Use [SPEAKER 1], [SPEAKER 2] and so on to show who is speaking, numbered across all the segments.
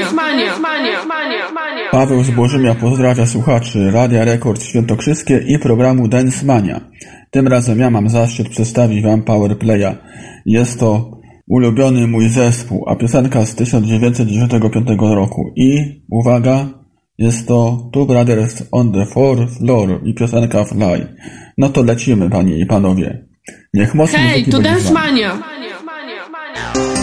[SPEAKER 1] Dance Mania.
[SPEAKER 2] Paweł z Bożymia pozdrawia słuchaczy Radia Rekord Świętokrzyskie i programu Dance Mania. Tym razem ja mam zaszczyt przedstawić Wam Powerplaya. Jest to ulubiony mój zespół, a piosenka z 1995 roku. I uwaga, jest to Two Brothers on the Fourth Floor i piosenka Fly. No to lecimy, panie i panowie. Niech mocno
[SPEAKER 1] Hej,
[SPEAKER 2] muzyki
[SPEAKER 1] tu
[SPEAKER 2] będzie z
[SPEAKER 1] Dance
[SPEAKER 2] wami.
[SPEAKER 1] Mania.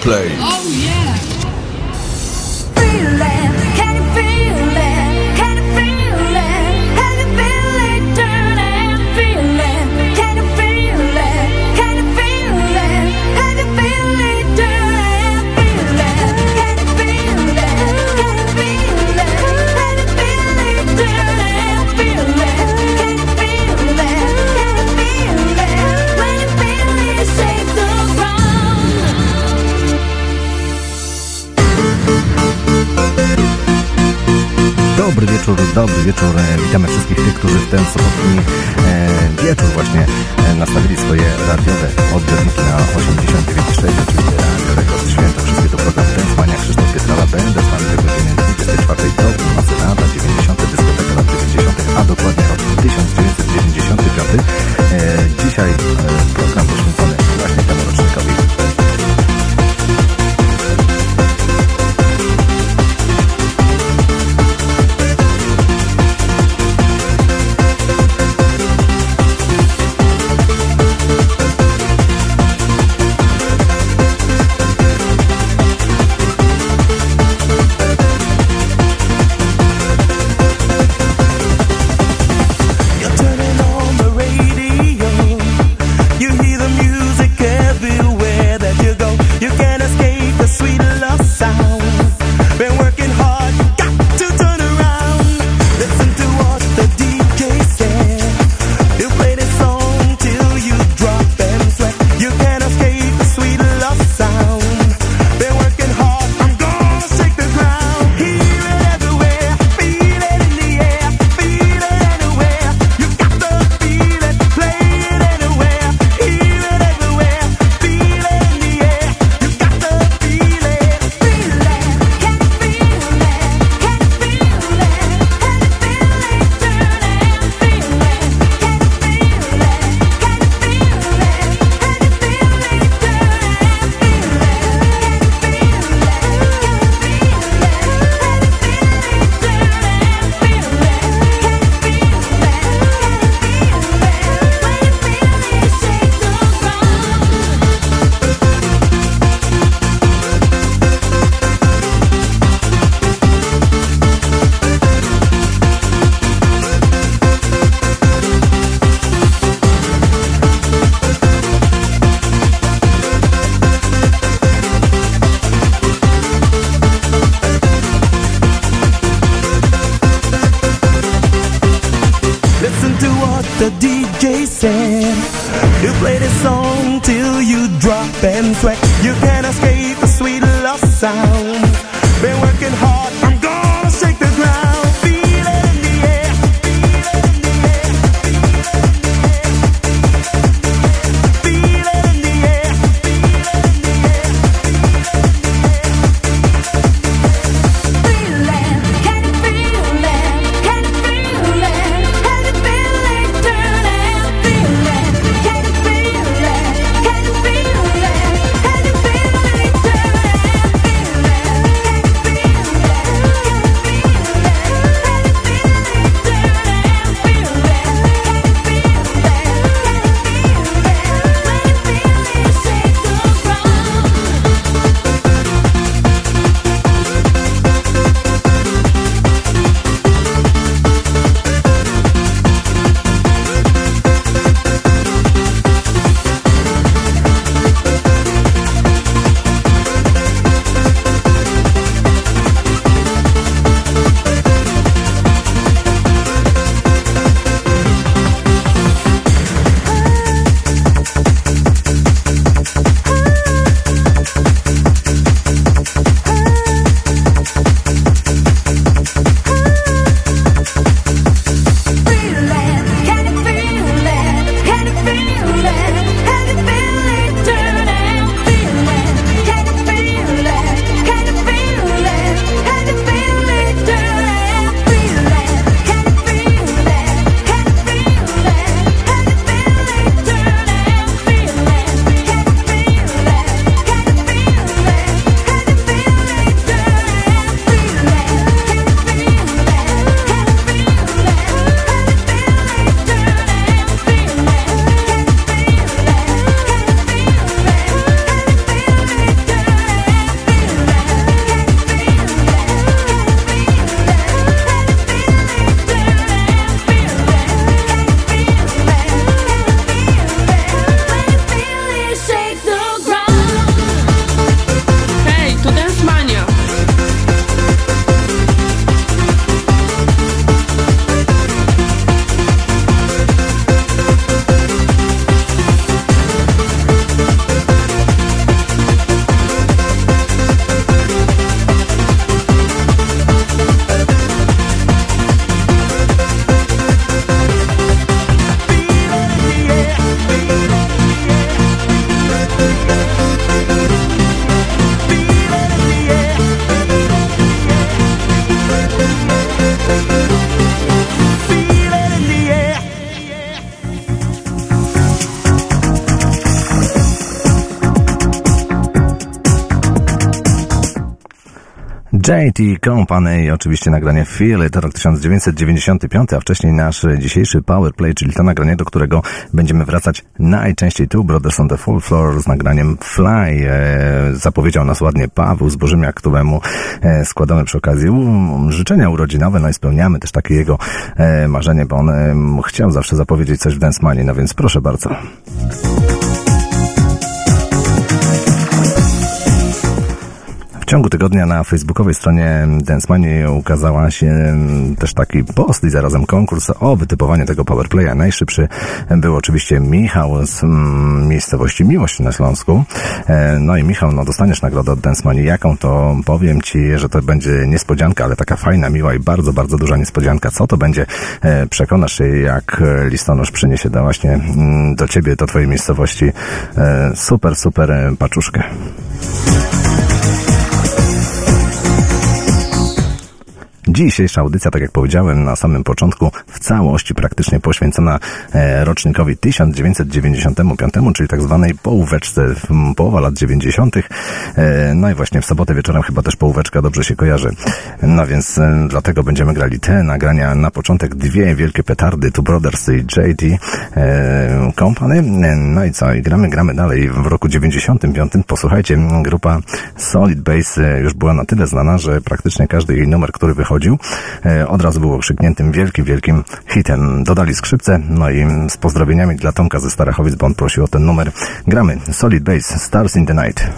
[SPEAKER 3] play.
[SPEAKER 4] Oh, yeah.
[SPEAKER 3] dobry wieczór. E, witamy wszystkich tych, którzy w ten sobotni e, wieczór właśnie e, nastawili swoje radiowe odbiorniki na 89.6. Oczywiście Radio Rekord Święta. Wszystkie to program Tęskwania Krzysztof Pietrala. Będę z Wami do godziny 24. To północy lata 90. dyskoteka lat 90. A dokładnie rok 1995. Dzisiaj program poświęcony
[SPEAKER 5] JT Company oczywiście nagranie Feel It, rok 1995, a wcześniej nasz dzisiejszy Powerplay, czyli to nagranie, do którego będziemy wracać najczęściej tu, Brothers on the Full Floor z nagraniem Fly. E, zapowiedział nas ładnie Paweł Zbożymiak, któremu e, składamy przy okazji u, życzenia urodzinowe, no i spełniamy też takie jego e, marzenie, bo on chciał zawsze zapowiedzieć coś w Dance Money, no więc proszę bardzo. Ciągu tygodnia na facebookowej stronie Dance Money ukazała się też taki post i zarazem konkurs o wytypowanie tego powerplaya. Najszybszy był oczywiście Michał z mm, miejscowości Miłość na Śląsku. E, No i Michał, no dostaniesz nagrodę od Dance Money. Jaką to powiem Ci, że to będzie niespodzianka, ale taka fajna, miła i bardzo, bardzo duża niespodzianka. Co to będzie? E, Przekonasz się, jak listonosz przyniesie do właśnie mm, do Ciebie, do Twojej miejscowości e, super, super paczuszkę. Dzisiejsza audycja, tak jak powiedziałem na samym początku, w całości praktycznie poświęcona e, rocznikowi 1995, czyli tak zwanej połóweczce, połowa lat 90. E, no i właśnie w sobotę wieczorem chyba też połóweczka dobrze się kojarzy. No więc e, dlatego będziemy grali te nagrania na początek, dwie wielkie petardy, Two Brothers i e, Company. No i co? I gramy, gramy dalej. W roku 95, posłuchajcie, grupa Solid Base już była na tyle znana, że praktycznie każdy jej numer, który wychodził, od razu był okrzykniętym wielkim, wielkim hitem. Dodali skrzypce, no i z pozdrowieniami dla Tomka ze Starachowic, bo on prosił o ten numer. Gramy Solid Base, Stars in the Night.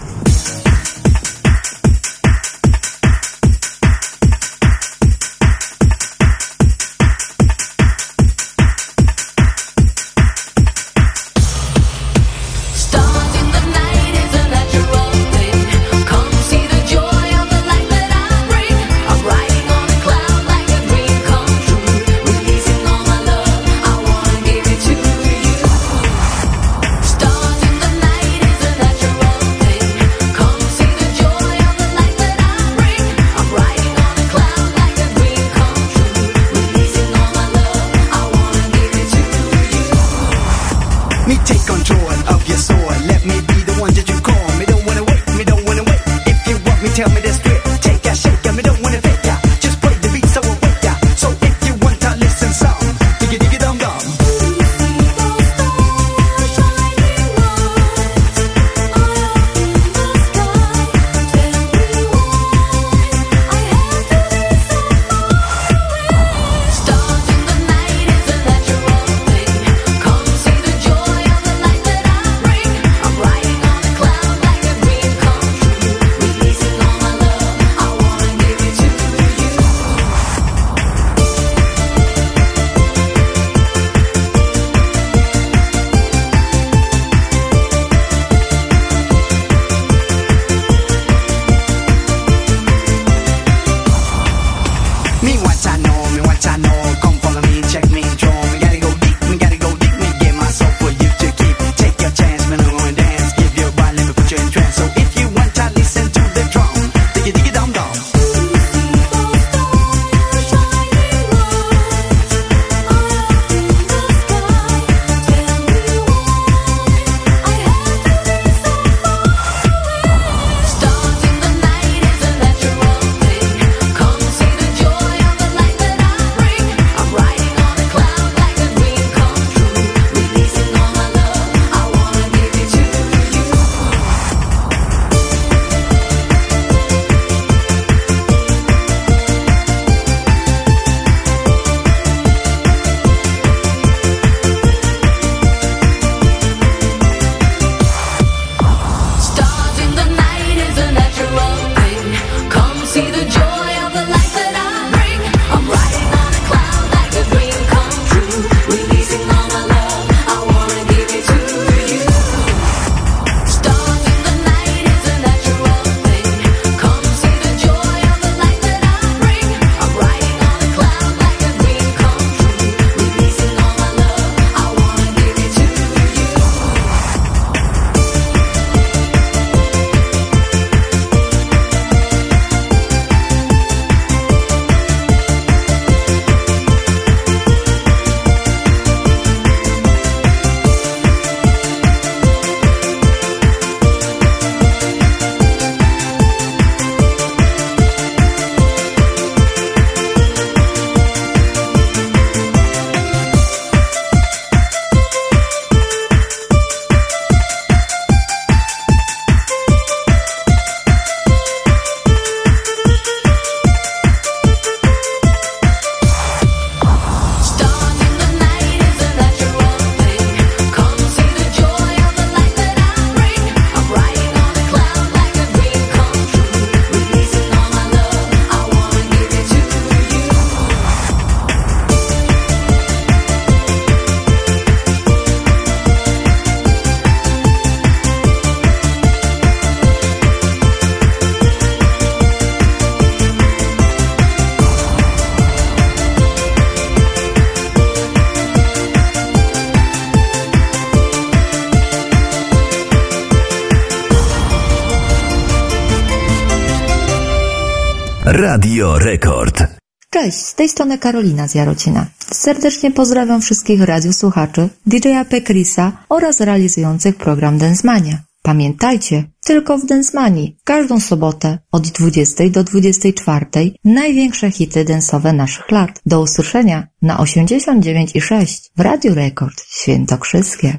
[SPEAKER 6] Radio Rekord.
[SPEAKER 7] Cześć, z tej strony Karolina z Jarocina. Serdecznie pozdrawiam wszystkich radiosłuchaczy, DJ-a Pekrisa oraz realizujących program Densmania. Pamiętajcie, tylko w Densmanii, każdą sobotę od 20 do 24 największe hity densowe naszych lat. Do usłyszenia na 89,6 w Radiu Rekord Świętokrzyskie.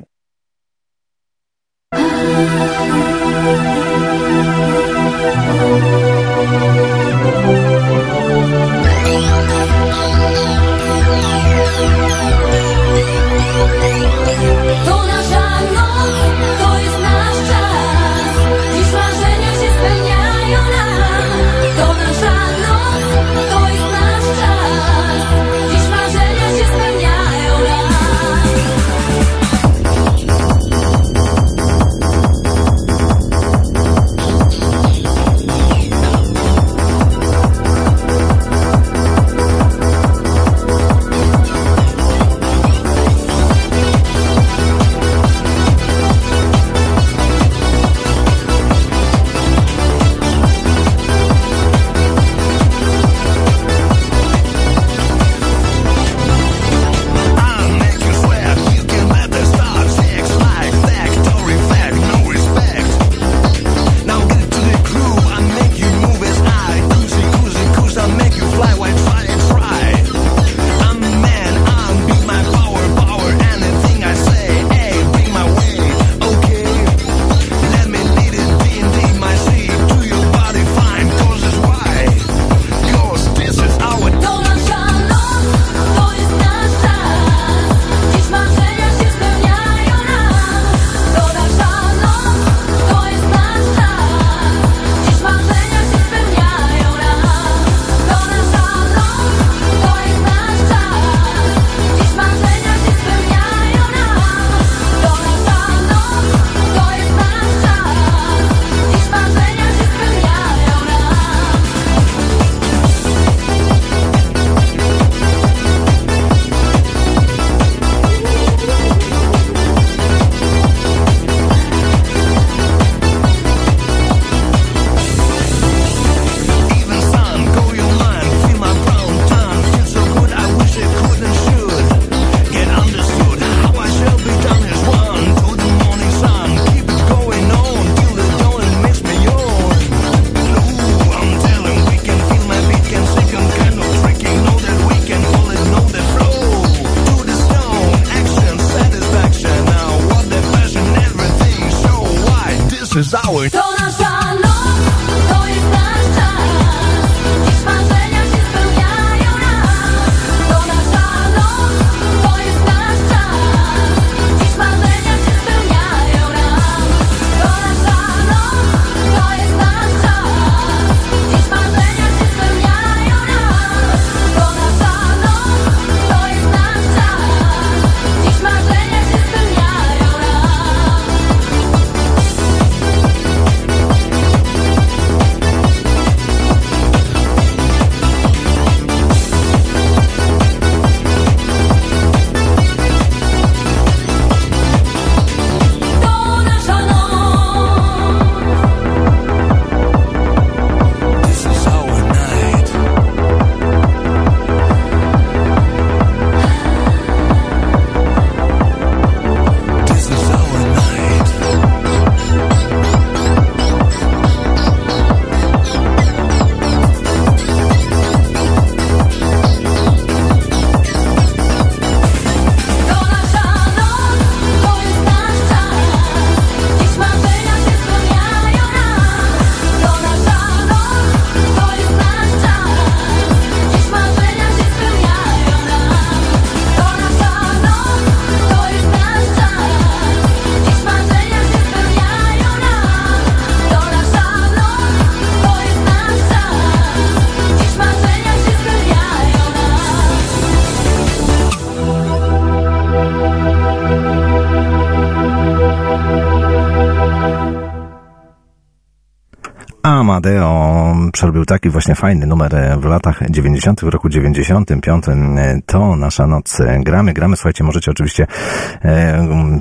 [SPEAKER 5] Amadeo przerobił taki właśnie fajny numer e, w latach 90., w roku 95. E, To nasza noc. E, Gramy, gramy. Słuchajcie, możecie oczywiście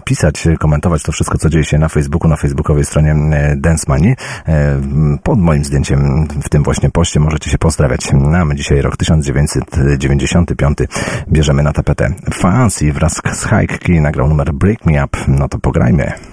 [SPEAKER 5] pisać, komentować to wszystko, co dzieje się na Facebooku, na facebookowej stronie Dance Money. Pod moim zdjęciem w tym właśnie poście możecie się pozdrawiać. No, a my dzisiaj rok 1995 bierzemy na tapetę Fancy wraz z Hike Key nagrał numer Break Me Up. No to pograjmy.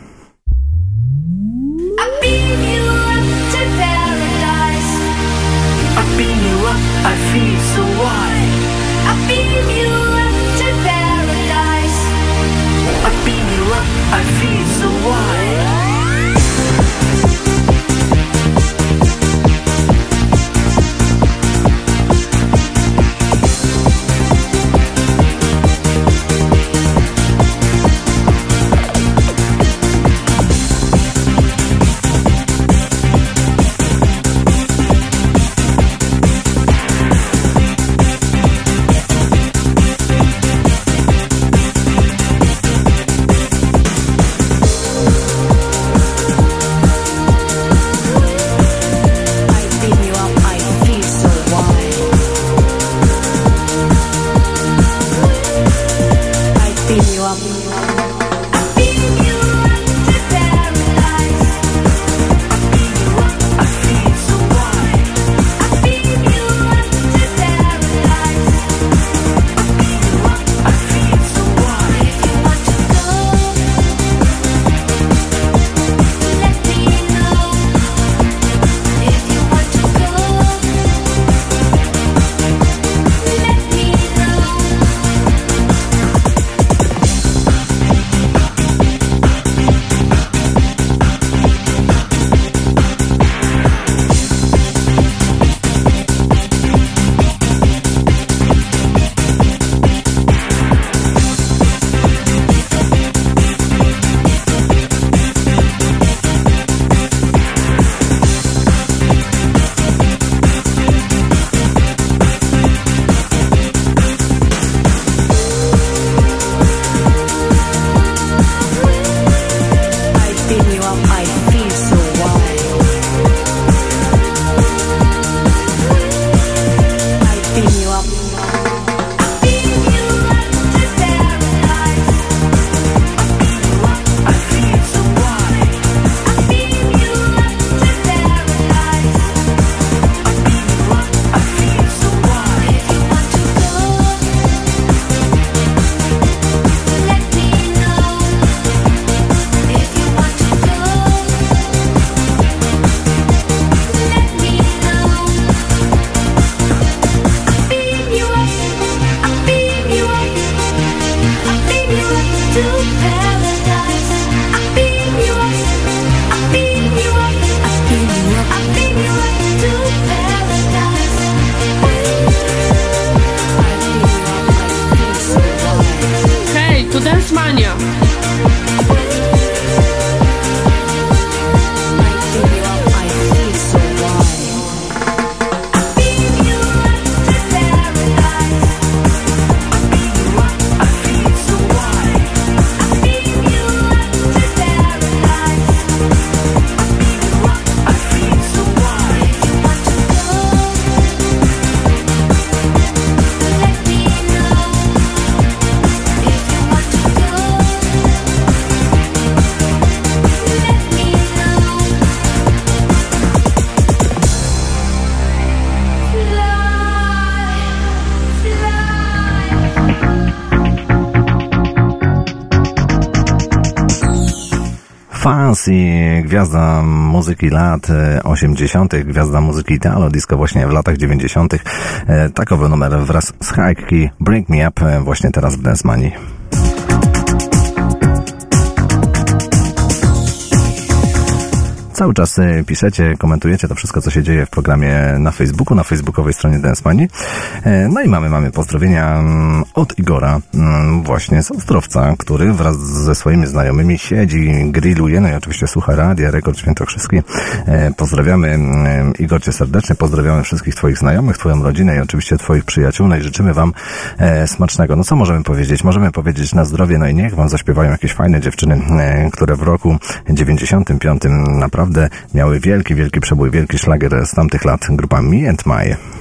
[SPEAKER 5] Gwiazda muzyki lat e, 80., gwiazda muzyki Italo Disco właśnie w latach 90. E, Takowy numer wraz z Hike Key, Bring Me Up e, właśnie teraz w Dance Money. Cały czas piszecie, komentujecie to wszystko, co się dzieje w programie na Facebooku, na facebookowej stronie Dance Money. E, No i mamy, mamy pozdrowienia mm, od Igora, mm, właśnie z Ostrowca, który wraz ze swoimi znajomymi siedzi, grilluje, no i oczywiście słucha radia, Rekord Świętokrzyski. E, Pozdrawiamy mm, Igor Cię serdecznie, pozdrawiamy wszystkich Twoich znajomych, Twoją rodzinę i oczywiście Twoich przyjaciół, no i życzymy Wam e, smacznego. No co możemy powiedzieć? Możemy powiedzieć na zdrowie, no i niech Wam zaśpiewają jakieś fajne dziewczyny, które w roku 95 naprawdę
[SPEAKER 4] naprawdę miały wielki, wielki przebój, wielki szlagier z tamtych lat. Grupa Me and My.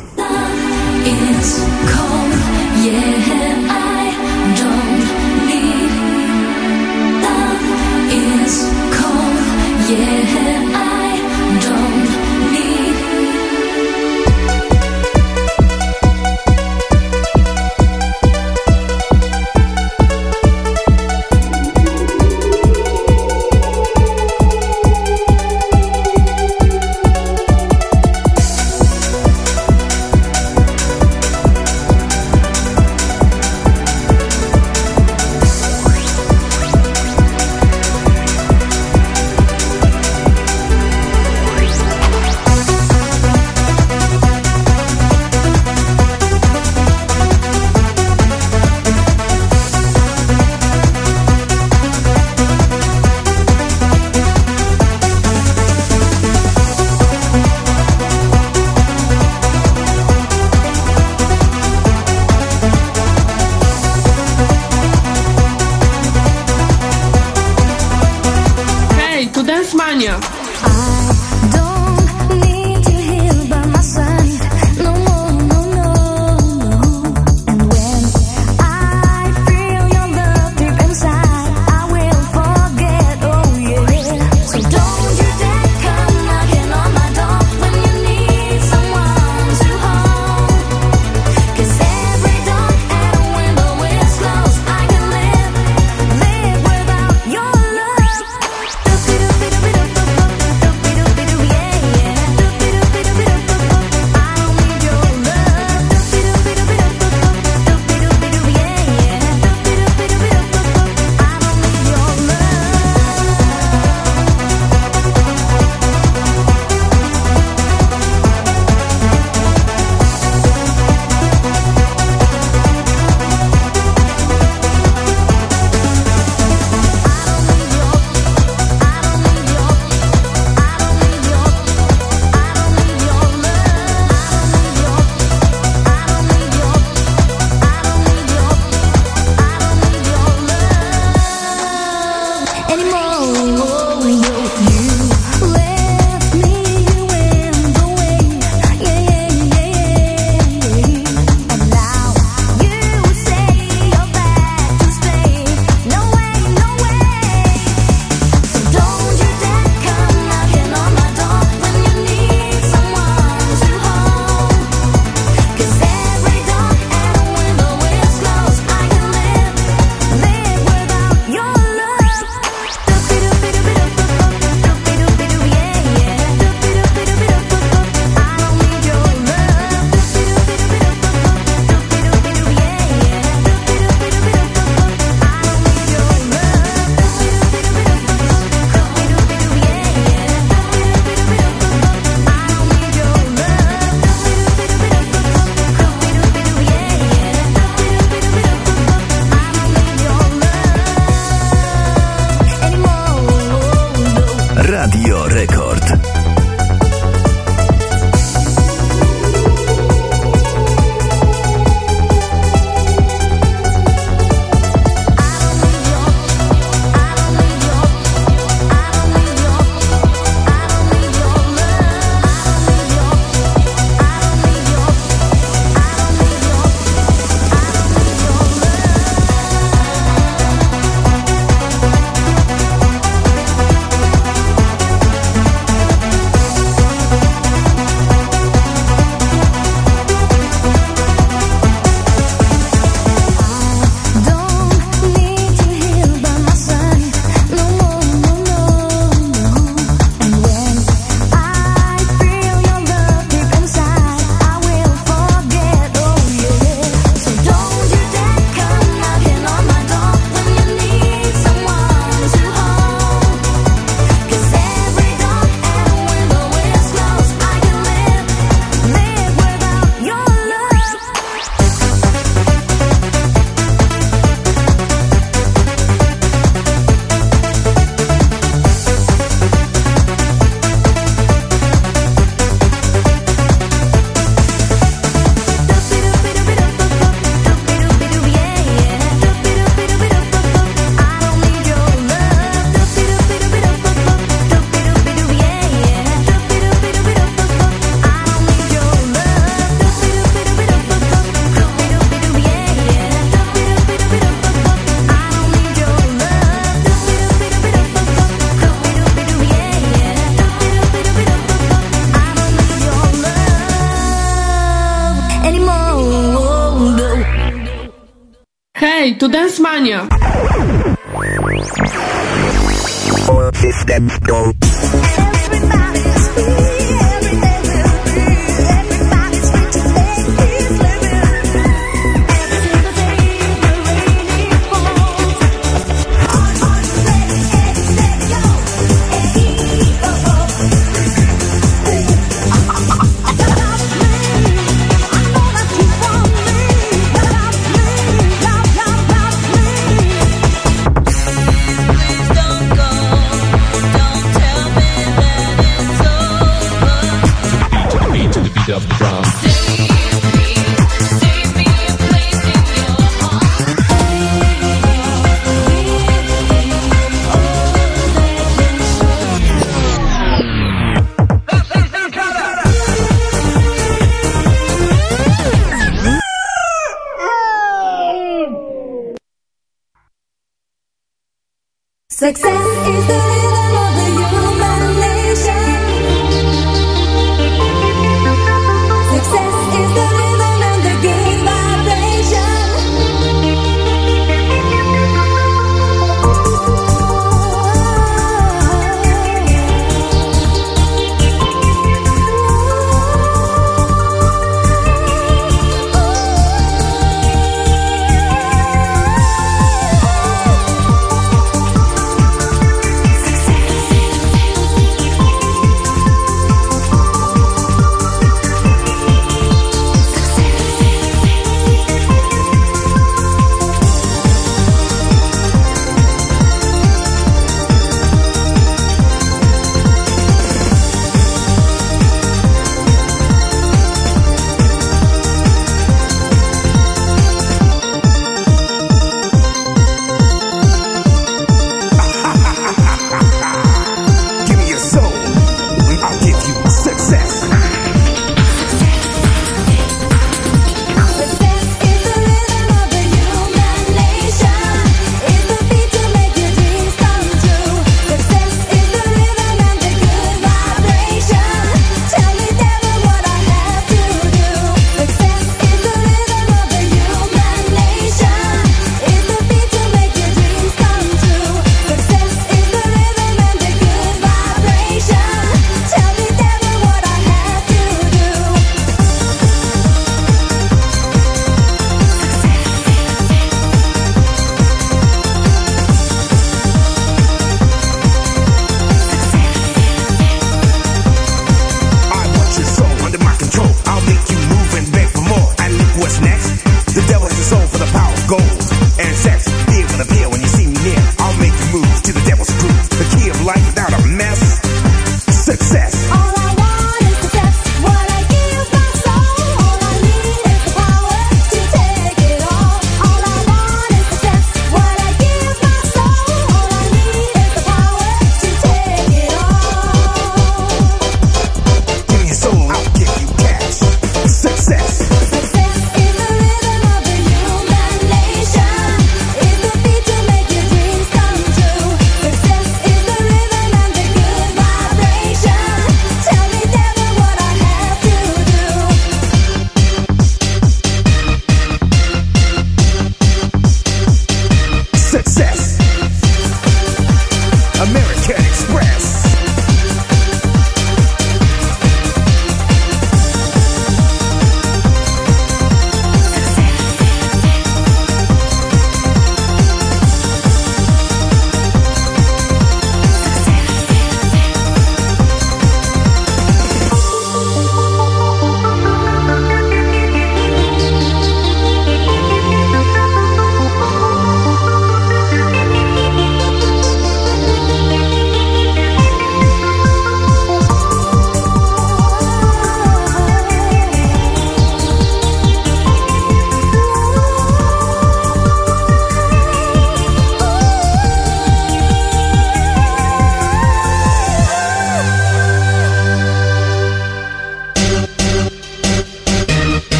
[SPEAKER 8] Tu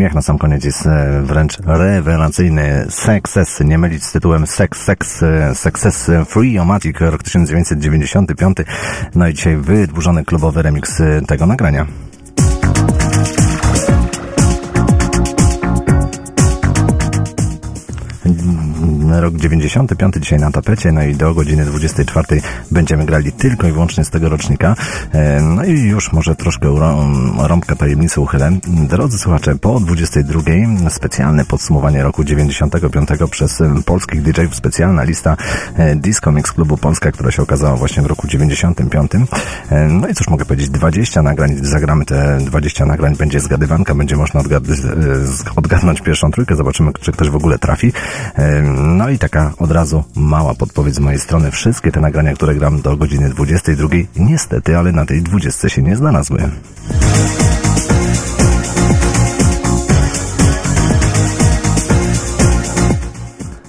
[SPEAKER 5] śmiech na sam koniec jest e, wręcz rewelacyjny. Success, nie mylić z tytułem Sex, Sex, e, Success Free Omatic, rok 1995. No i dzisiaj wydłużony klubowy remix e, tego nagrania. Rok 95 dzisiaj na tapecie, no i do godziny 24 będziemy grali tylko i wyłącznie z tego rocznika. E, No i już może troszkę rą- rąbka tajemnicy uchylę. Drodzy słuchacze, po 22 specjalne podsumowanie roku 95 przez polskich DJ-ów, specjalna lista e, Disco Mix Klubu Polska, która się okazała właśnie w roku 95. E, No i cóż mogę powiedzieć, 20 nagrań, zagramy te 20 nagrań, będzie zgadywanka, będzie można odgad- z- odgadnąć pierwszą trójkę, zobaczymy, czy ktoś w ogóle trafi. No i taka od razu mała podpowiedź z mojej strony. Wszystkie te nagrania, które gram do godziny 22, niestety, ale na tej 20 się nie znalazły.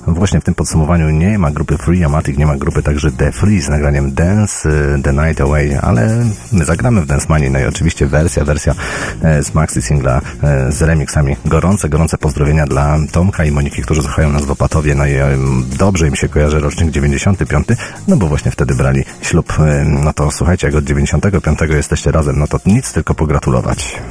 [SPEAKER 5] Właśnie w tym podsumowaniu nie ma grupy Free Amatic, nie ma grupy także The Free z nagraniem Dance y, The Night Away, ale my zagramy w Dance Mania. No i oczywiście wersja, wersja z maxi singla e, z remixami. Gorące, gorące pozdrowienia dla Tomka i Moniki, którzy słuchają nas w Opatowie. No i e, dobrze im się kojarzy rocznik 95, no bo właśnie wtedy brali ślub. E, No to słuchajcie, jak od 95 jesteście razem, no to nic tylko pogratulować.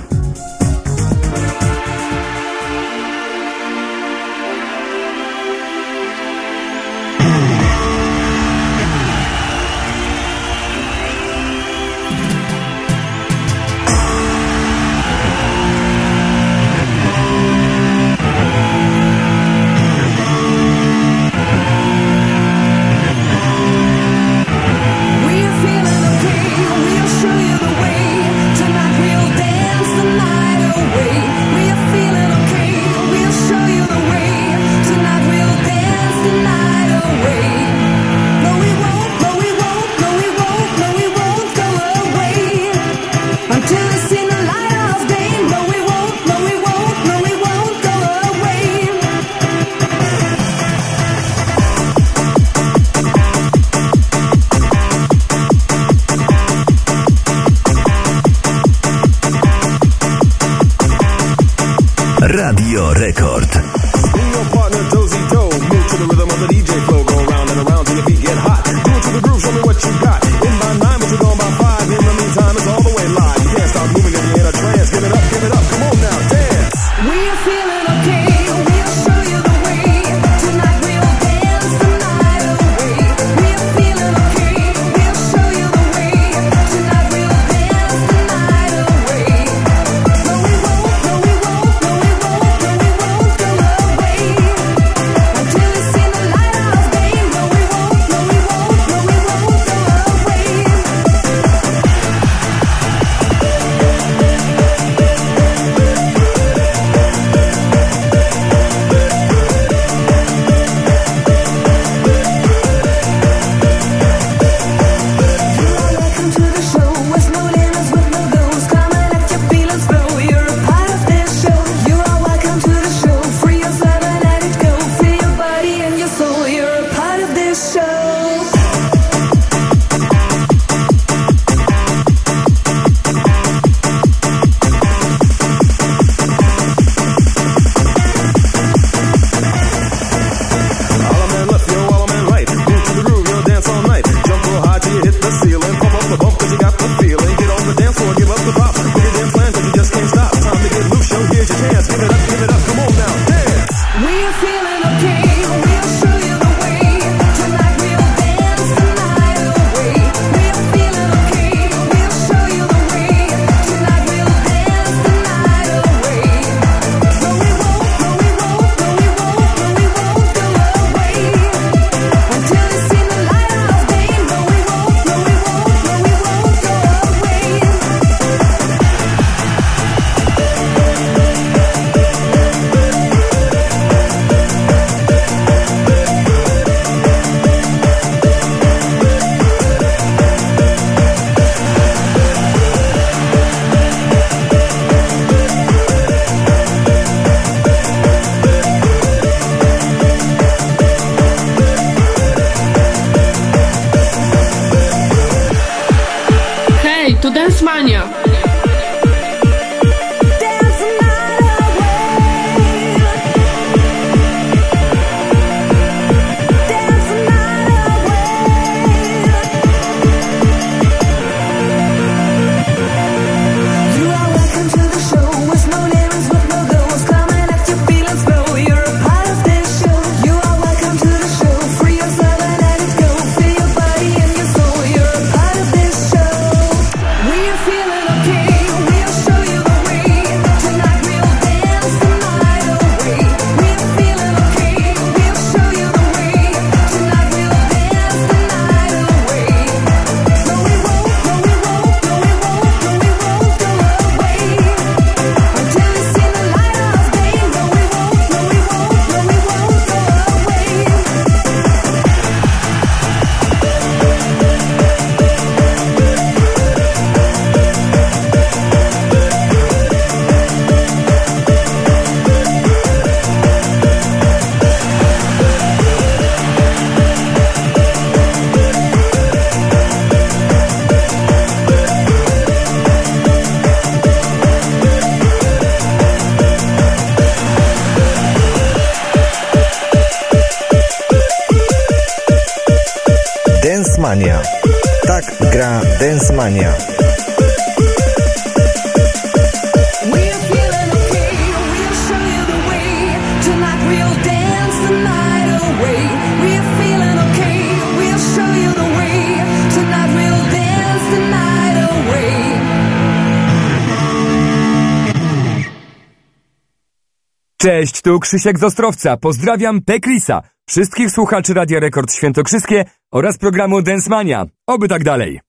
[SPEAKER 9] Tu Krzysiek z Ostrowca. Pozdrawiam Pekrisa, wszystkich słuchaczy Radia Rekord Świętokrzyskie oraz programu Densmania. Oby tak dalej.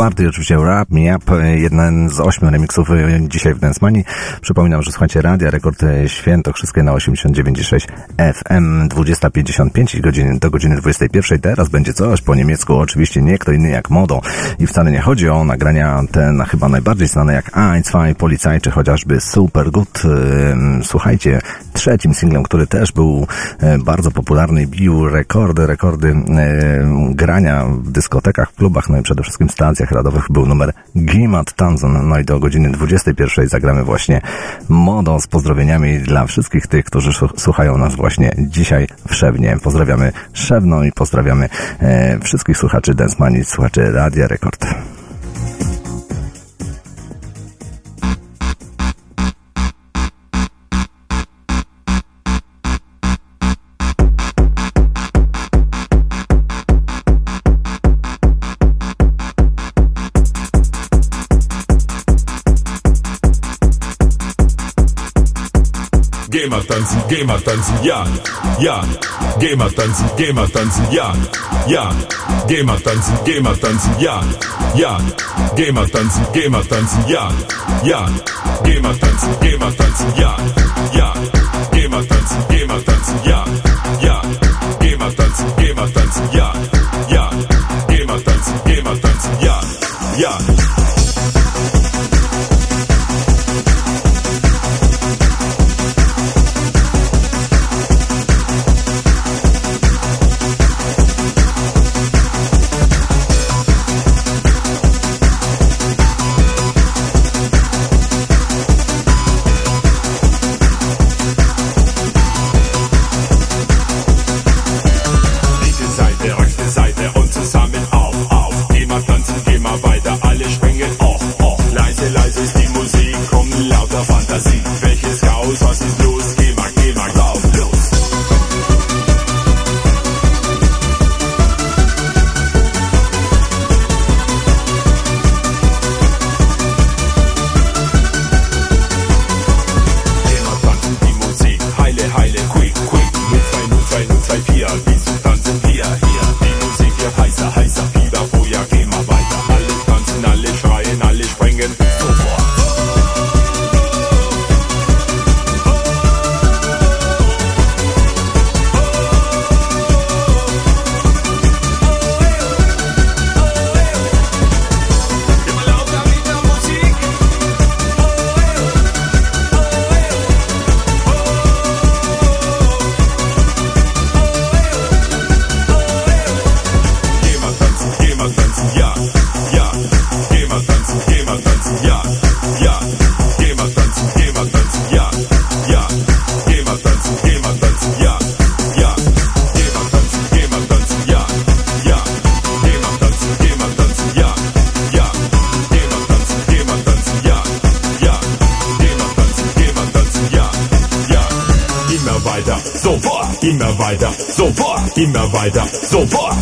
[SPEAKER 5] Barty, oczywiście Rap Me Up, e, jeden z ośmiu remixów e, dzisiaj w Dance Money. Przypominam, że słuchacie Radia Rekord e, Świętokrzyskie na 89.6 FM 20.55 do godziny 21. Teraz będzie coś po niemiecku, oczywiście nie kto inny jak Modo i wcale nie chodzi o nagrania te na chyba najbardziej znane jak Ein, Zwei, Polizei czy chociażby Super Good. Słuchajcie, trzecim singlem, który też był bardzo popularny, bił rekordy, rekordy grania w dyskotekach, w klubach, no i przede wszystkim stacjach radowych był numer Gimat Tanzon. No i do godziny 21 zagramy właśnie modą z pozdrowieniami dla wszystkich tych, którzy słuchają nas właśnie dzisiaj w Szewnie. Pozdrawiamy Szewną i pozdrawiamy e, wszystkich słuchaczy Densmani, słuchaczy Radia Rekord.
[SPEAKER 10] ja, ja, geh mal tanzen, geh mal tanzen, ja, ja, geh mal tanzen, geh mal tanzen, ja, ja, geh mal tanzen, geh mal tanzen, ja, ja, geh mal tanzen, geh mal tanzen, ja, ja, geh mal tanzen, geh mal tanzen, ja, ja, geh mal tanzen, geh mal tanzen, ja.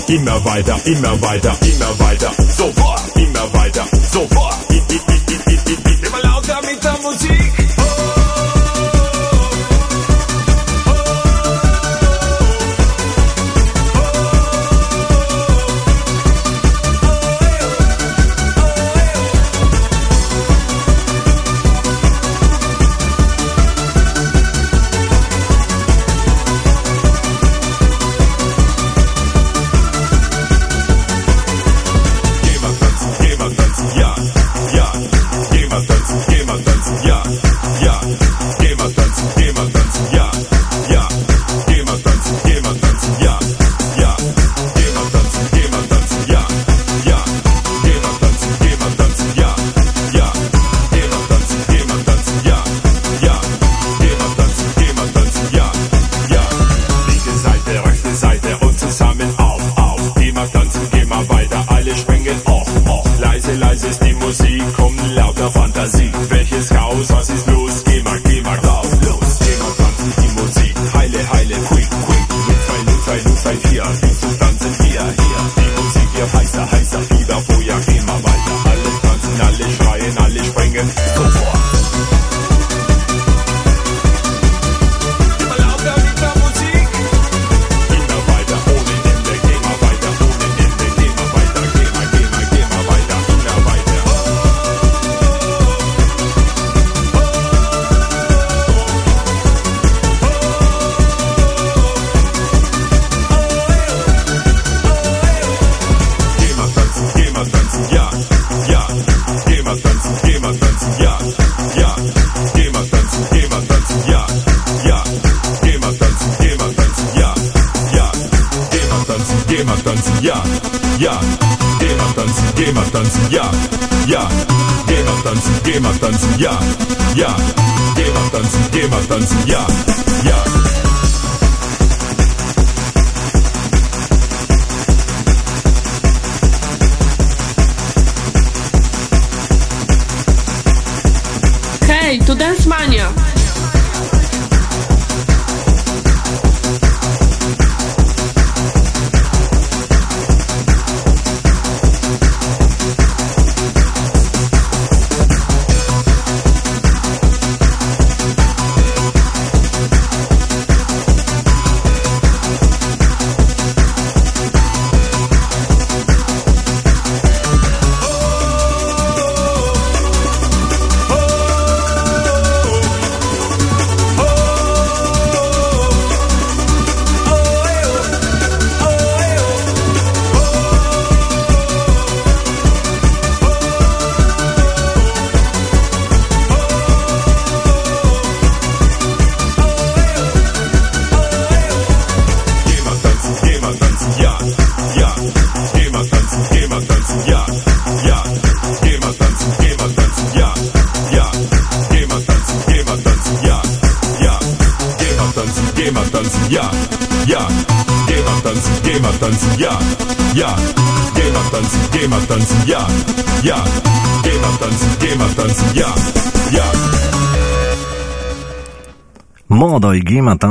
[SPEAKER 10] immer weiter, immer weiter,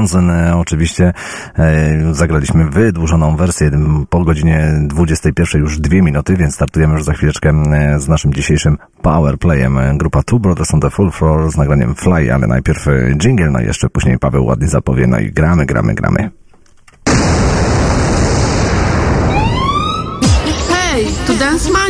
[SPEAKER 10] Tanzen
[SPEAKER 5] e, oczywiście e, zagraliśmy wydłużoną wersję po godzinie 21 już dwie minuty, więc startujemy już za chwileczkę e, z naszym dzisiejszym powerplayem. Grupa Two Brothers on the Full Floor z nagraniem Fly, ale najpierw jingle, no jeszcze później Paweł ładnie zapowie, no i gramy, gramy, gramy.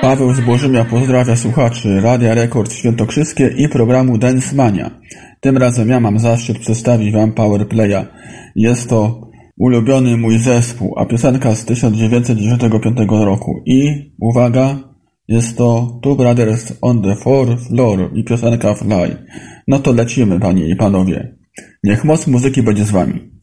[SPEAKER 2] Paweł Zbożymia pozdrawia słuchaczy Radia Rekord Świętokrzyskie i programu Dance Mania. Tym razem ja mam zaszczyt przedstawić Wam Powerplaya. Jest to ulubiony mój zespół, a piosenka z 1995 roku. I uwaga, jest to Two Brothers on the Fourth Floor i piosenka Fly. No to lecimy, panie i panowie. Niech moc muzyki będzie z wami.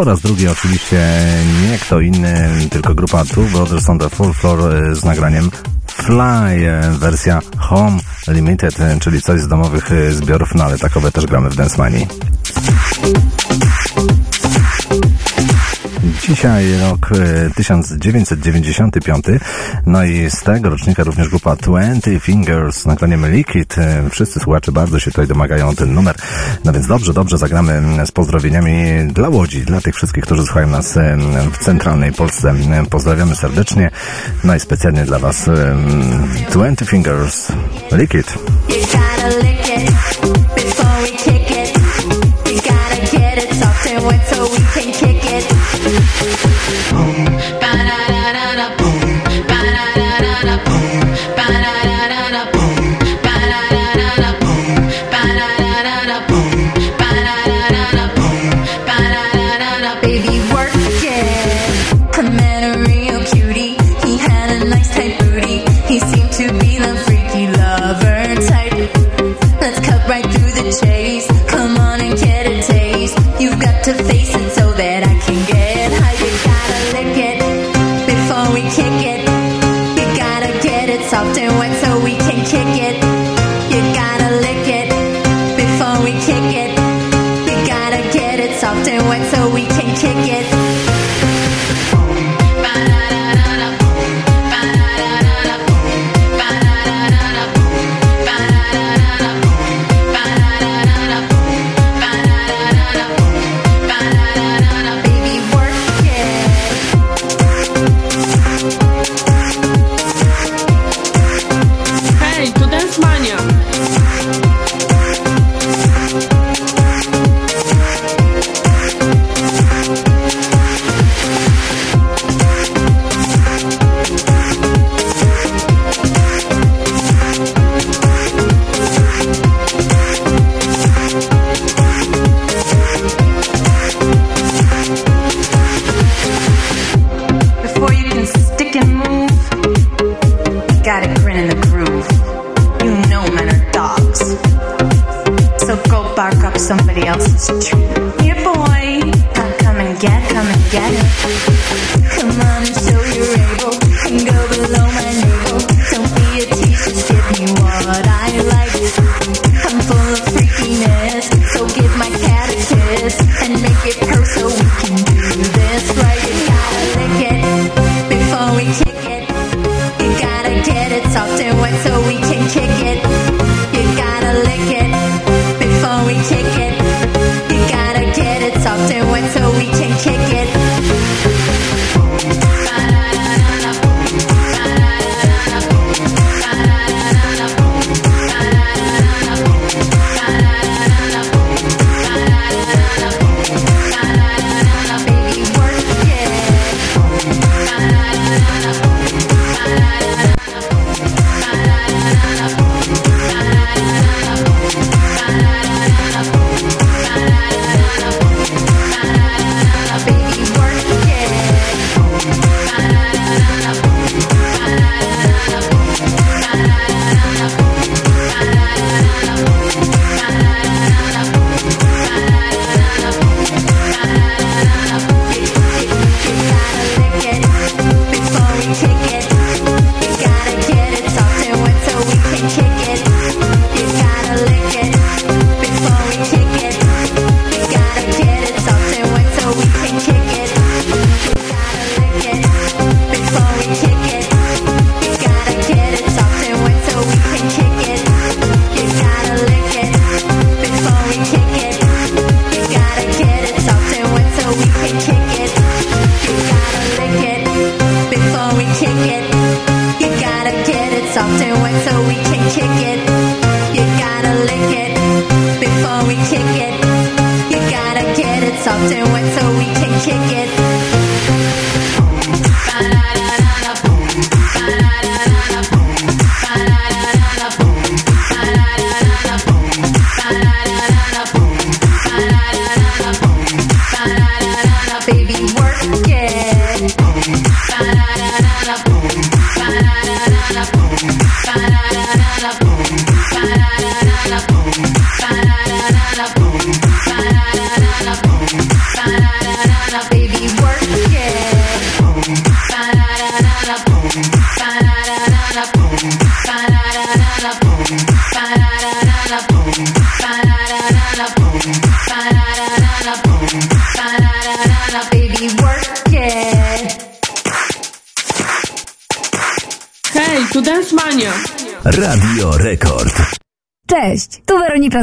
[SPEAKER 11] oraz drugi oczywiście nie kto inny, tylko grupa Two Brothers on the Full Floor e, z nagraniem Fly, e, wersja Home Limited, e, czyli coś z domowych zbiorów, no ale takowe też gramy w Dance Money. Dzisiaj rok e, 1995, no i z tego rocznika również grupa Twenty Fingers, nagranie Liquid. E, wszyscy słuchacze bardzo się tutaj domagają ten numer, no więc dobrze, dobrze zagramy z pozdrowieniami dla Łodzi, dla tych wszystkich, którzy słuchają nas e, w centralnej Polsce. Pozdrawiamy serdecznie, no i specjalnie dla Was Twenty Fingers Liquid.
[SPEAKER 10] Oh. something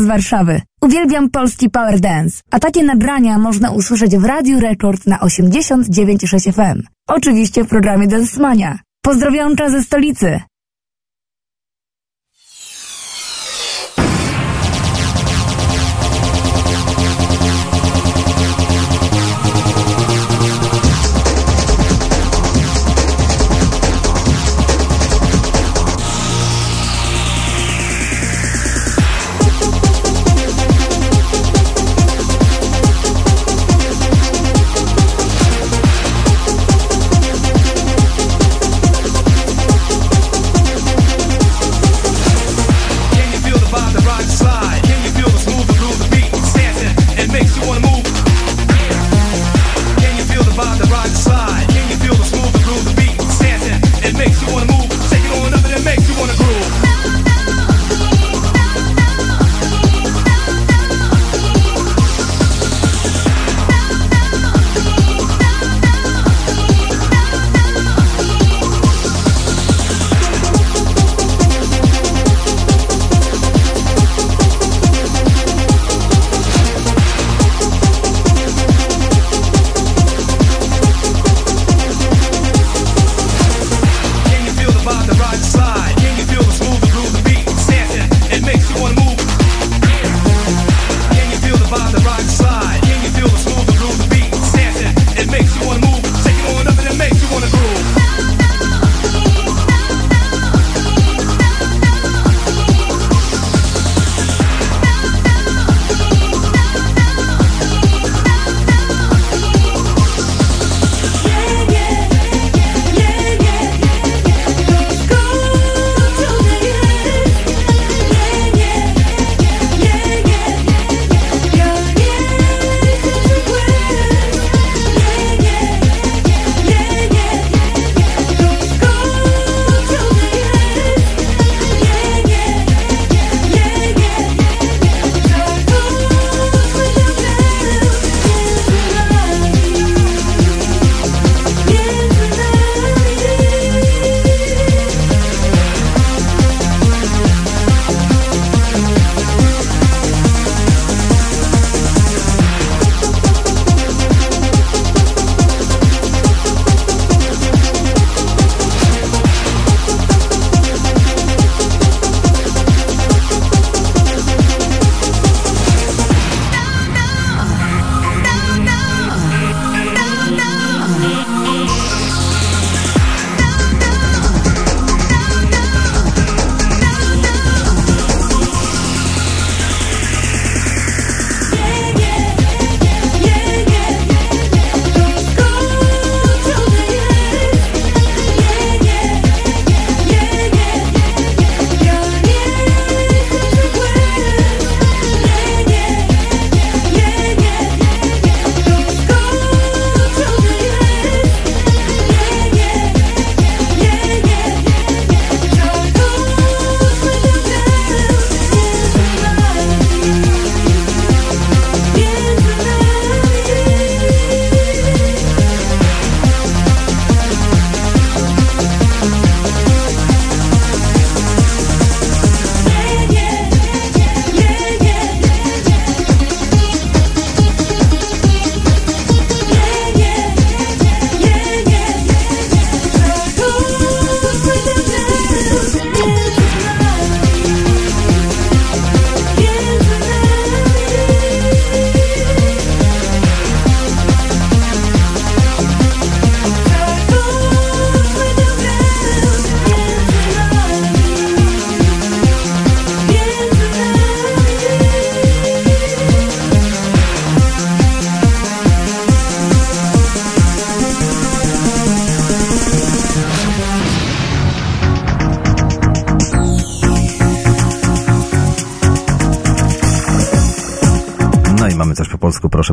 [SPEAKER 10] Z Warszawy. Uwielbiam polski power dance, a takie nagrania można usłyszeć w Radiu Rekord na 89,6 FM. Oczywiście w programie Dancemania. Pozdrowionka ze stolicy.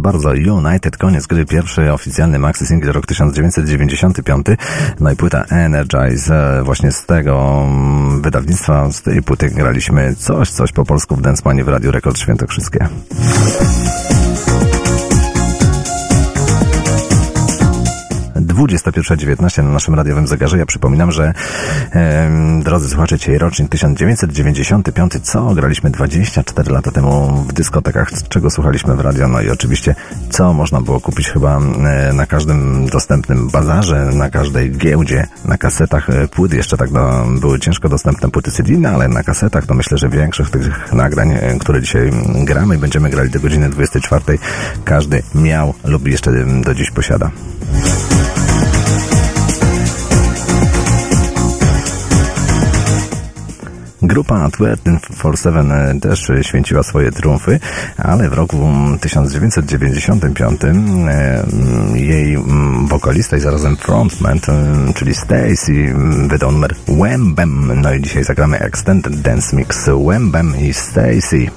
[SPEAKER 5] bardzo United, koniec gry, pierwszy oficjalny maxi single rok 1995, no i płyta Energize e, właśnie z tego mm, wydawnictwa, z tej płyty graliśmy coś, coś po polsku w Dance w Radiu Rekord Świętokrzyskie. 21.19 na naszym radiowym zegarze. Ja przypominam, że em, drodzy słuchacze, dzisiaj rocznik 1995. Co graliśmy 24 lata temu w dyskotekach? Czego słuchaliśmy w radio? No i oczywiście, co można było kupić chyba e, na każdym dostępnym bazarze, na każdej giełdzie, na kasetach e, płyt. Jeszcze tak no, były ciężko dostępne płyty CD, no, ale na kasetach to myślę, że większość tych nagrań, e, które dzisiaj gramy i będziemy grali do godziny 24, każdy miał lub jeszcze do dziś posiada. Grupa 24-7 e, też święciła swoje triumfy, ale w roku 1995 e, jej wokalista i zarazem frontman, e, czyli Stacy, wydał numer Wham Bam. No i dzisiaj zagramy Extended Dance Mix Wham Bam i Stacy.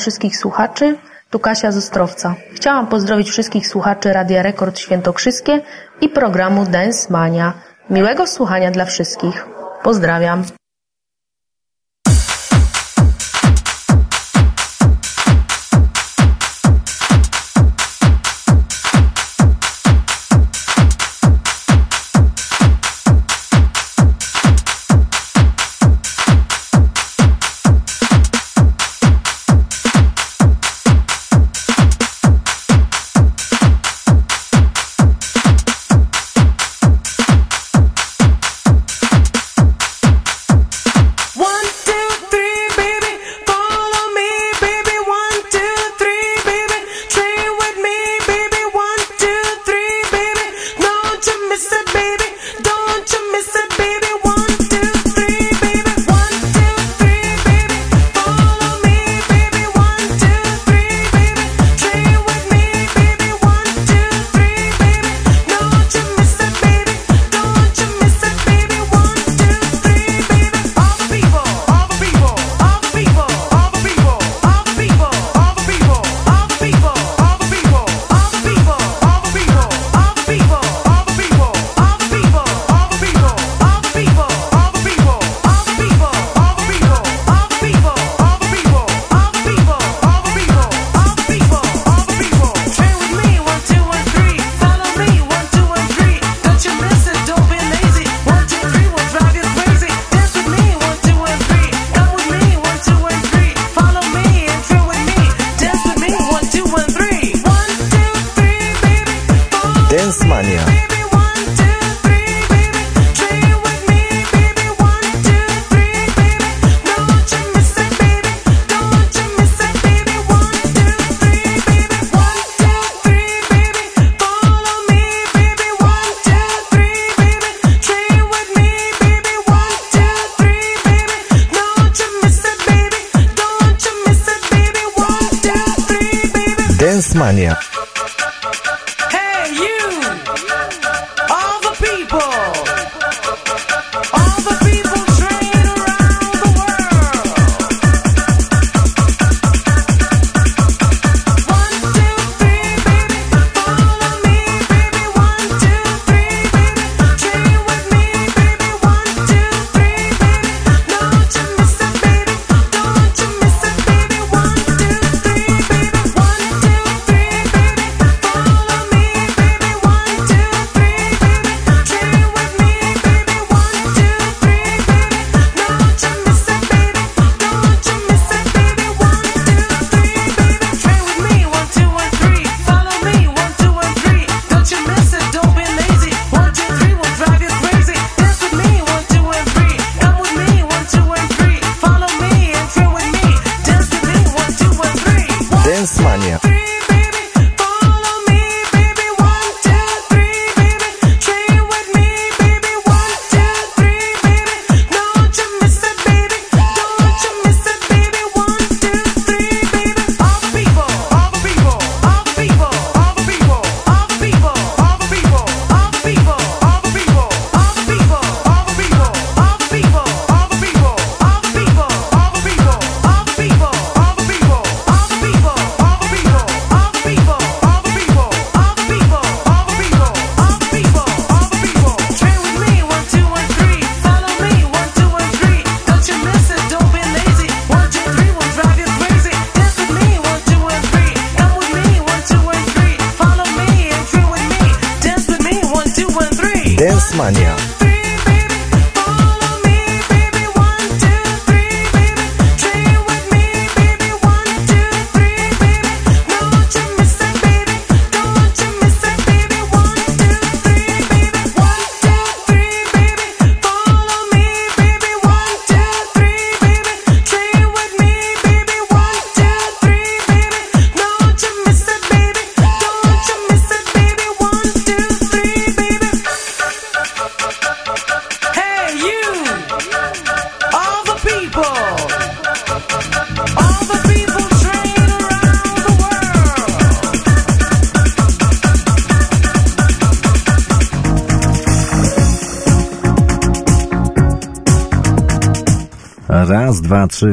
[SPEAKER 1] wszystkich słuchaczy. Tu Kasia z Ostrowca. Chciałam pozdrowić wszystkich słuchaczy Radia Rekord Świętokrzyskie i programu Dance Mania. Miłego słuchania dla wszystkich. Pozdrawiam.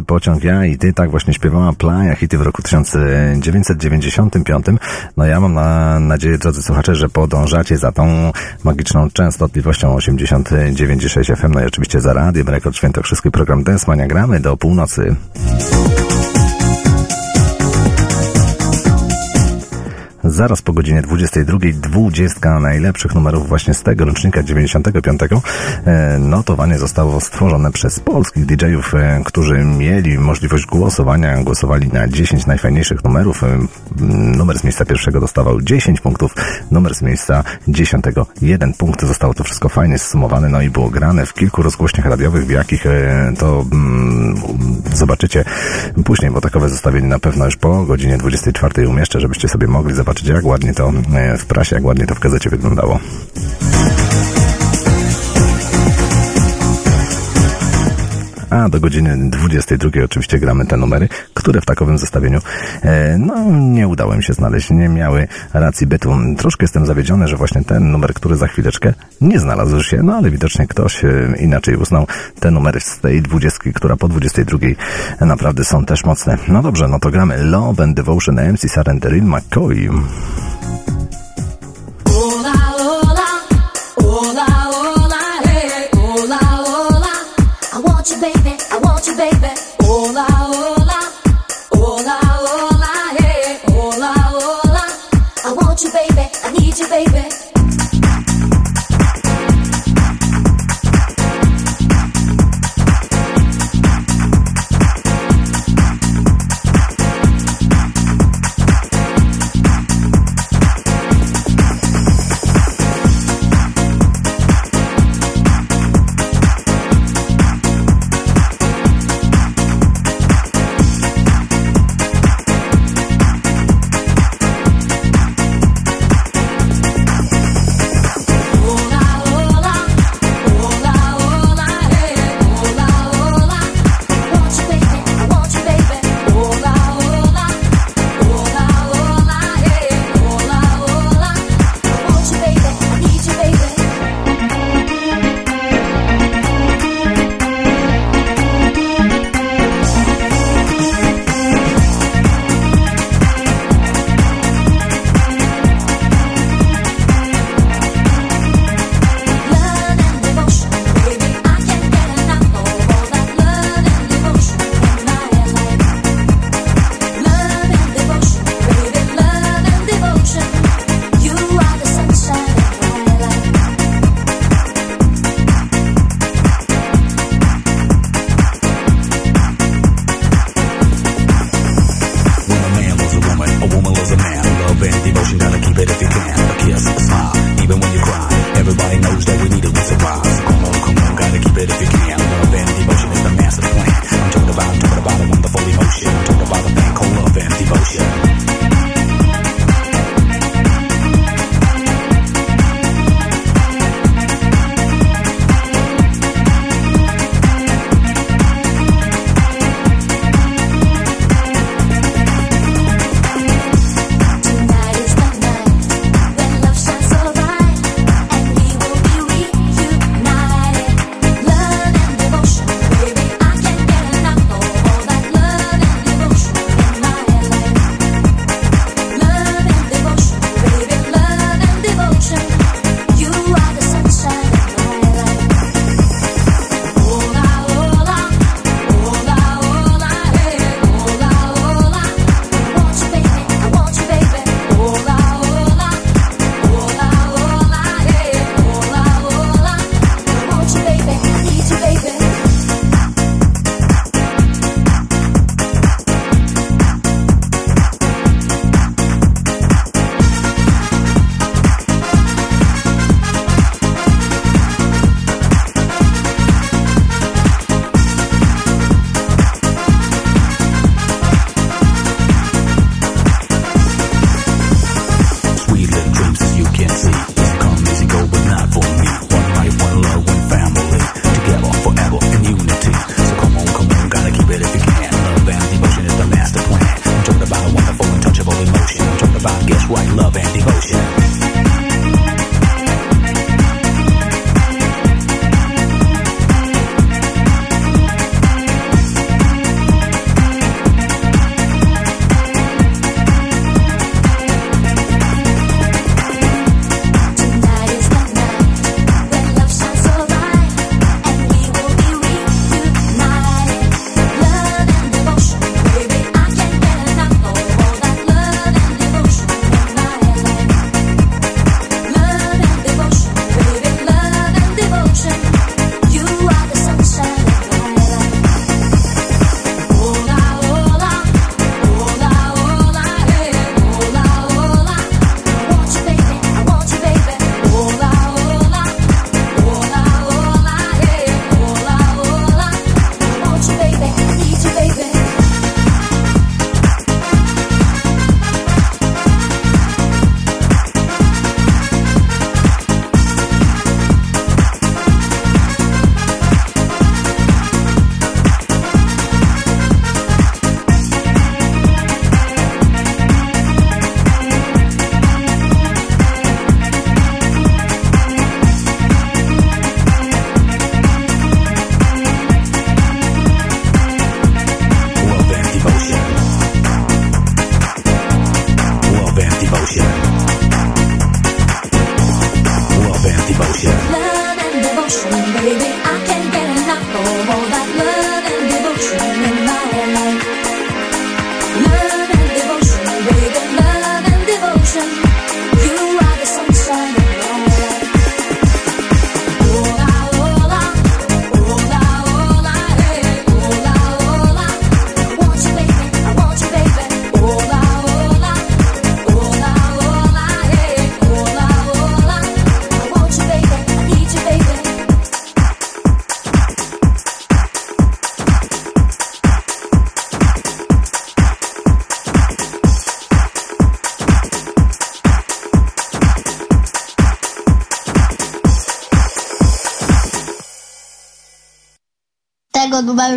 [SPEAKER 5] pociąg ja i ty, tak właśnie śpiewała Playa hity w roku 1995. No ja mam na nadzieję, drodzy słuchacze, że podążacie za tą magiczną częstotliwością 89.6 FM, no i oczywiście za Radiem Rekord Świętokrzyski program Densmania gramy do północy. Zaraz po godzinie 22, 20 najlepszych numerów właśnie z tego rocznika 95. E, Notowanie zostało stworzone przez polskich DJ-ów, e, którzy mieli możliwość głosowania. Głosowali na 10 najfajniejszych numerów. E, Numer z miejsca pierwszego dostawał 10 punktów, numer z miejsca dziesiątego 1 punkt. Zostało to wszystko fajnie zsumowane, no i było grane w kilku rozgłośniach radiowych, w jakich to mm, zobaczycie później, bo takowe zestawienie na pewno już po godzinie 24 umieszczę, żebyście sobie mogli zobaczyć, jak ładnie to e, w prasie, jak ładnie to w gazecie wyglądało. A do godziny 22 oczywiście gramy te numery, które w takowym zestawieniu e, no nie udało mi się znaleźć, nie miały racji bytu. Troszkę jestem zawiedziony, że właśnie ten numer, który za chwileczkę nie znalazł się, no ale widocznie ktoś e, inaczej uznał te numery z tej 20, która po 22 naprawdę są też mocne. No dobrze, no to gramy Love and Devotion MC Sarenderin McCoy.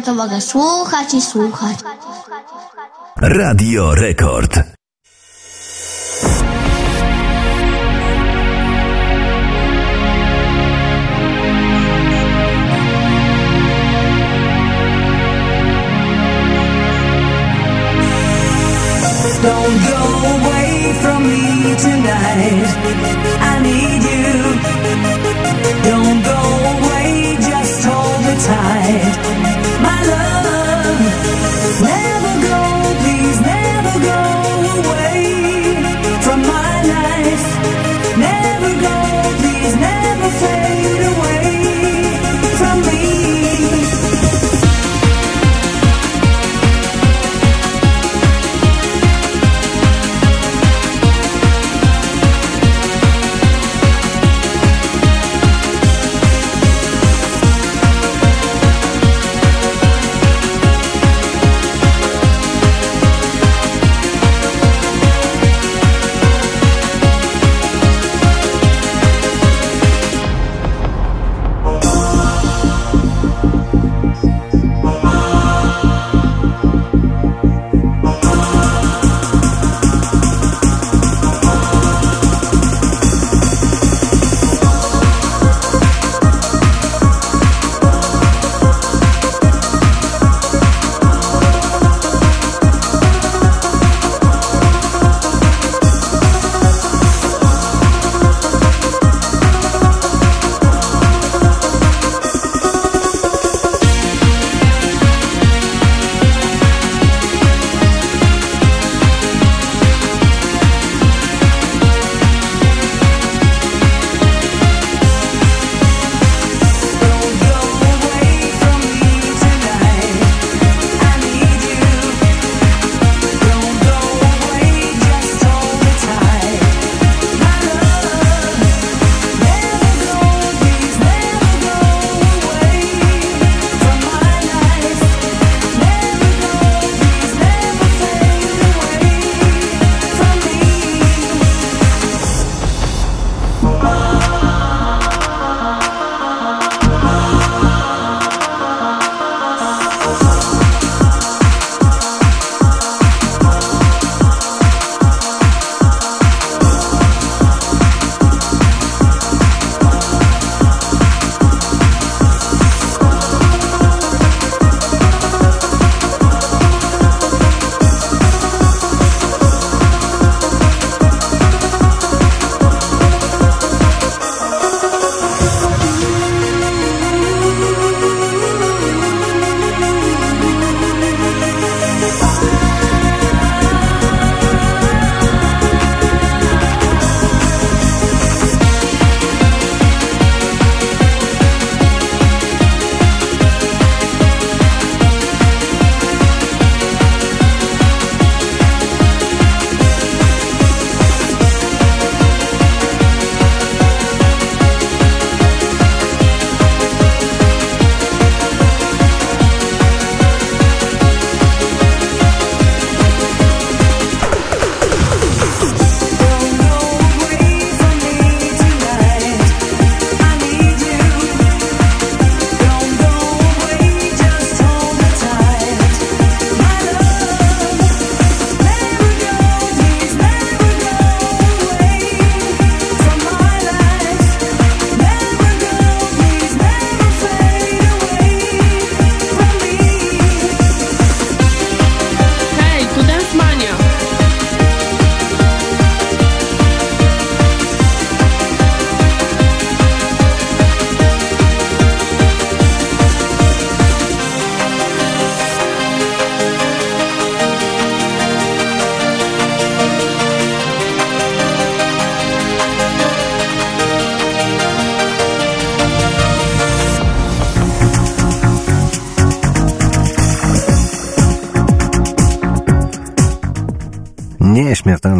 [SPEAKER 12] To mogę słuchać i słuchać.
[SPEAKER 13] Radio Rekord.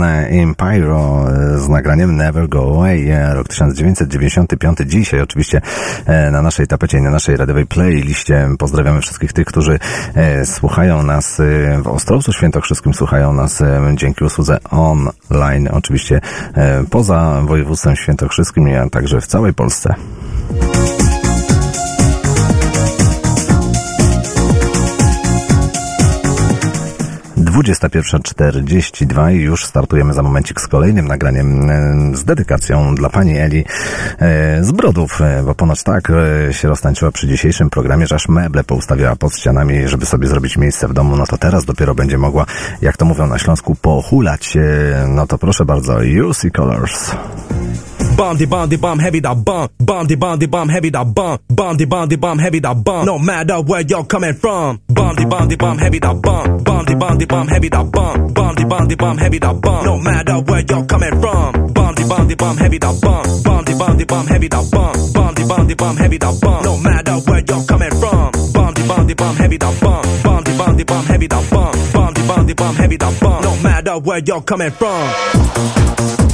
[SPEAKER 5] Empiro e, z nagraniem Never Go Away, e, rok 1995. Dzisiaj oczywiście e, na naszej tapecie i na naszej radiowej playliście pozdrawiamy wszystkich tych, którzy słuchają nas w Ostrowcu Świętokrzyskim, słuchają nas dzięki usłudze online, oczywiście poza województwem świętokrzyskim, a także w całej Polsce. 21.42 i już startujemy za momencik z kolejnym nagraniem e, z dedykacją dla pani Eli e, z Brodów, e, bo ponoć tak się roztańczyła przy dzisiejszym programie, że aż meble poustawiała pod ścianami, żeby sobie zrobić miejsce w domu, no to teraz dopiero będzie mogła, jak to mówią na Śląsku, pohulać. No to proszę bardzo, UC Colors.
[SPEAKER 14] Bomb the bomb the bomb heavy da bomb. Bomb the bomb the bomb heavy da bomb. Bomb the bomb the bomb heavy da bomb. No matter where you're coming from. Bomb the bomb the bomb heavy da bomb. Bomb the bomb the bomb heavy da bomb. Bomb the bomb the bomb heavy da bomb. No matter where you're coming from. Bomb the bomb the bomb heavy da bomb. Bomb the bomb the bomb heavy da bomb. Bomb the bomb the bomb heavy da bomb. No matter where you're coming from. Bomb the bomb the bomb heavy da bomb. Bomb the bomb the bomb heavy da bomb. Bomb the bomb the bomb heavy da bomb. No matter where you're coming from.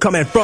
[SPEAKER 14] Coming from.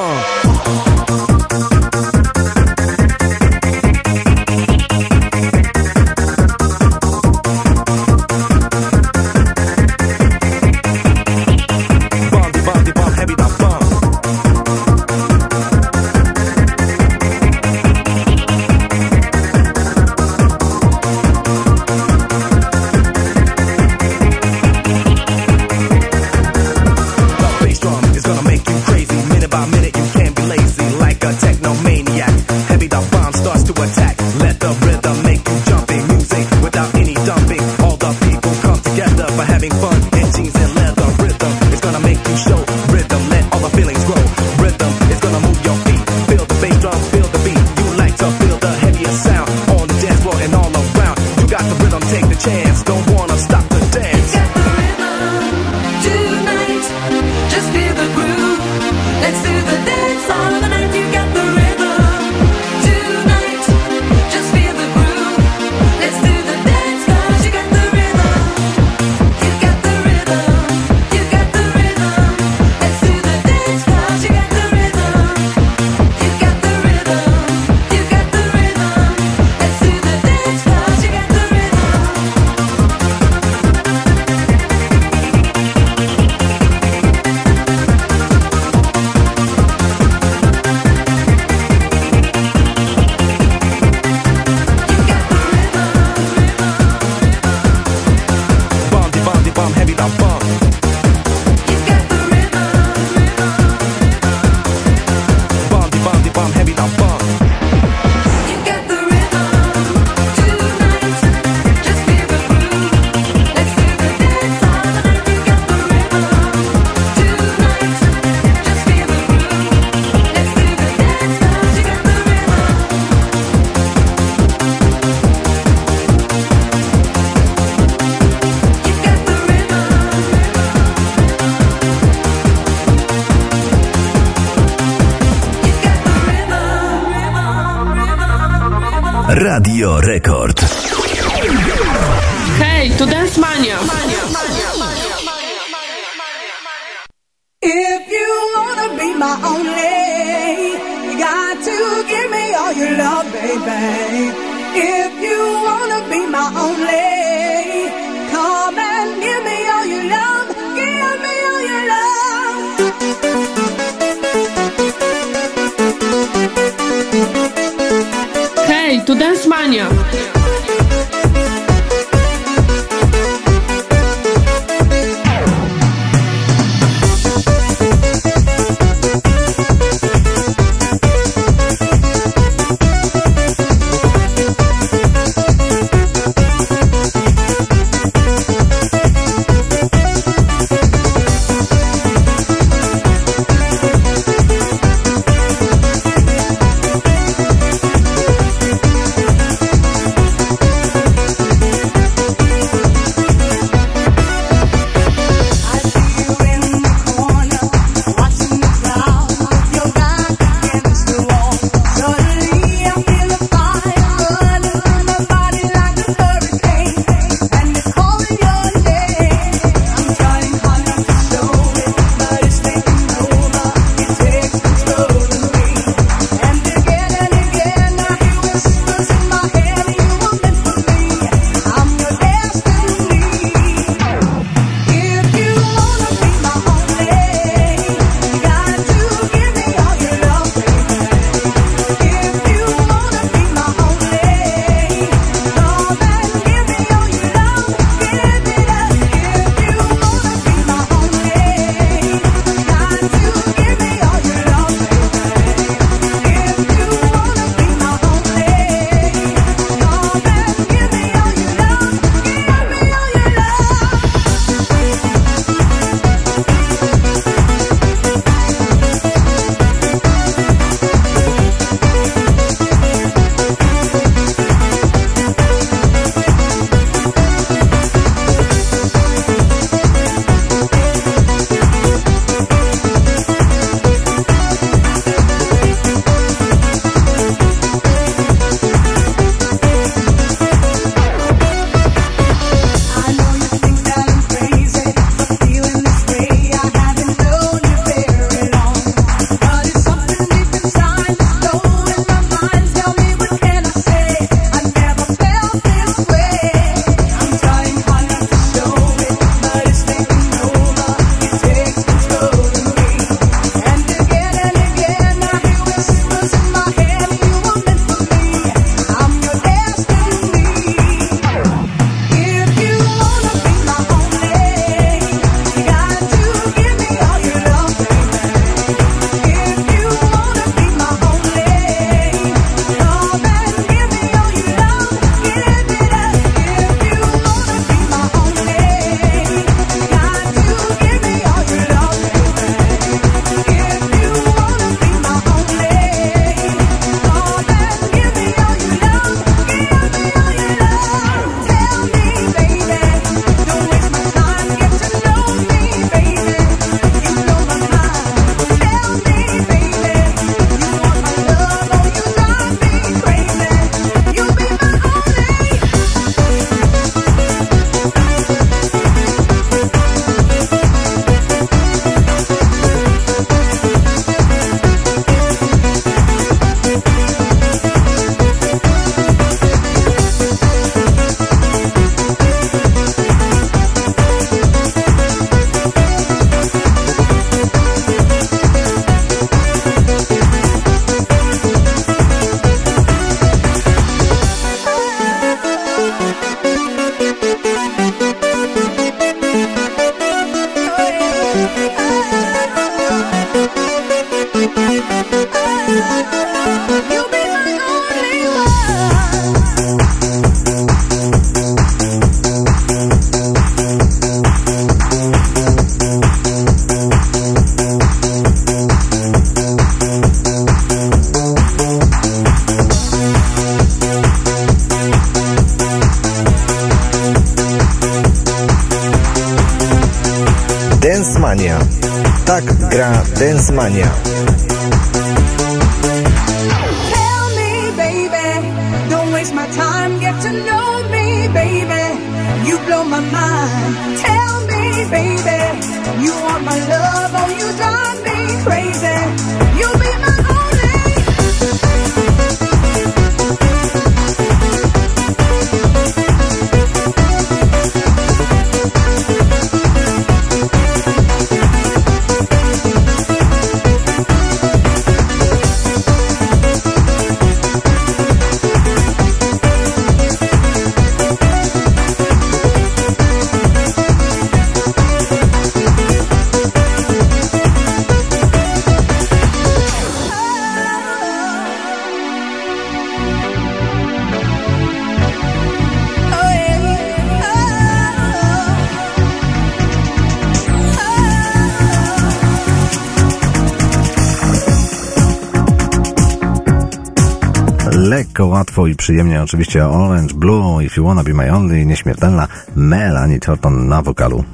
[SPEAKER 5] Przyjemnie oczywiście Orange Blue, If You Wanna Be My Only, nieśmiertelna Melanie Thornton na wokalu.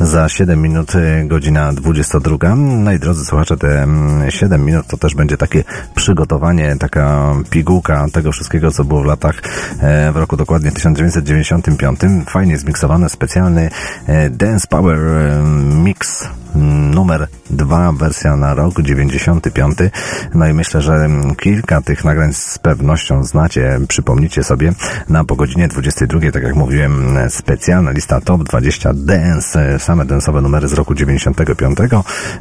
[SPEAKER 5] Za 7 minut y, godzina 22. No i drodzy słuchacze, te mm, 7 minut to też będzie takie przygotowanie, taka pigułka tego wszystkiego, co było w latach, e, w roku dokładnie 1995. Fajnie zmiksowany, specjalny e, Dance Power e, Mix mm, numer 2, wersja na rok 95. No i myślę, że kilka tych nagrań z pewnością znacie, przypomnicie sobie na po godzinie 22, tak jak mówiłem, specjalna lista Top 20 Dance, same dance'owe numery z roku 95.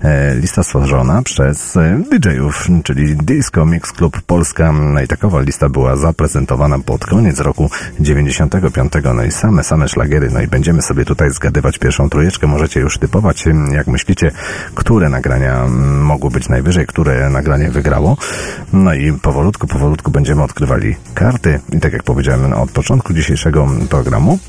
[SPEAKER 5] E, Lista stworzona przez DJ-ów, czyli Disco Mix Club Polska. No i takowa lista była zaprezentowana pod koniec roku 95. No i same, same szlagiery. No i będziemy sobie tutaj zgadywać pierwszą trójeczkę. Możecie już typować, jak myślicie, które nagrania mogło być najwyżej, które nagranie wygrało. No i powolutku, powolutku będziemy odkrywali karty. I tak jak powiedziałem od początku dzisiejszego programu,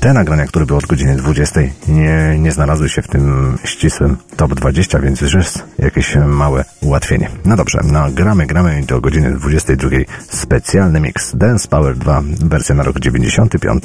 [SPEAKER 5] te nagrania, które były od godziny 20, nie, nie znalazły się w tym ścisłym top 20, więc już jest jakieś małe ułatwienie. No dobrze, no gramy, gramy do godziny 22 specjalny mix Dance Power 2, wersja na rok 95.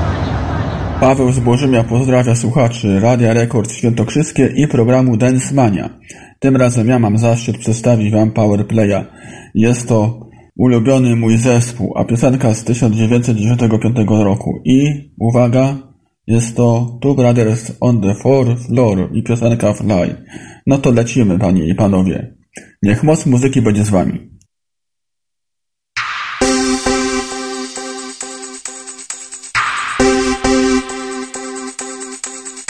[SPEAKER 2] Paweł Zbożymia pozdrawia słuchaczy Radia Rekord Świętokrzyskie i programu Dance Mania. Tym razem ja mam zaszczyt przedstawić Wam Powerplaya. Jest to ulubiony mój zespół, a piosenka z 1995 roku. I uwaga, jest to Two Brothers on the Fourth Floor i piosenka Fly. No to lecimy, panie i panowie. Niech moc muzyki będzie z Wami.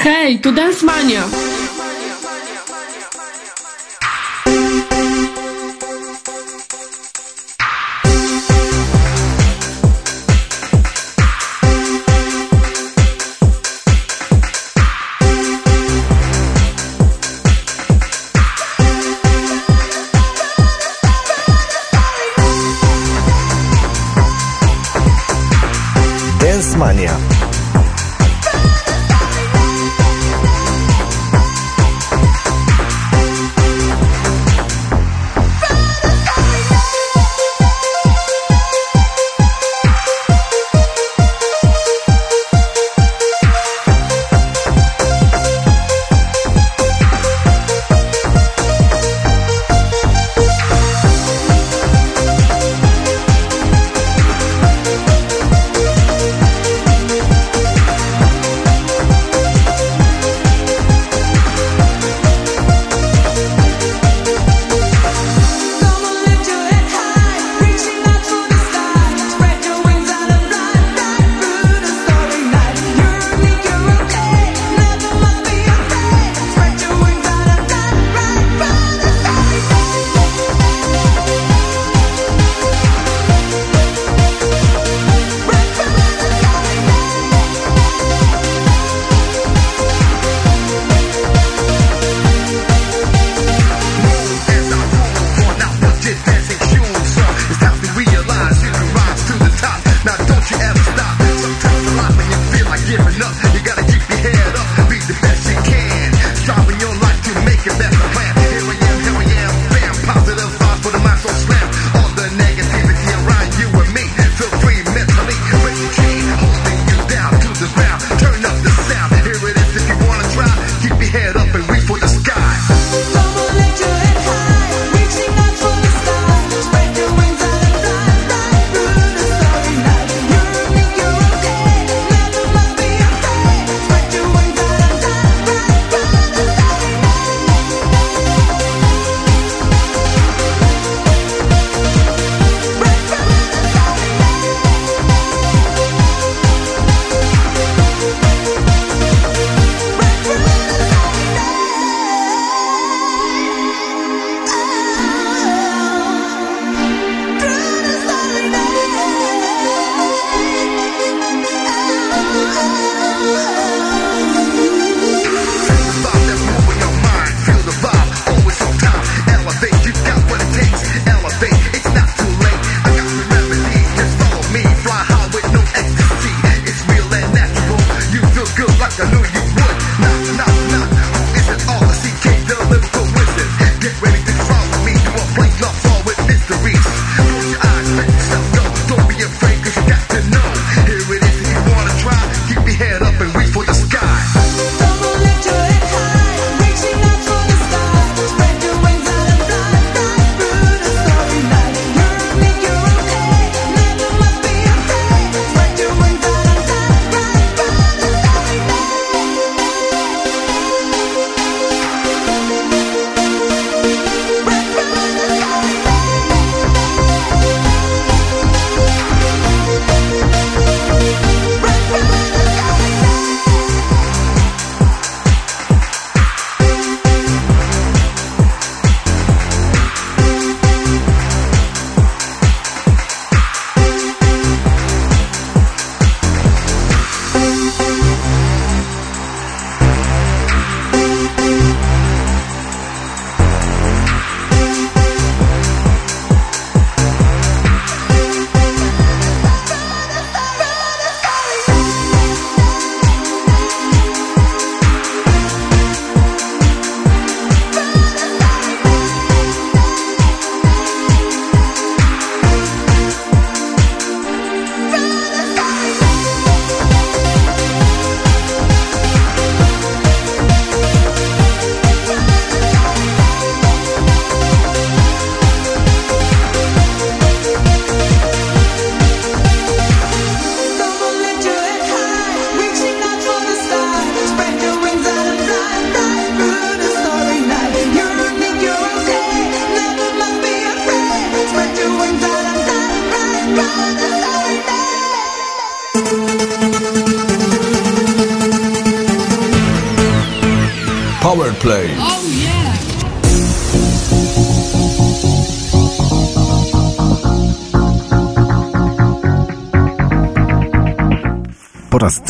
[SPEAKER 15] Hej, tu Dance Mania.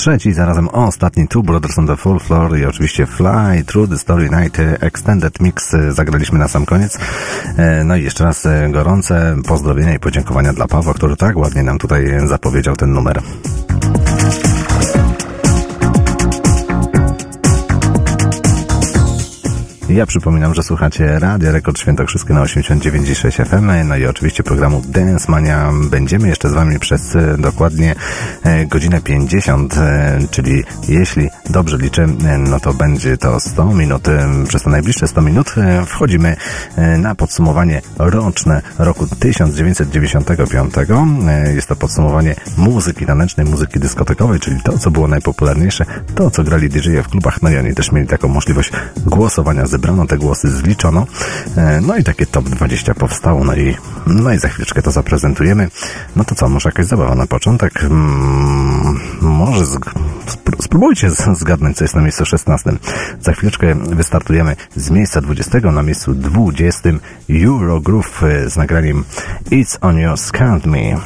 [SPEAKER 5] Trzeci, zarazem ostatni Two Brothers on the Full Floor i oczywiście Fly Through the Story Night Extended Mix e, zagraliśmy na sam koniec. E, No i jeszcze raz e, gorące pozdrowienia i podziękowania dla Pawła, który tak ładnie nam tutaj zapowiedział ten numer. Ja przypominam, że słuchacie Radia Rekord Świętokrzyskie na 89,6 FM, no i oczywiście programu Dance Mania. Będziemy jeszcze z Wami przez e, dokładnie e, godzinę 50, e, czyli jeśli dobrze liczę, no to będzie to 100 minut. Przez te najbliższe 100 minut wchodzimy na podsumowanie roczne roku 1995. Podsumowanie muzyki tanecznej, muzyki dyskotekowej, czyli to, co było najpopularniejsze, to, co grali DJ w klubach, no i oni też mieli taką możliwość głosowania, zebrano te głosy, zliczono, e, no i takie top 20 powstało, no i, no i za chwileczkę to zaprezentujemy. No to co, może jakaś zabawa na początek? Mm, może z, spró- spróbujcie zgadnąć, co jest na miejscu 16. Za chwileczkę wystartujemy z miejsca 20 na miejscu 20 Eurogroove z nagraniem It's on Your Scan't Me.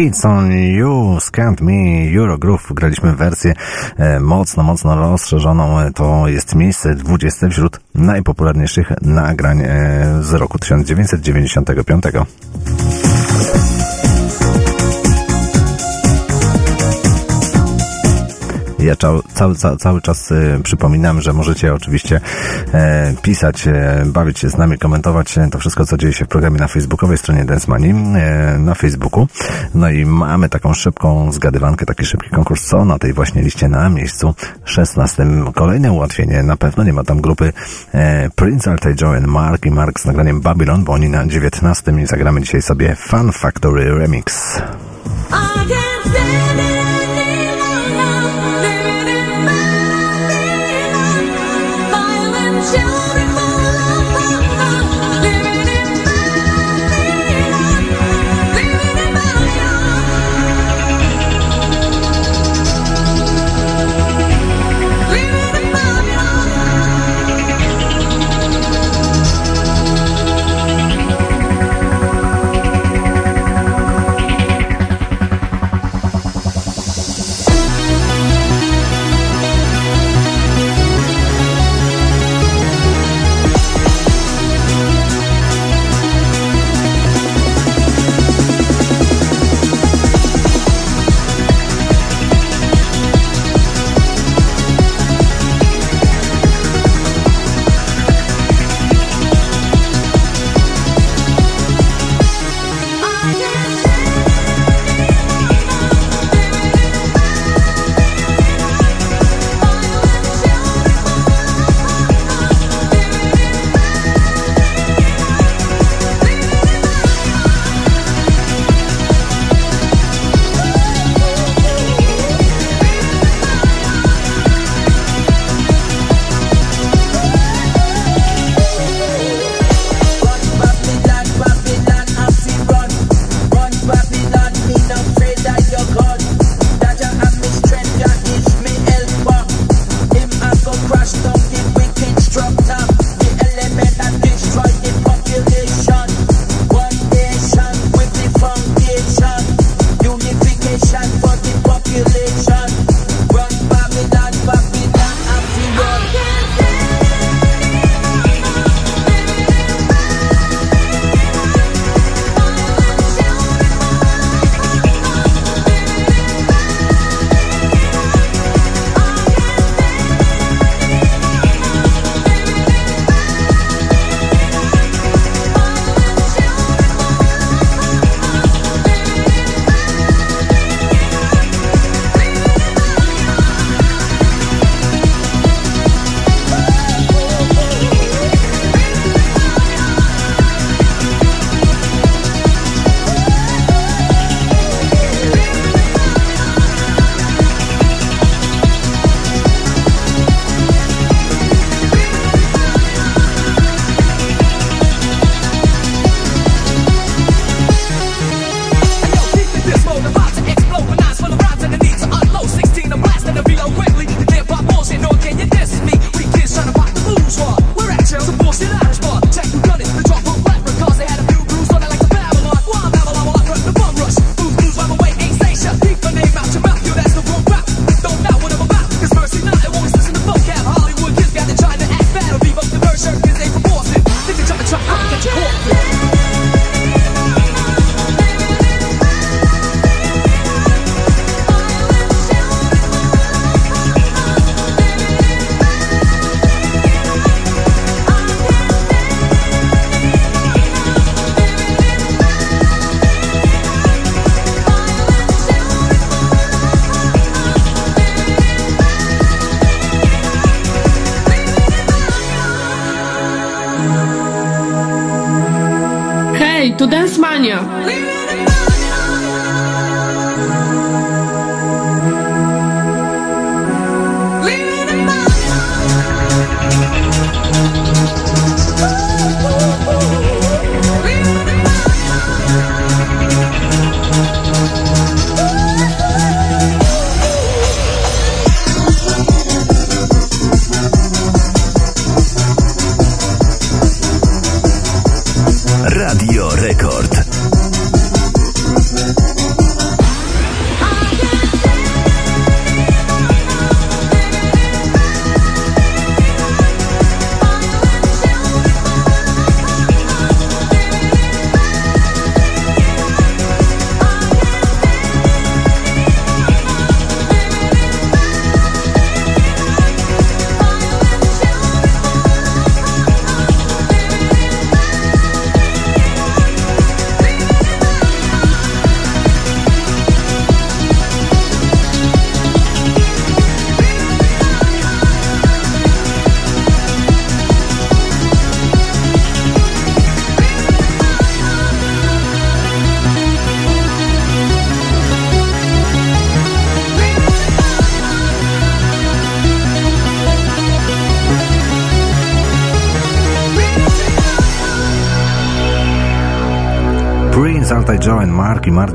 [SPEAKER 16] It's
[SPEAKER 5] on you, Scant Me, Eurogroove. Graliśmy wersję e, mocno, mocno rozszerzoną. E, To jest miejsce 20 wśród najpopularniejszych nagrań e, z roku 1995. Ja cał, cały, cały, cały czas e, przypominam, że możecie oczywiście e, pisać, e, bawić się z nami, komentować to wszystko, co dzieje się w programie na facebookowej stronie Dance Money, e, na Facebooku. No i mamy taką szybką zgadywankę, taki szybki konkurs, co na tej właśnie liście na miejscu 16. Kolejne ułatwienie, na pewno nie ma tam grupy Prince Arte Joe Mark i Mark z nagraniem Babylon, bo oni na 19. i zagramy dzisiaj sobie Fun Factory Remix.
[SPEAKER 16] Thank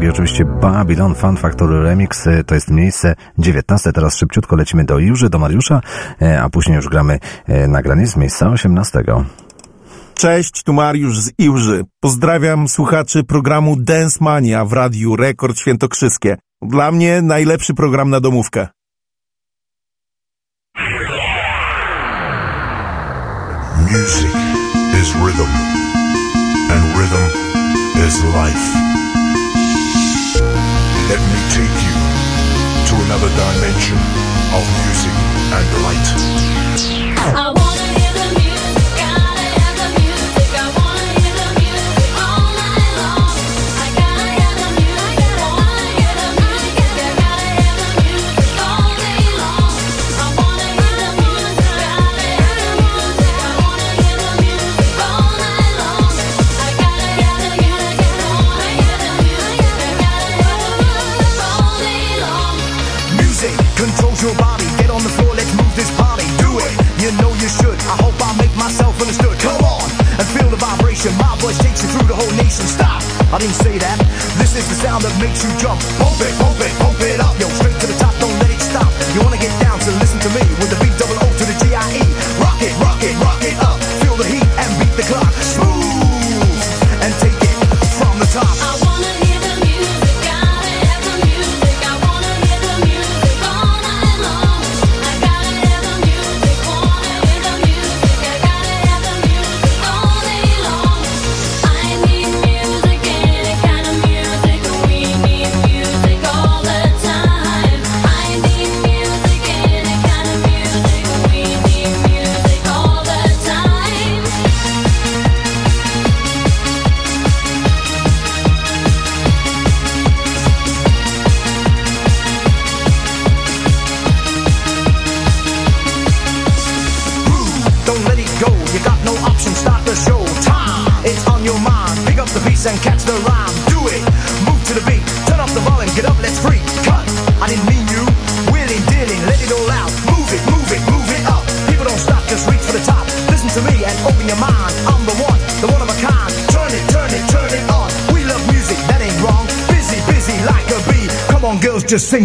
[SPEAKER 5] i oczywiście Babylon Fan Factory Remix. E, to jest miejsce 19. Teraz szybciutko lecimy do Jurzy, do Mariusza, e, a później już gramy e, nagranie z miejsca 18.
[SPEAKER 17] Cześć, tu Mariusz z Iłży. Pozdrawiam słuchaczy programu Dance Mania w Radiu Rekord Świętokrzyskie. Dla mnie najlepszy program na domówkę.
[SPEAKER 7] Music is rhythm and rhythm is life. Let me take you to another dimension of music and light.
[SPEAKER 18] It's the
[SPEAKER 15] sound that makes you jump. Pump it, pump it, pump it up.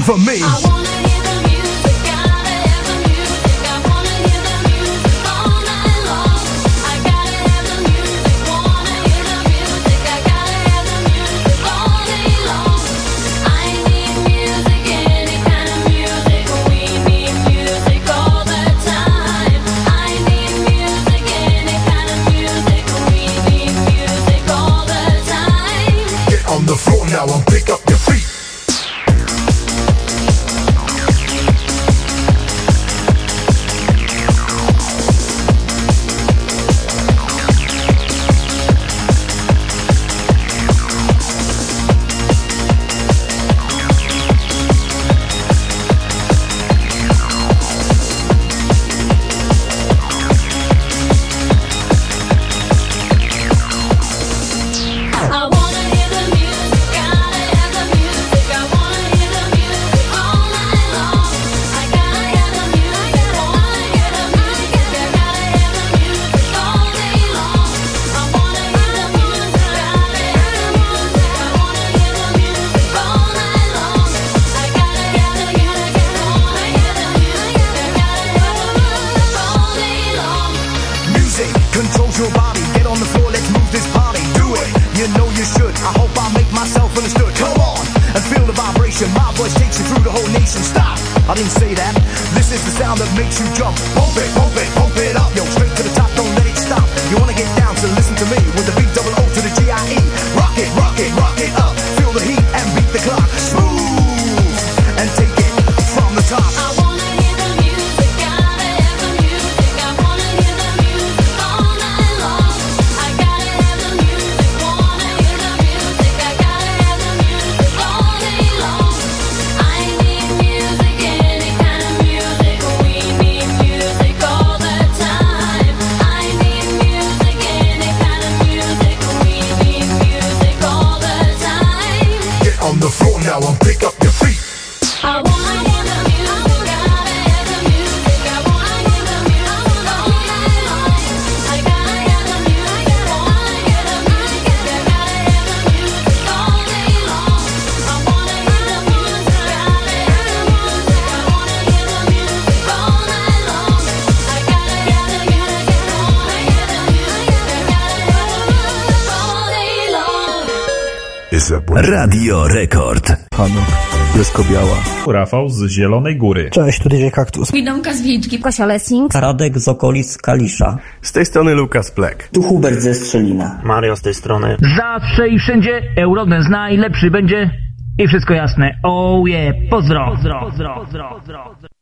[SPEAKER 15] for me.
[SPEAKER 19] Radio Rekord.
[SPEAKER 20] Hanuk, Bielsko-Biała. Rafał z Zielonej Góry.
[SPEAKER 21] Cześć, tu DJ Kaktus.
[SPEAKER 22] Widomka z Wilczki.
[SPEAKER 21] Kasia Lessing. Radek z okolic Kalisza.
[SPEAKER 20] Z tej strony Lukas Plek.
[SPEAKER 21] Tu Hubert ze Strzelina.
[SPEAKER 20] Mario z tej strony.
[SPEAKER 23] Zawsze i wszędzie Eurodance najlepszy będzie i wszystko jasne. Oh yeah, pozdro.
[SPEAKER 13] pozdro, pozdro, pozdro, pozdro.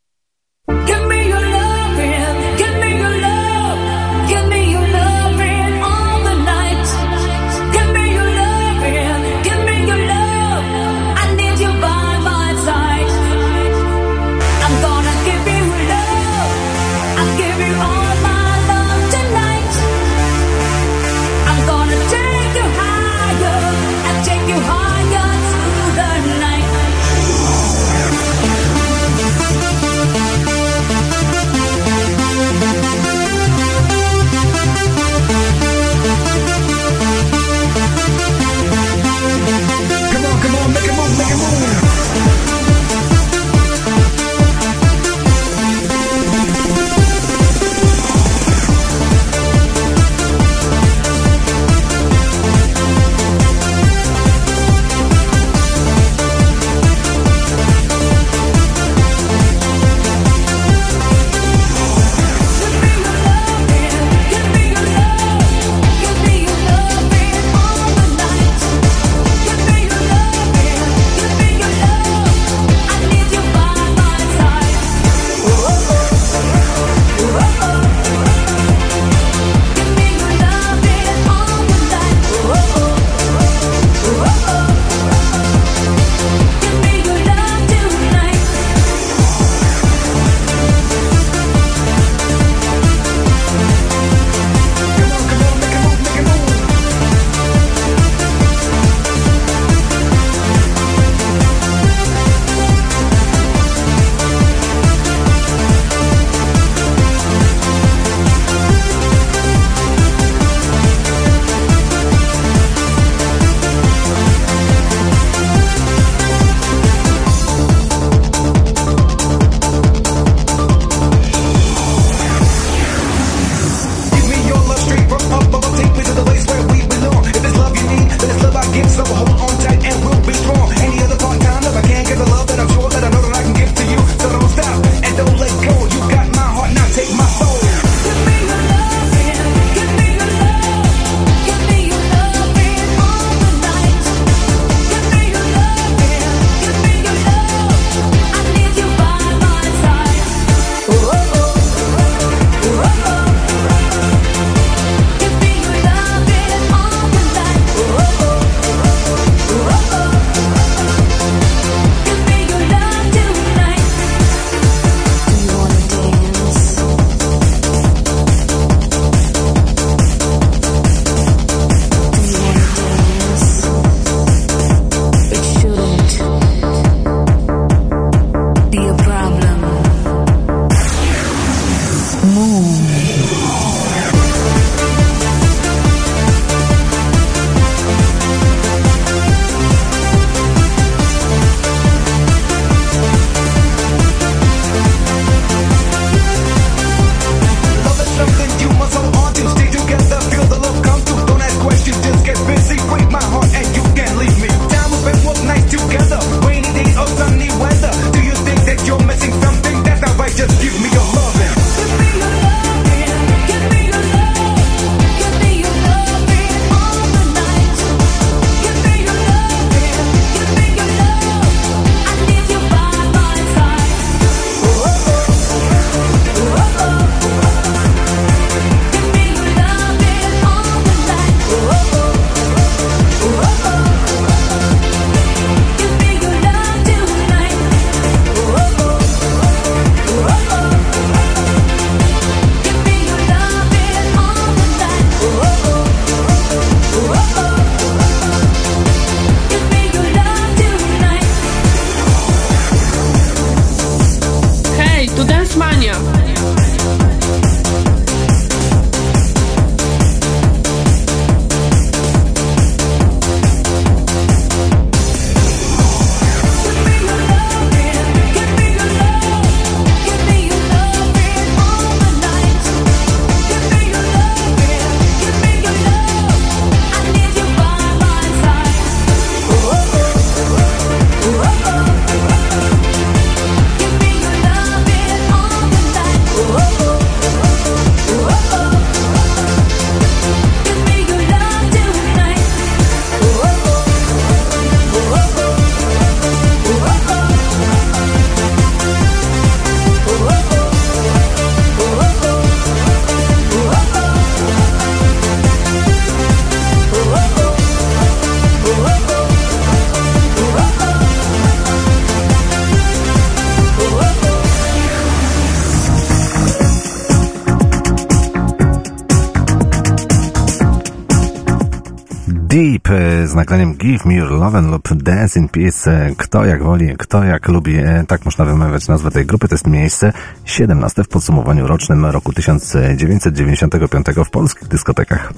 [SPEAKER 13] Give Me Your Love
[SPEAKER 5] lub Dance in Peace. Kto jak woli, kto jak lubi, e, tak można wymawiać nazwę tej grupy. To jest miejsce 17 w podsumowaniu rocznym roku 1995 w polskich dyskotekach.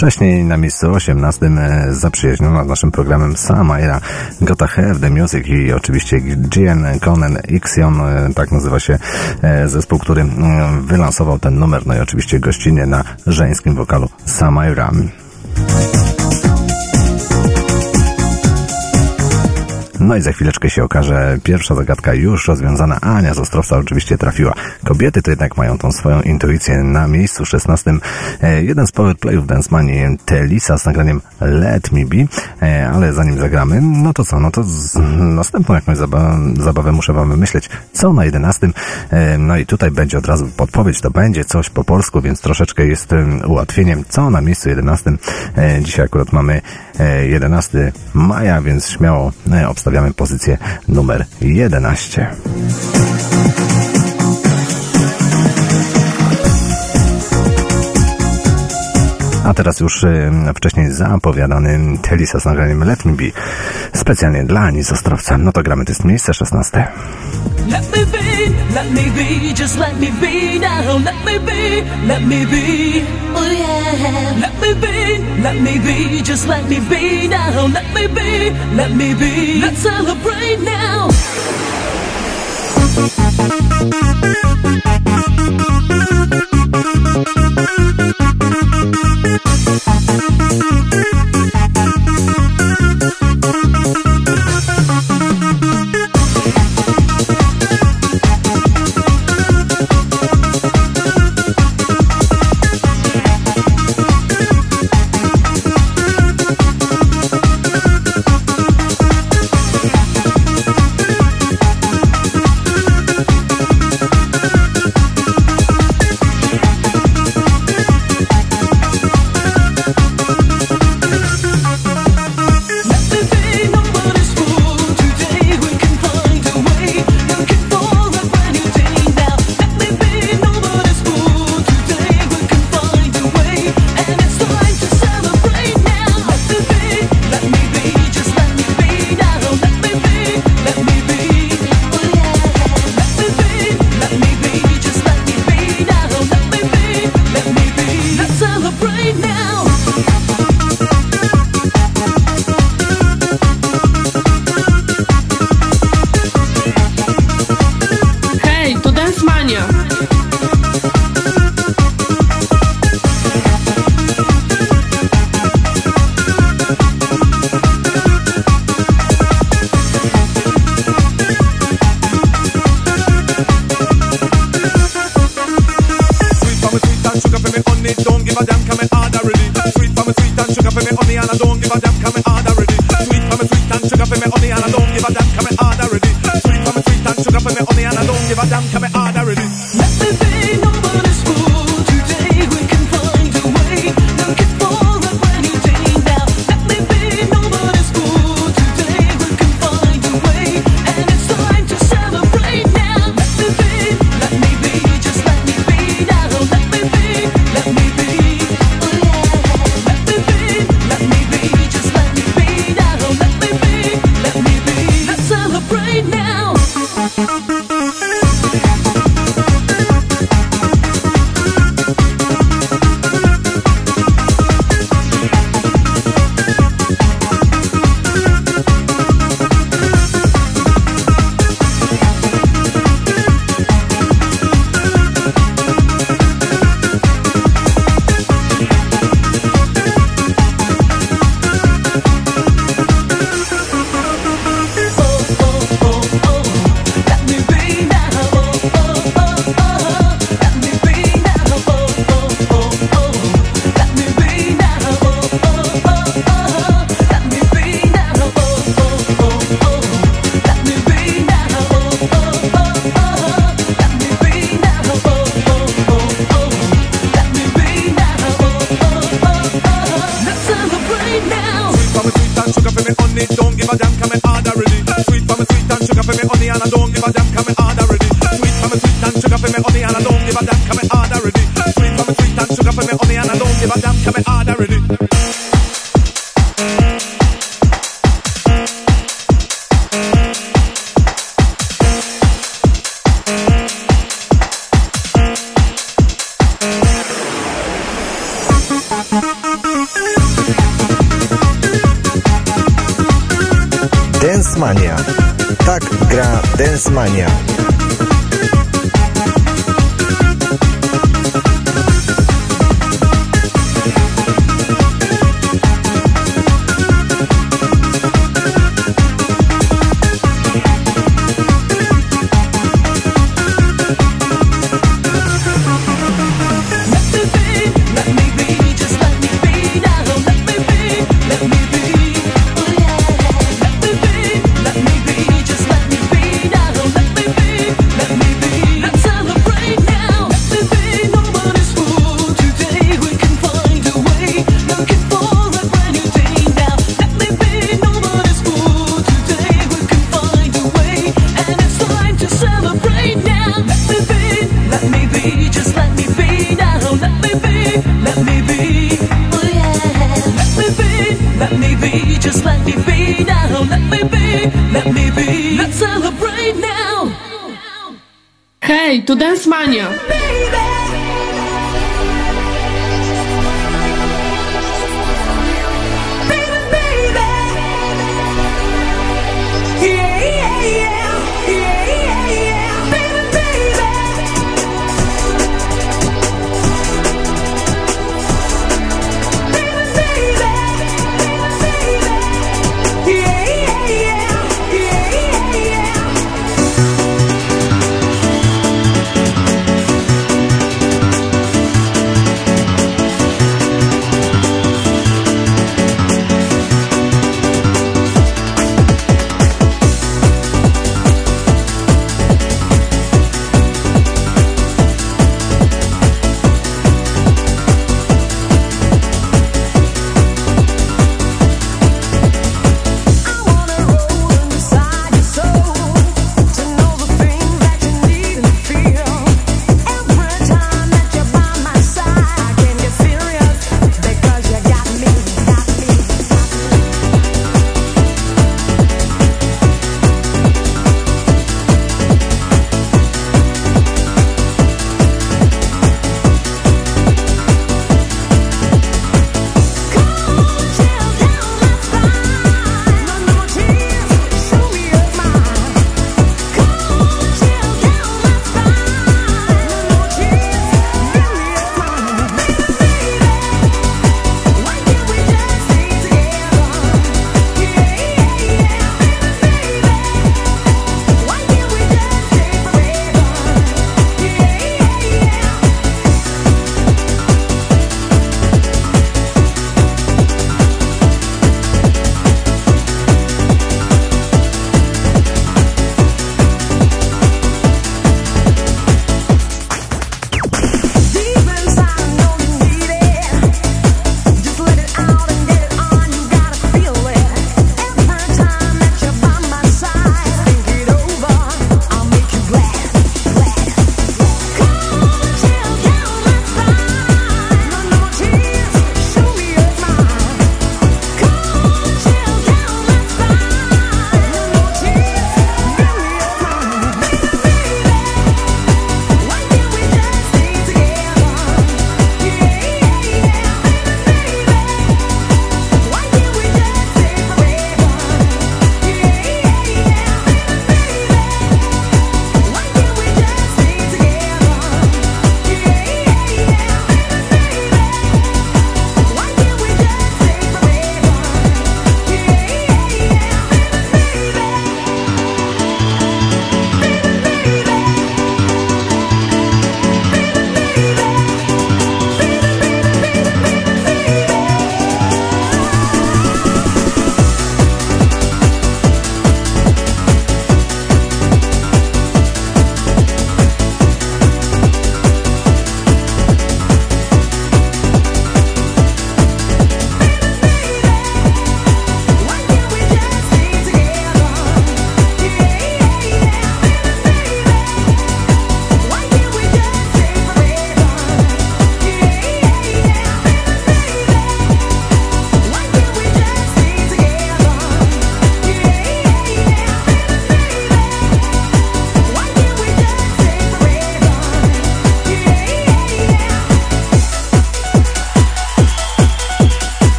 [SPEAKER 5] Wcześniej na miejscu 18 e, zaprzyjaźniona z naszym programem Samaira Gotta Have The Music i oczywiście Gian Conan Ixion, e, tak nazywa się e, zespół, który wylansował ten numer, no i oczywiście gościnnie na żeńskim wokalu Samaira. No i za chwileczkę się okaże, pierwsza zagadka już rozwiązana. Ania z Ostrowca oczywiście trafiła. Kobiety to jednak mają tą swoją intuicję. Na miejscu 16 e, jeden z powerplayów Dance Money, Telisa z nagraniem Let Me Be, e, ale zanim zagramy, no to co, no to następną jakąś zaba zabawę muszę wam wymyśleć. Co na 11? E, no i tutaj będzie od razu podpowiedź, to będzie coś po polsku, więc troszeczkę jest em, ułatwieniem. Co na miejscu 11? E, dzisiaj akurat mamy 11 maja, więc śmiało e, obstawiamy pozycję numer 11. A teraz już y, wcześniej zapowiadany Telisa z nagraniem Let Me Be specjalnie dla Ani z Ostrowca. No to gramy, to jest miejsce 16.
[SPEAKER 19] Let me be, let me be, just let me be now. Let me be, let me be, oh yeah. Let me be, let me be, just let me be now. Let me be, let me be, let's celebrate now.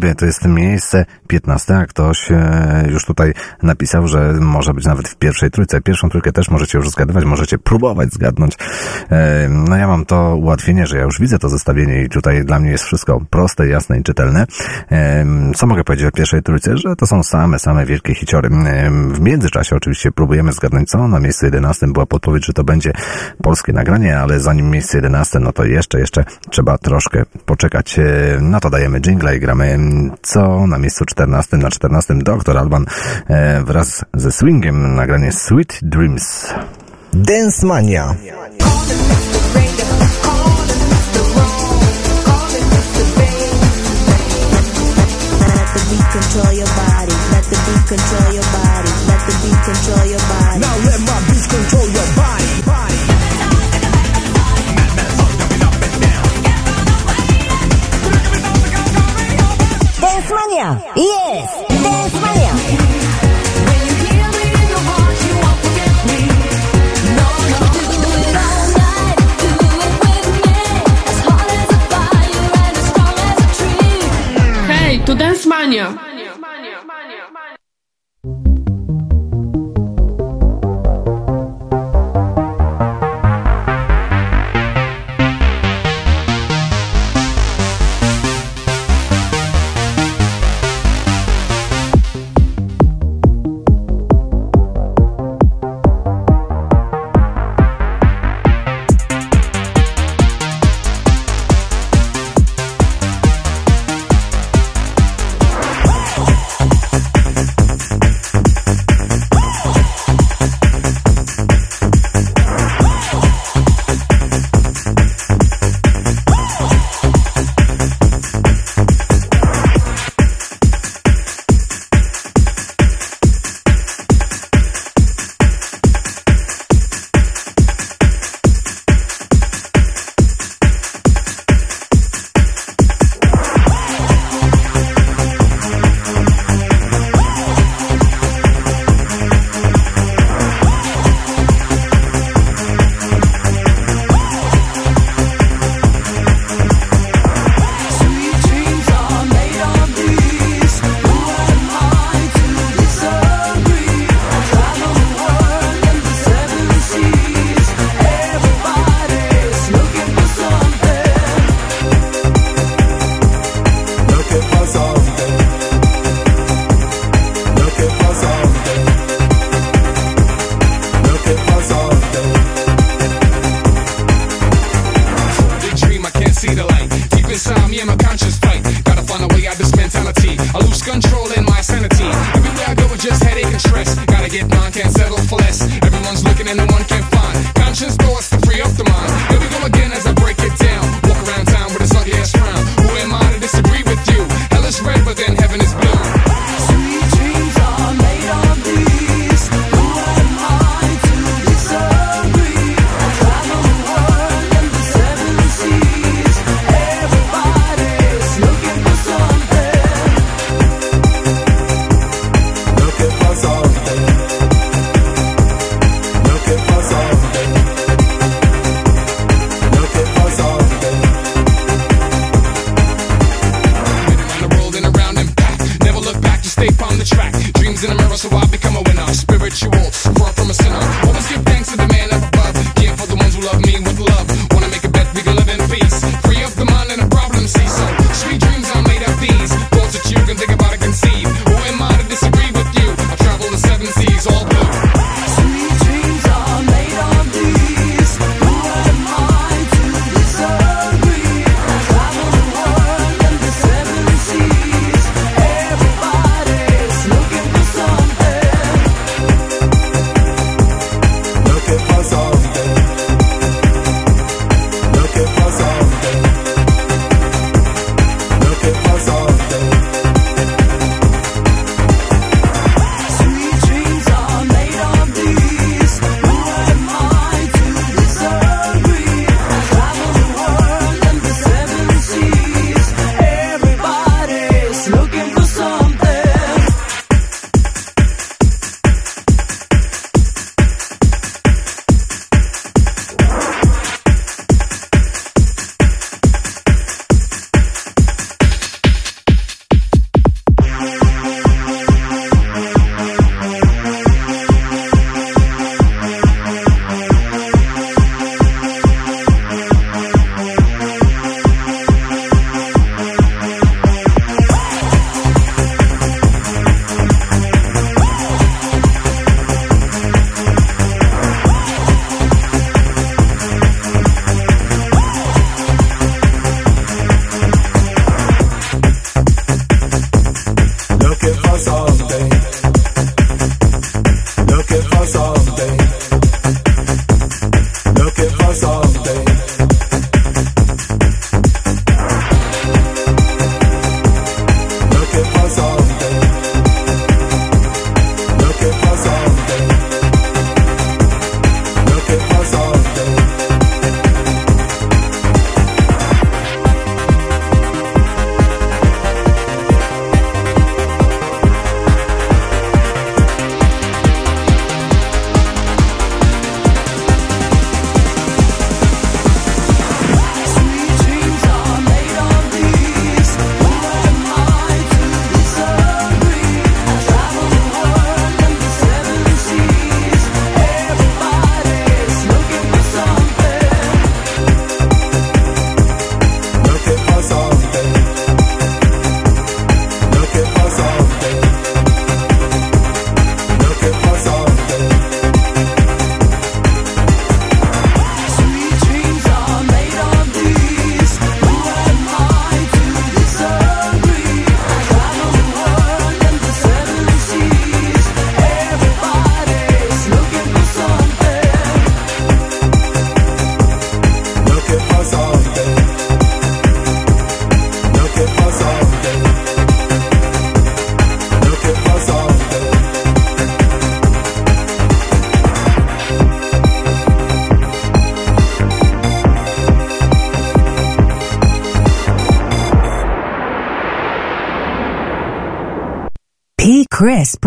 [SPEAKER 5] Baby to jest miejsce 15, a ktoś e, już tutaj napisał, że może być nawet w pierwszej trójce. Pierwszą trójkę też możecie już zgadywać, możecie próbować zgadnąć. E, no ja mam to ułatwienie, że ja już widzę to zestawienie i tutaj dla mnie jest wszystko proste, jasne i czytelne. E, co mogę powiedzieć o pierwszej trójce? Że to są same, same wielkie hiciory. W międzyczasie oczywiście próbujemy zgadnąć co. Na miejscu 11 była podpowiedź, że to będzie polskie nagranie, ale zanim miejsce 11, no to jeszcze, jeszcze trzeba troszkę poczekać. E, No to dajemy jingle i gramy co na miejscu 14. Na 14 Dr. Alban e, wraz ze swingiem nagranie Sweet Dreams.
[SPEAKER 24] Dance Mania.
[SPEAKER 25] Beat control your body. Let the beat control your body. Let the beat control your body.
[SPEAKER 26] Now let my beats control your body.
[SPEAKER 27] Dance! Yes! Dance Mania!
[SPEAKER 1] Dance Mania.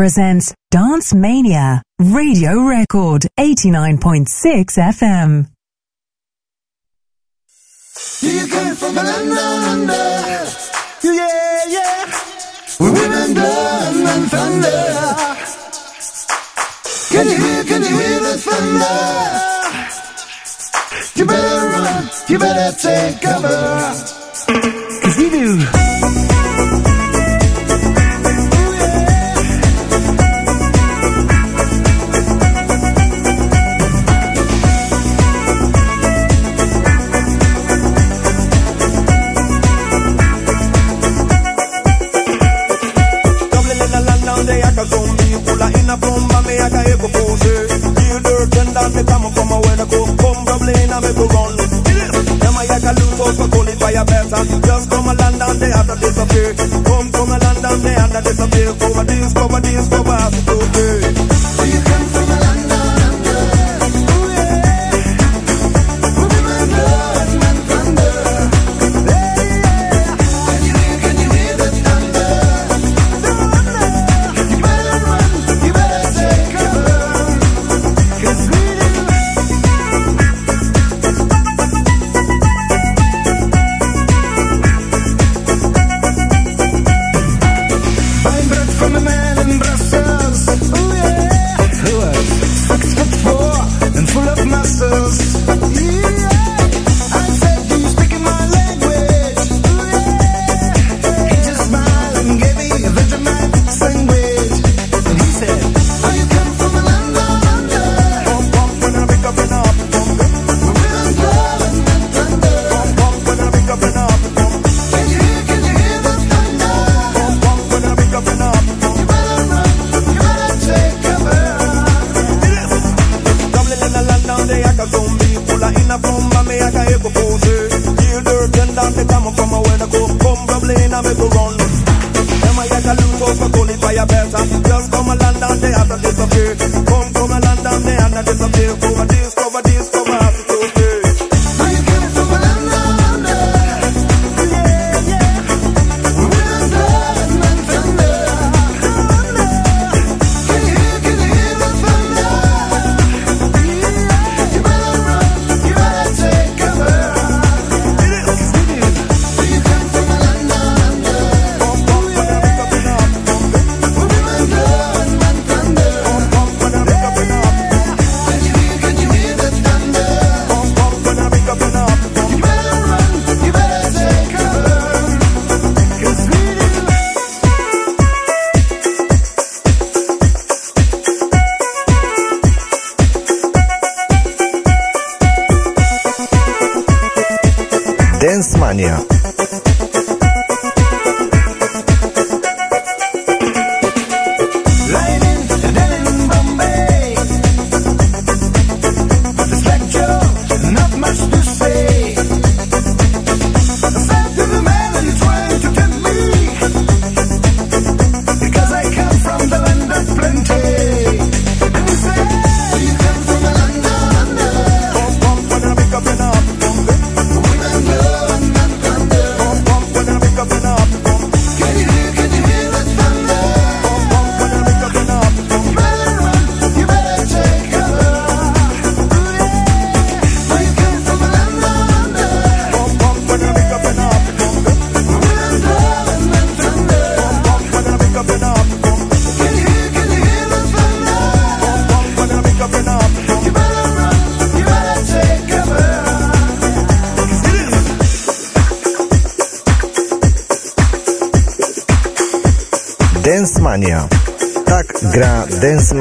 [SPEAKER 28] presents Dance Mania, Radio Record, 89.6 FM.
[SPEAKER 16] You came from London, under. yeah, yeah. With women, blood, and thunder. Can you hear, can you hear the thunder? You better run, you better take cover.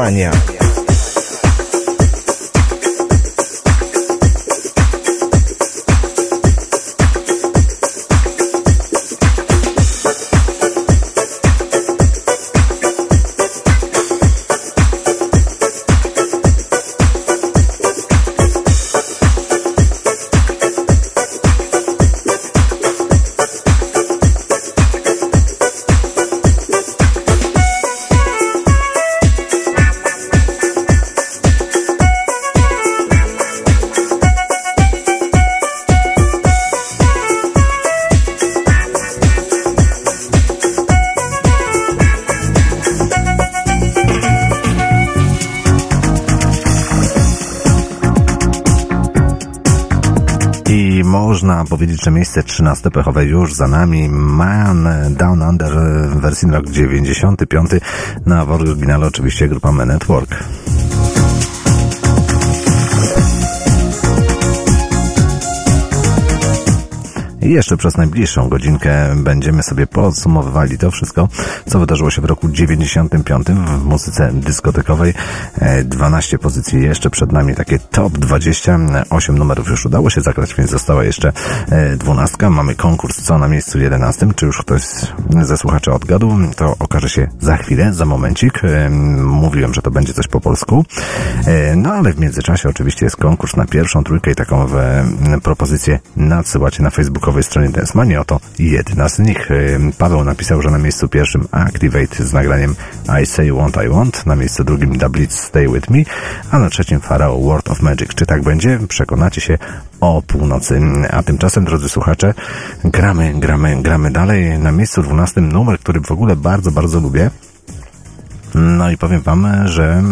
[SPEAKER 5] Alemania. Że miejsce 13 pechowe już za nami. Man Down Under w wersji rok 95 na w oryginale oczywiście grupa Man Network. I jeszcze przez najbliższą godzinkę będziemy sobie podsumowywali to wszystko, co wydarzyło się w roku 95 w muzyce dyskotekowej. E, 12 pozycji jeszcze przed nami, takie top 20. 8 numerów już udało się zagrać, więc została jeszcze e, 12. Mamy konkurs co na miejscu 11. Czy już ktoś ze słuchaczy odgadł? To okaże się za chwilę, za momencik. E, Mówiłem, że to będzie coś po polsku. E, No ale w międzyczasie oczywiście jest konkurs na pierwszą trójkę i taką e, propozycję nadsyłacie na facebookowej stronie Dance Oto jedna z nich. Paweł napisał, że na miejscu pierwszym Activate z nagraniem I Say What I Want, na miejscu drugim The Stay With Me, a na trzecim Pharaoh World of Magic. Czy tak będzie? Przekonacie się o północy. A tymczasem, drodzy słuchacze, gramy, gramy, gramy dalej. Na miejscu 12 numer, który w ogóle bardzo, bardzo lubię. No i powiem wam, że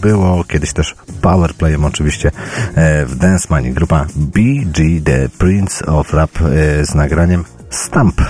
[SPEAKER 5] było kiedyś też powerplayem oczywiście e, w Dance Money grupa BG The Prince of Rap e, z nagraniem Stamp.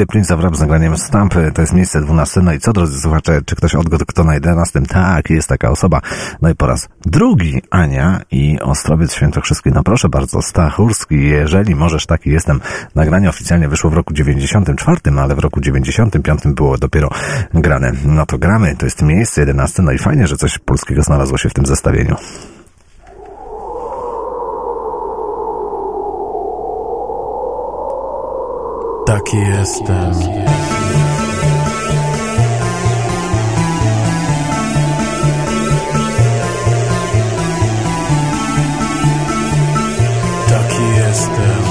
[SPEAKER 5] The Prince z nagraniem Stampy. To jest miejsce 12. No i co, drodzy słuchacze, czy ktoś odgadł, kto na 11? Tak, jest taka osoba. No i po raz drugi Ania i Ostrowiec Świętokrzyski. No proszę bardzo, Stachurski, jeżeli możesz, taki jestem. Nagranie oficjalnie wyszło w roku 94, ale w roku 95 było dopiero grane. No to gramy, to jest miejsce 11. No i fajnie, że coś polskiego znalazło się w tym zestawieniu.
[SPEAKER 27] Taki jestem. Taki jestem.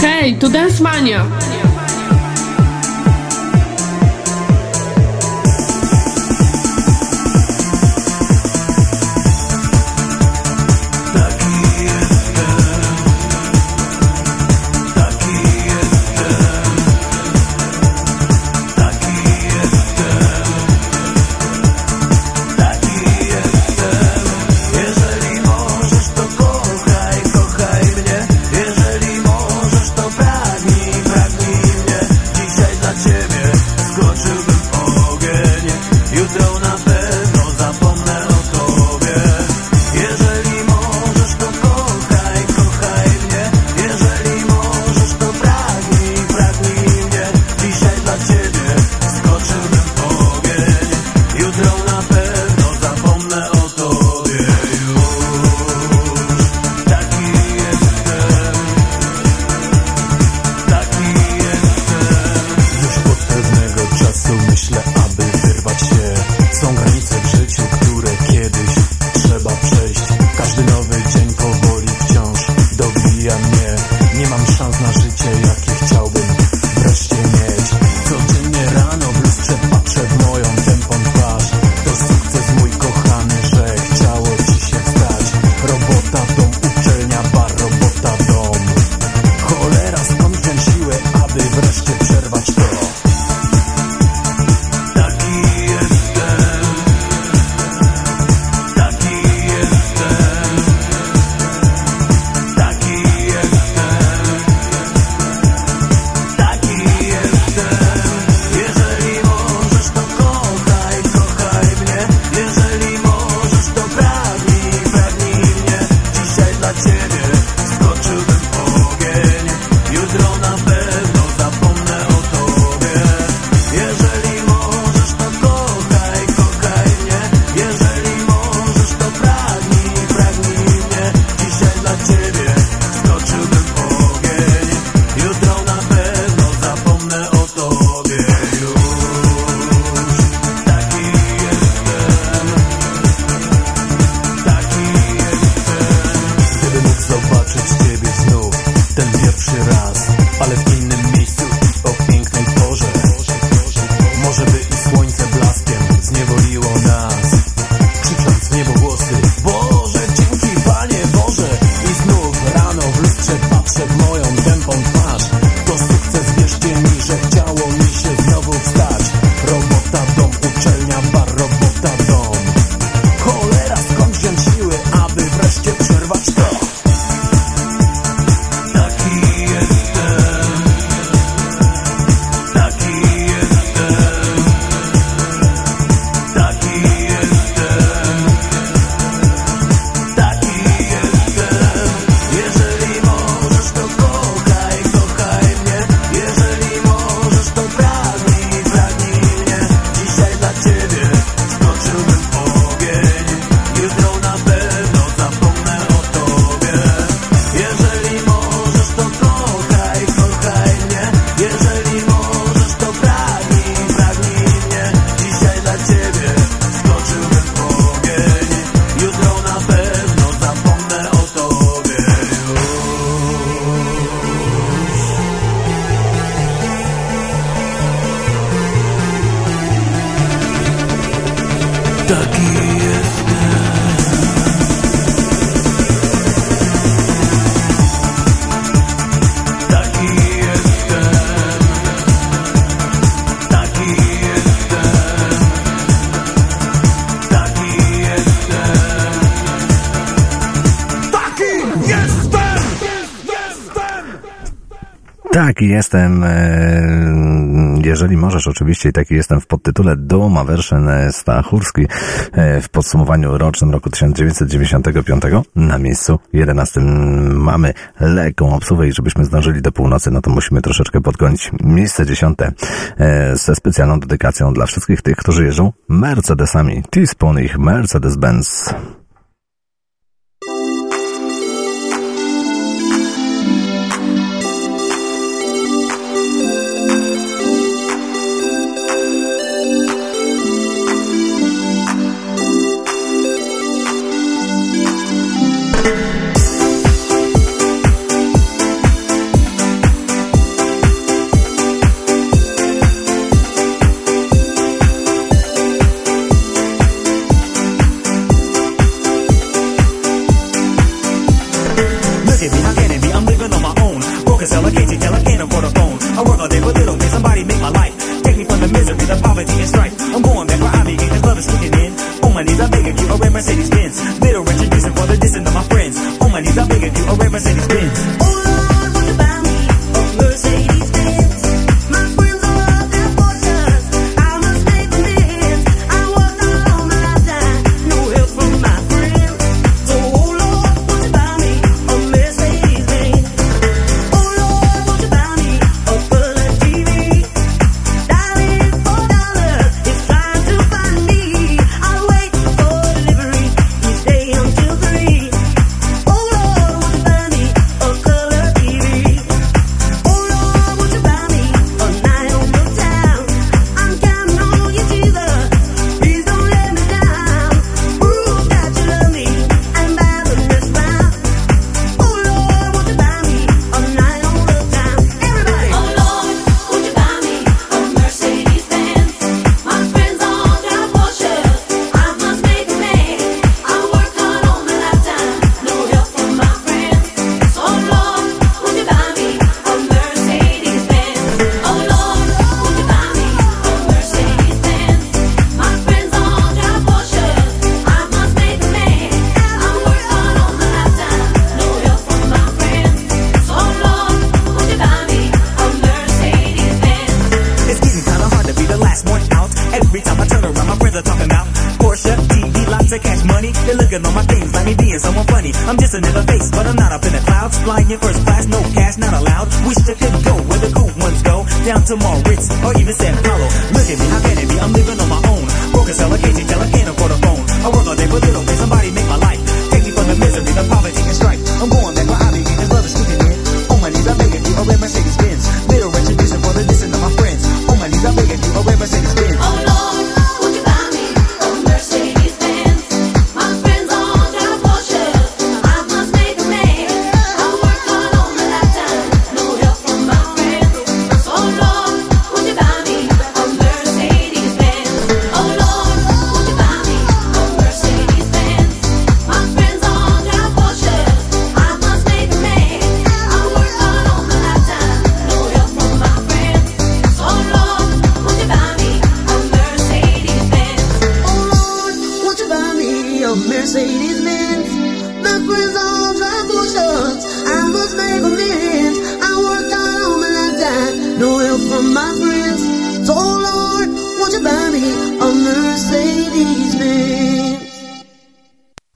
[SPEAKER 29] Hej, tu Dance Mania.
[SPEAKER 30] jestem, e, jeżeli możesz oczywiście, i taki jestem w podtytule Doma Werszyn e, Stachurski e, w podsumowaniu rocznym roku 1995 na miejscu 11 mamy lekką obsługę i żebyśmy zdążyli do północy, no to musimy troszeczkę podgonić miejsce 10 ze specjalną dedykacją dla wszystkich tych, którzy jeżdżą Mercedesami. Teaspoon ich Mercedes-Benz.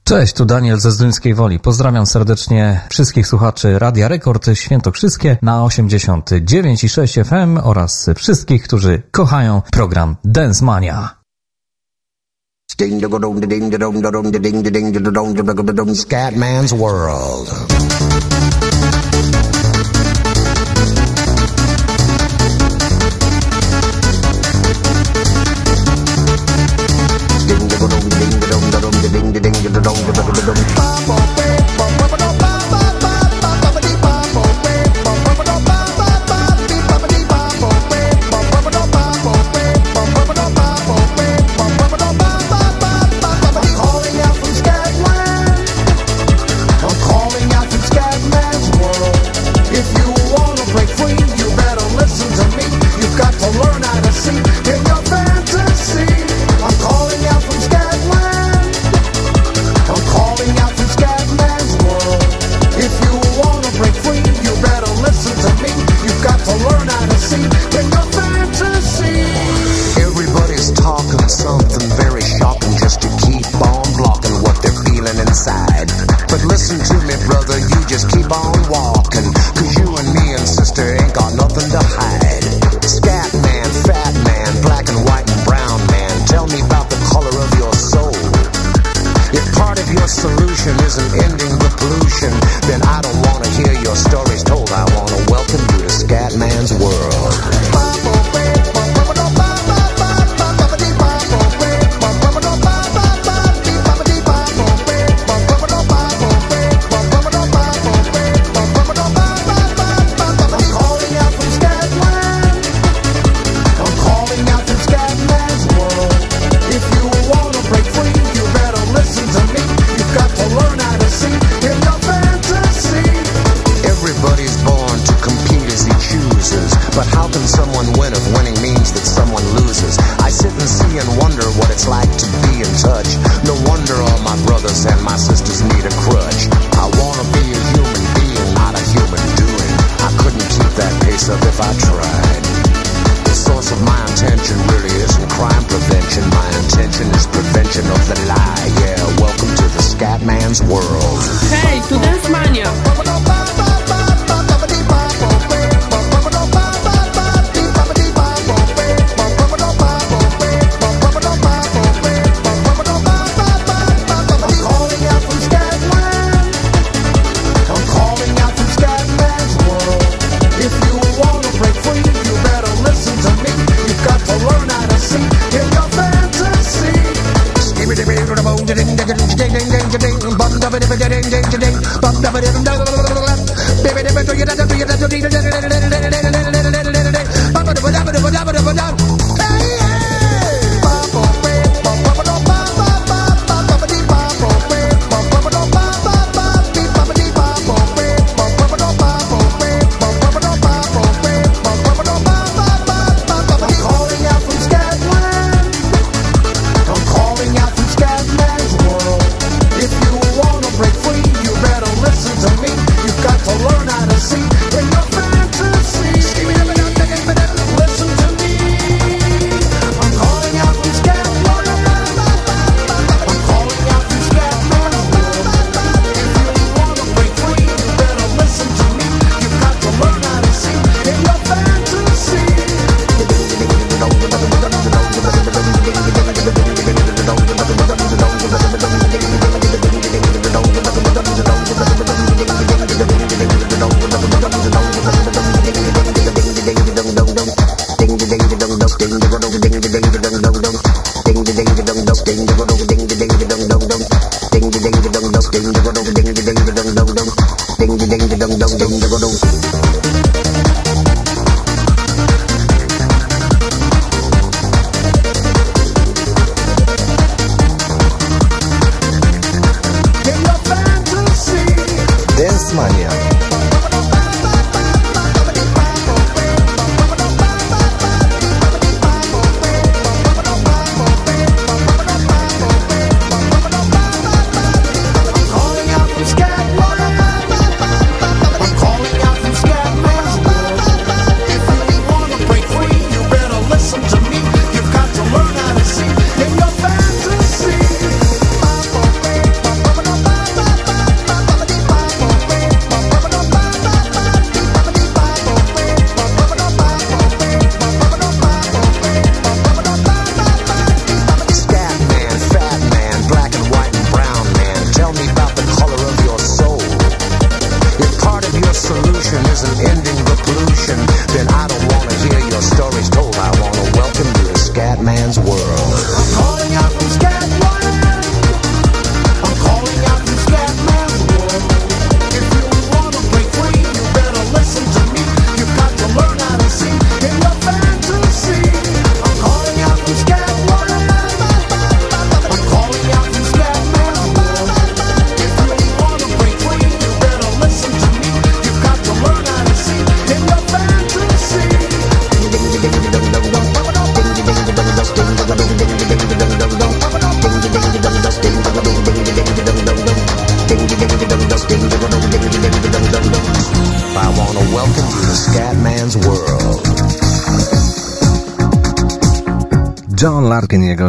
[SPEAKER 29] Cześć, tu Daniel ze Zduńskiej Woli. Pozdrawiam serdecznie wszystkich słuchaczy Radia Rekord Świętokrzyskie na 89 i 6 FM oraz wszystkich, którzy kochają program Dance Mania.
[SPEAKER 31] Scatman's World.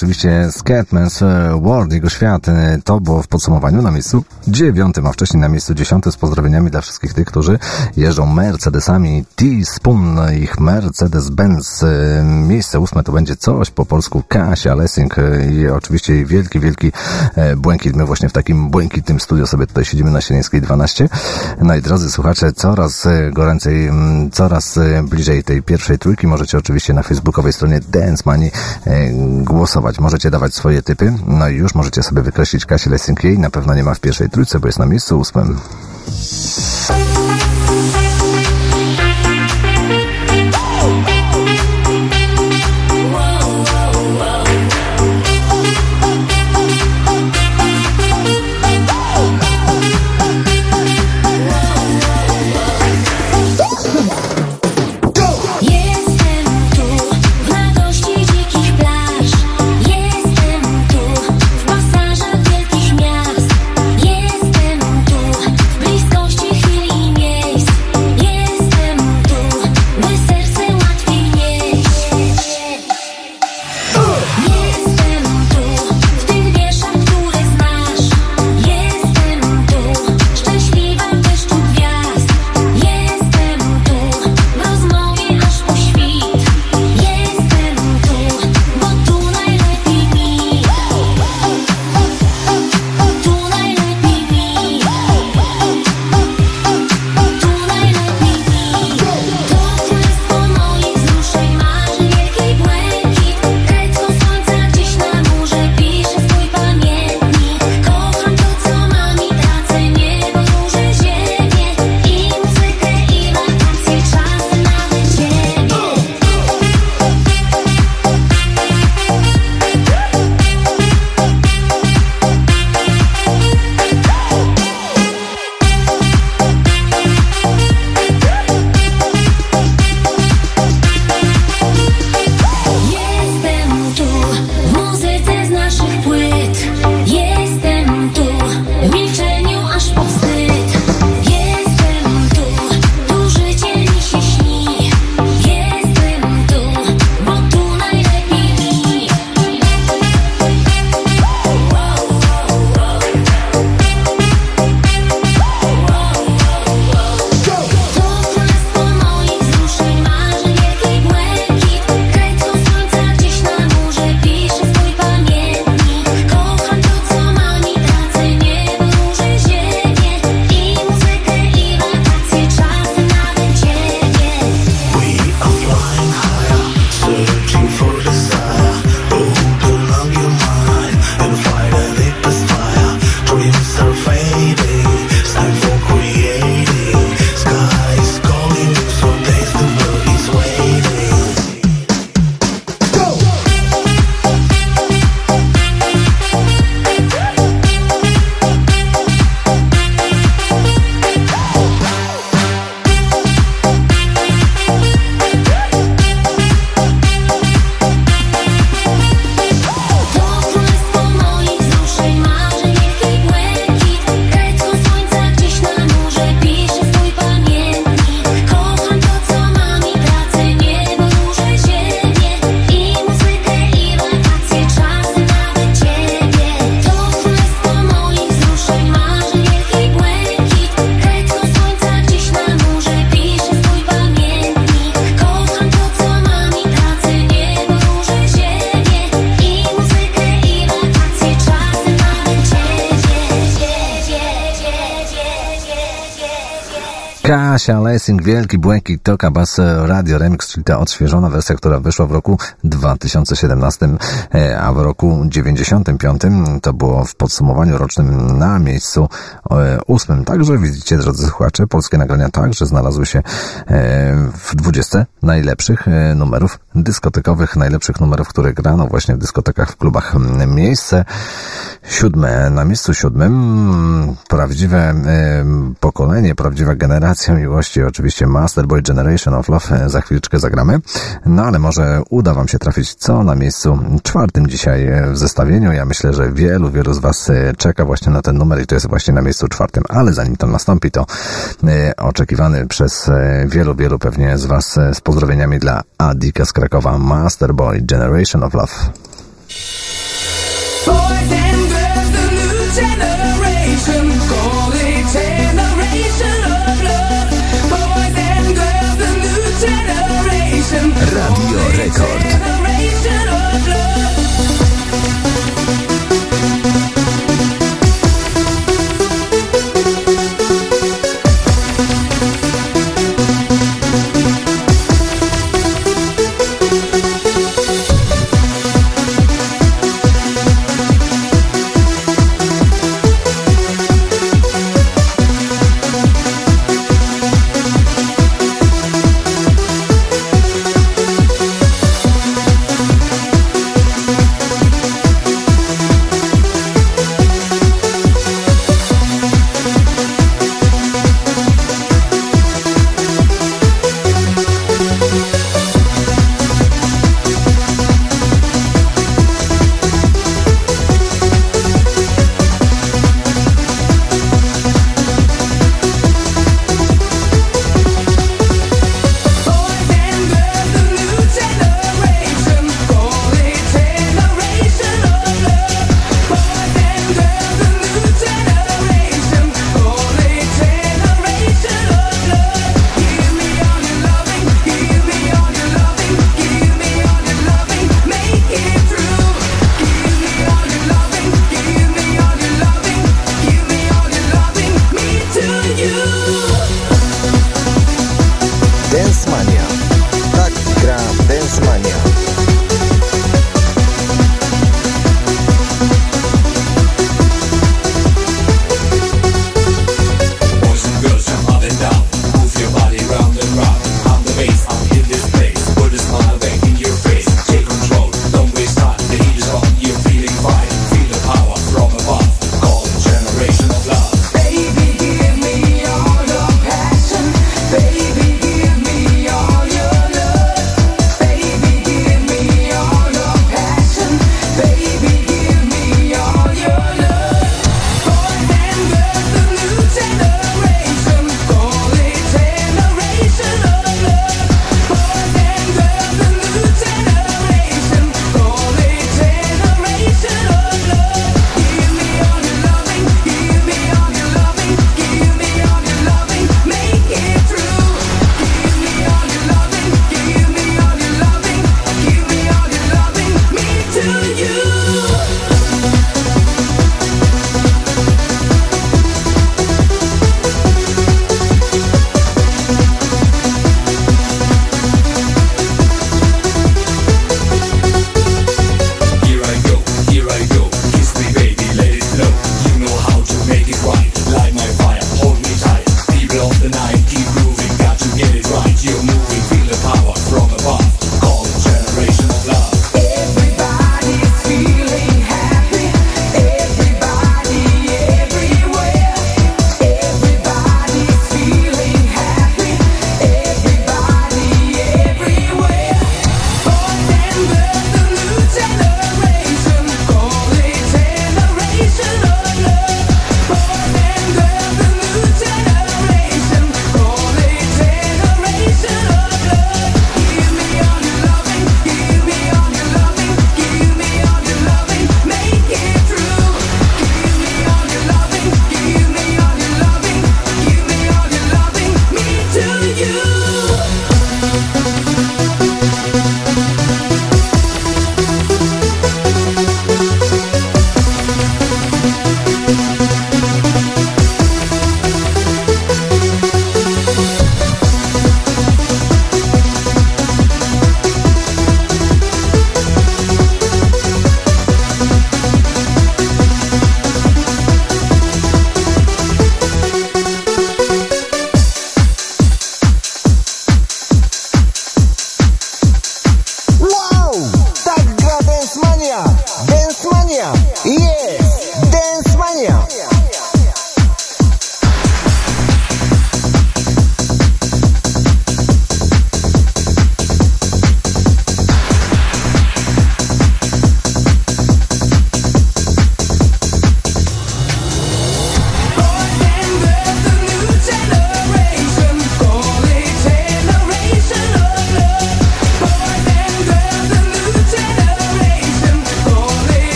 [SPEAKER 7] Oczywiście Scatman's e, World, jego świat, e, to było w podsumowaniu na miejscu dziewiątym, a wcześniej na miejscu dziesiątym z pozdrowieniami dla wszystkich tych, którzy jeżdżą Mercedesami T-Spoon, ich Mercedes-Benz. E, Miejsce ósme to będzie coś po polsku Kasia Lessing e, i oczywiście jej wielki, wielki e, błękit. My właśnie w takim błękitnym studio sobie tutaj siedzimy na Sienieckiej 12. No i drodzy słuchacze, coraz e, goręcej, coraz e, bliżej tej pierwszej trójki możecie oczywiście na facebookowej stronie Dance Money głosować. Możecie dawać swoje typy, no i już możecie sobie wykreślić Kasię Lessing. Jej na pewno nie ma w pierwszej trójce, bo jest na miejscu ósmym. Lessing, Wielki Błękit, Toka Bass Radio Remix, czyli ta odświeżona wersja, która wyszła w roku 2017, e, a w roku 95 to było w podsumowaniu rocznym na miejscu e, ósmym. Także widzicie, drodzy słuchacze, polskie nagrania także znalazły się e, w 20 najlepszych numerów dyskotekowych, najlepszych numerów, które grano właśnie w dyskotekach, w klubach. Miejsce siódme, na miejscu siódmym prawdziwe e, pokolenie, prawdziwa generacja, miło
[SPEAKER 5] miłości, oczywiście Masterboy Generation of Love, e, za chwileczkę zagramy. No ale może uda Wam się trafić co na miejscu czwartym dzisiaj e, w zestawieniu. Ja myślę, że wielu, wielu z Was czeka właśnie na ten numer i to jest właśnie na miejscu czwartym, ale zanim to nastąpi, to oczekiwany przez wielu, wielu pewnie z Was z pozdrowieniami dla Adika z Krakowa Masterboy Generation of Love.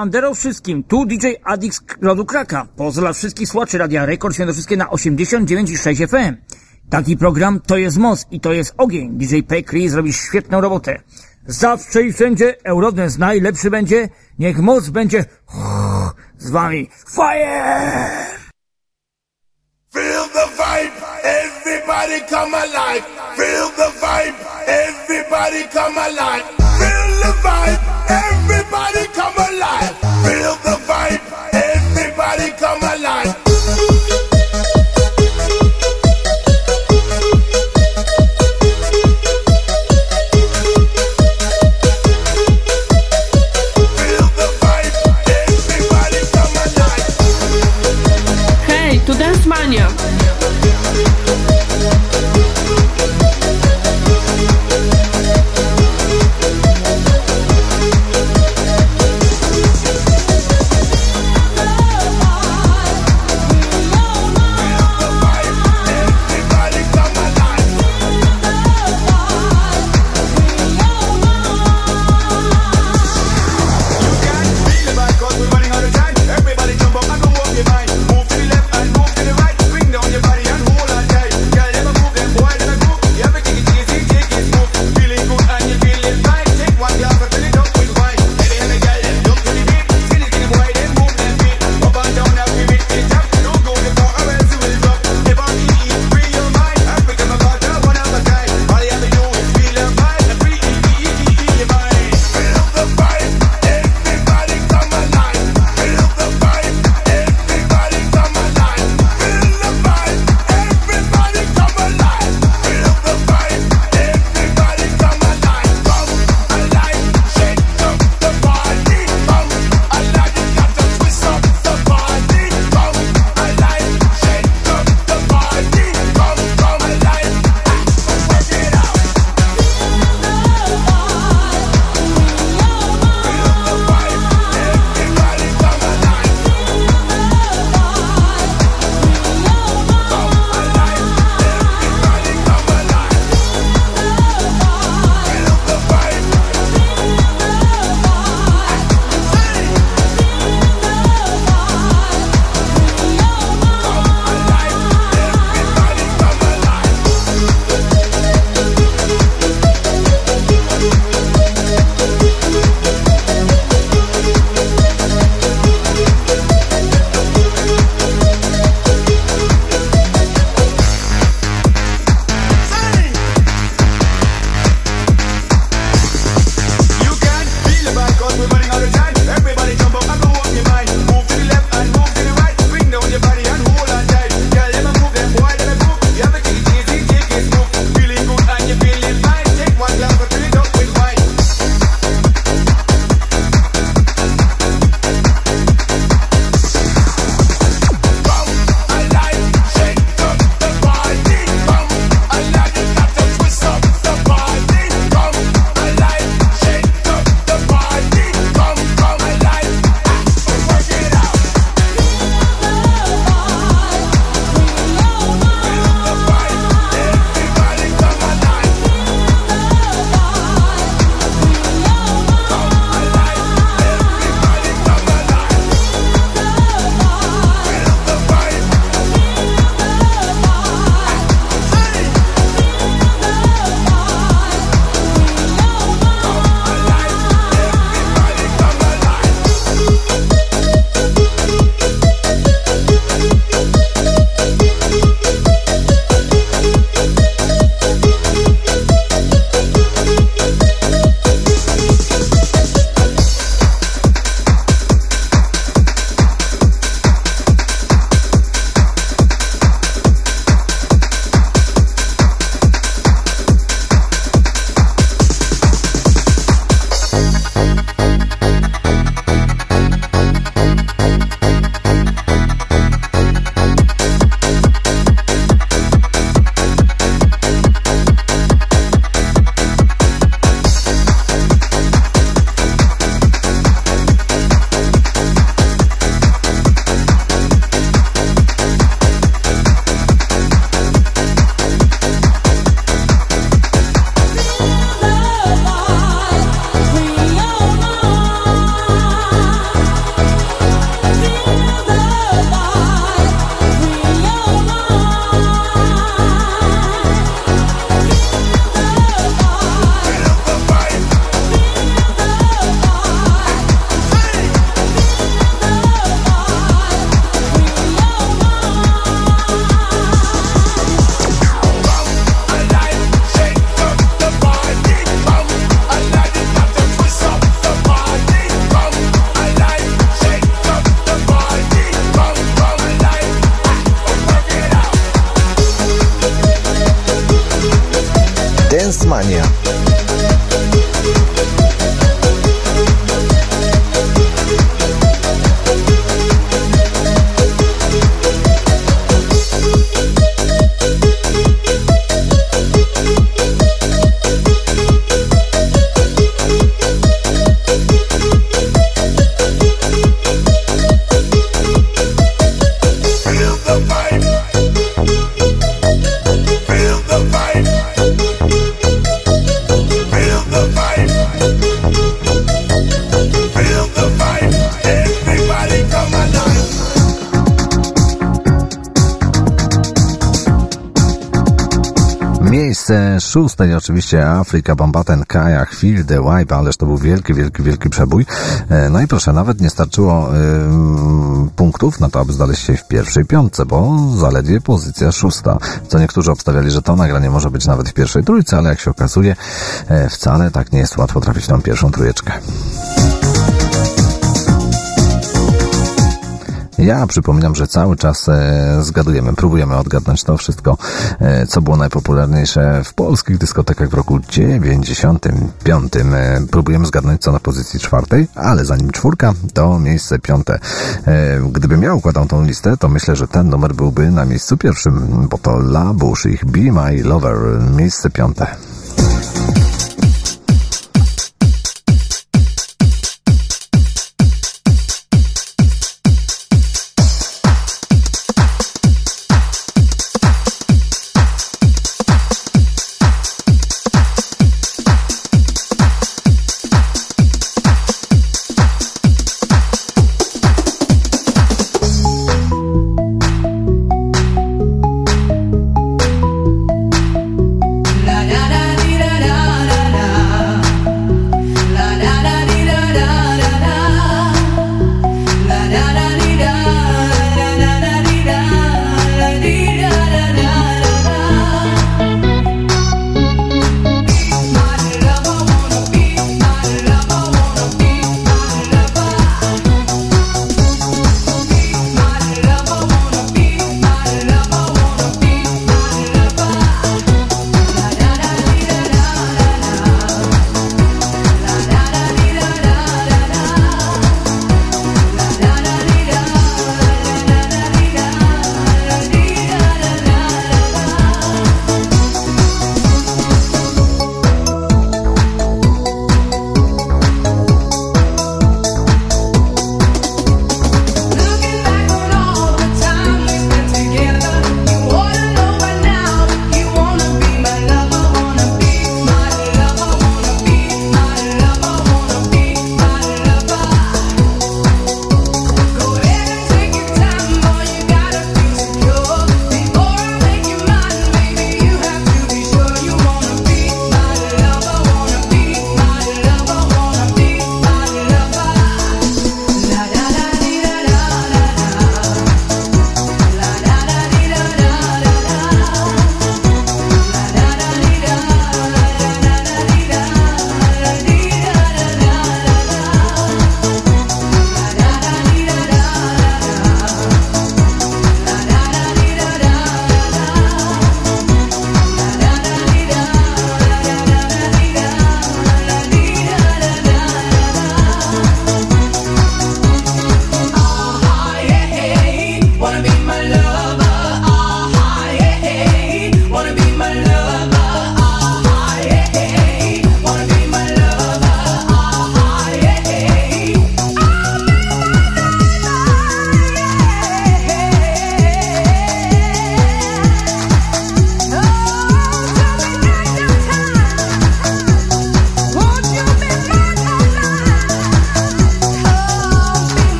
[SPEAKER 23] Siemandero wszystkim, tu DJ Adix Rodu Kraka. Pozdrowiam wszystkich słuchaczy Radia Rekord Świętokrzyskie na 89,6 FM. Taki program to jest moc i to jest ogień. DJ Pekri zrobi świetną robotę. Zawsze i wszędzie Eurodance najlepszy będzie. Niech moc będzie z wami. Fire!
[SPEAKER 27] Feel the vibe, everybody come alive. Feel the vibe, everybody come alive. Feel the vibe, everybody
[SPEAKER 5] Miejsce i oczywiście Afryka, Bombaten, Kajach, Feel the Wipe, ależ to był wielki, wielki, wielki przebój. E, No i proszę, nawet nie starczyło ym, punktów na to, aby znaleźć się w pierwszej piątce, bo zaledwie pozycja szósta. Co niektórzy obstawiali, że to nagranie może być nawet w pierwszej trójce, ale jak się okazuje, e, wcale tak nie jest łatwo trafić na pierwszą trójeczkę. Ja przypominam, że cały czas e, zgadujemy, próbujemy odgadnąć to wszystko, e, co było najpopularniejsze w polskich dyskotekach w roku 95. E, próbujemy zgadnąć, co na pozycji czwartej, ale zanim czwórka, to miejsce piąte. Gdybym ja układał tą listę, to myślę, że ten numer byłby na miejscu pierwszym, bo to La Bouche, ich Be My Lover, miejsce piąte.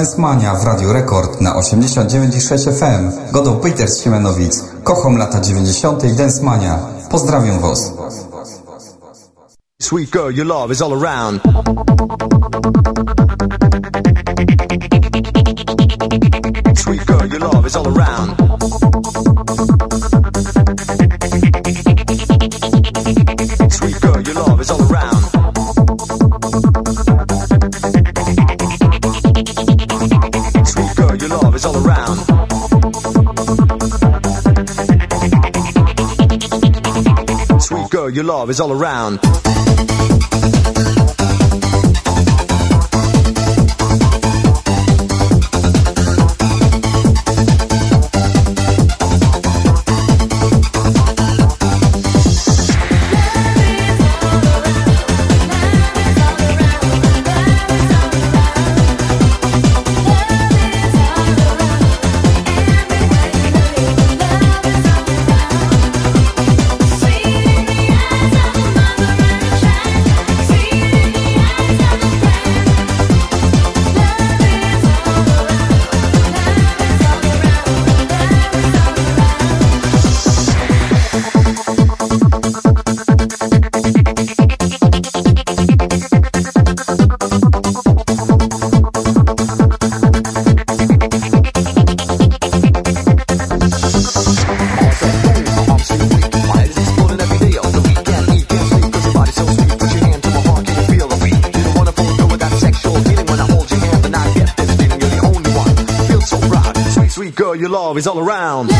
[SPEAKER 32] Dancemania w Radiu Rekord na 89,6 FM. Godą Peter z Siemianowic. Kocham lata 90. i Dancemania. Pozdrawiam Was.
[SPEAKER 33] Sweet girl, your love is all around. love is all around. is all around.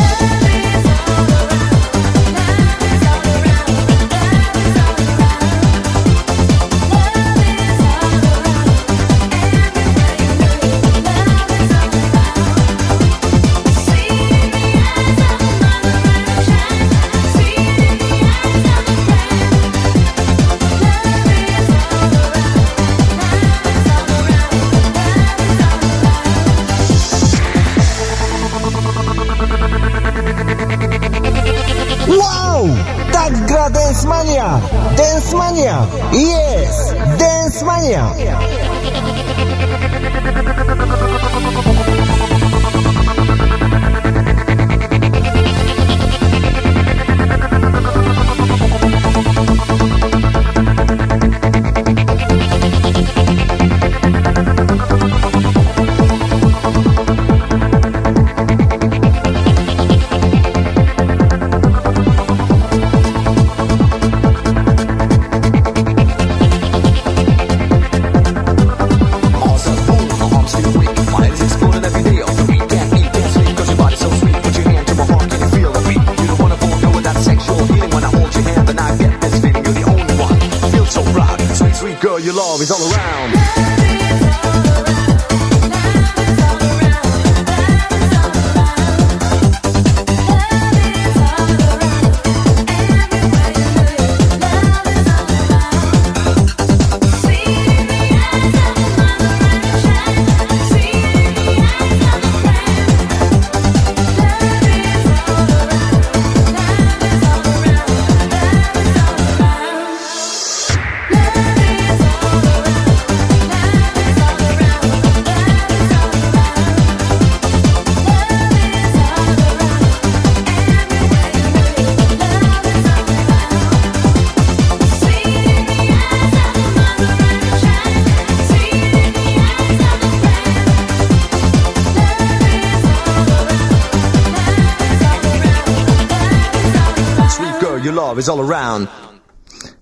[SPEAKER 7] Jest! Dance Mania!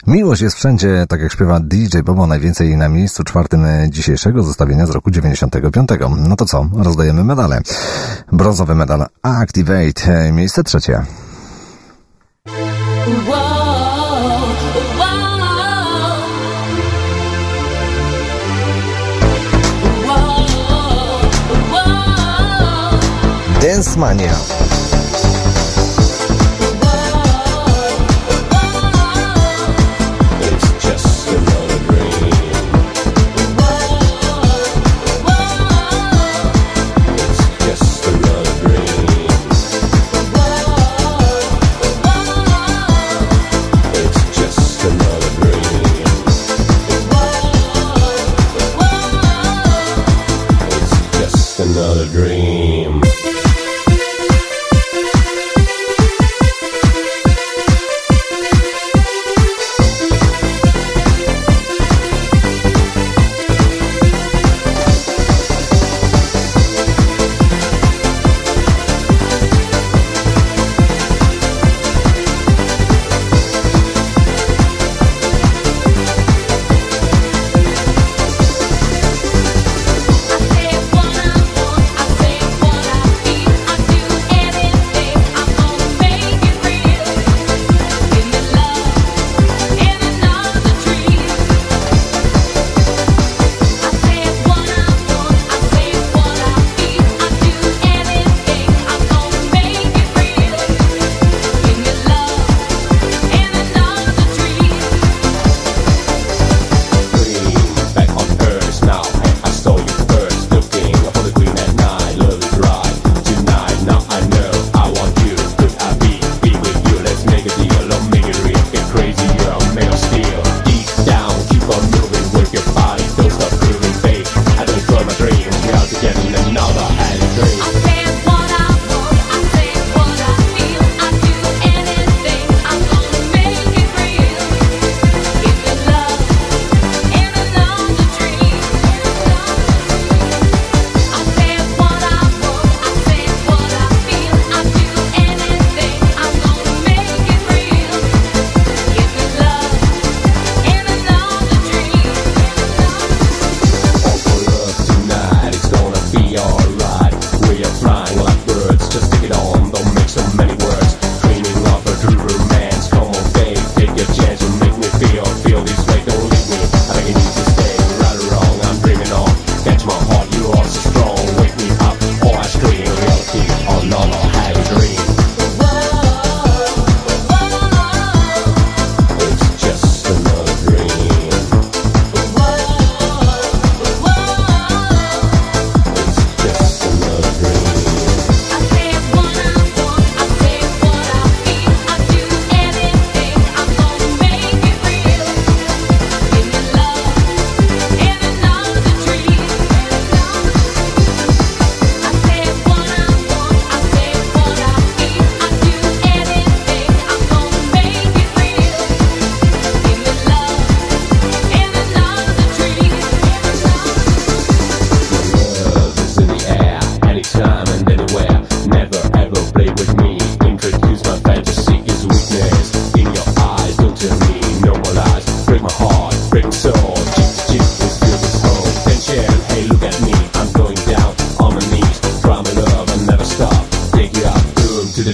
[SPEAKER 5] Miłość jest wszędzie, tak jak śpiewa DJ Bobo, najwięcej na miejscu czwartym dzisiejszego zestawienia z roku 95. No to co? Rozdajemy medale. Brązowy medal Activate, e, miejsce trzecie.
[SPEAKER 7] Dance Mania.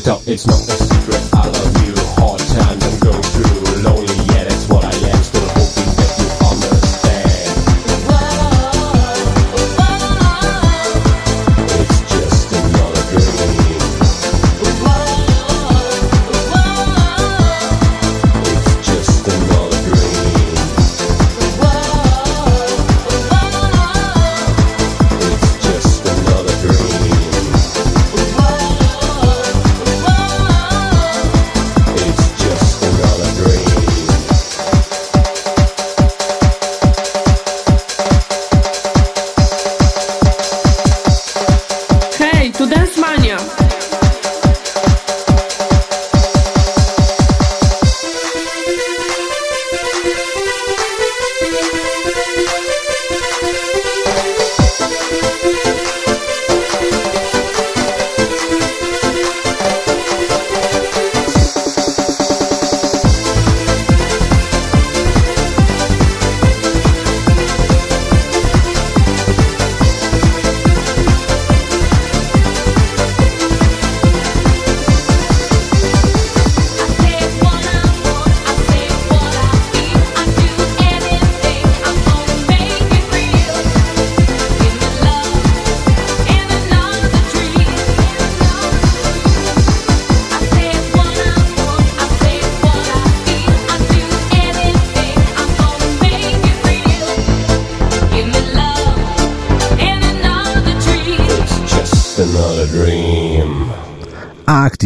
[SPEAKER 34] up, it's not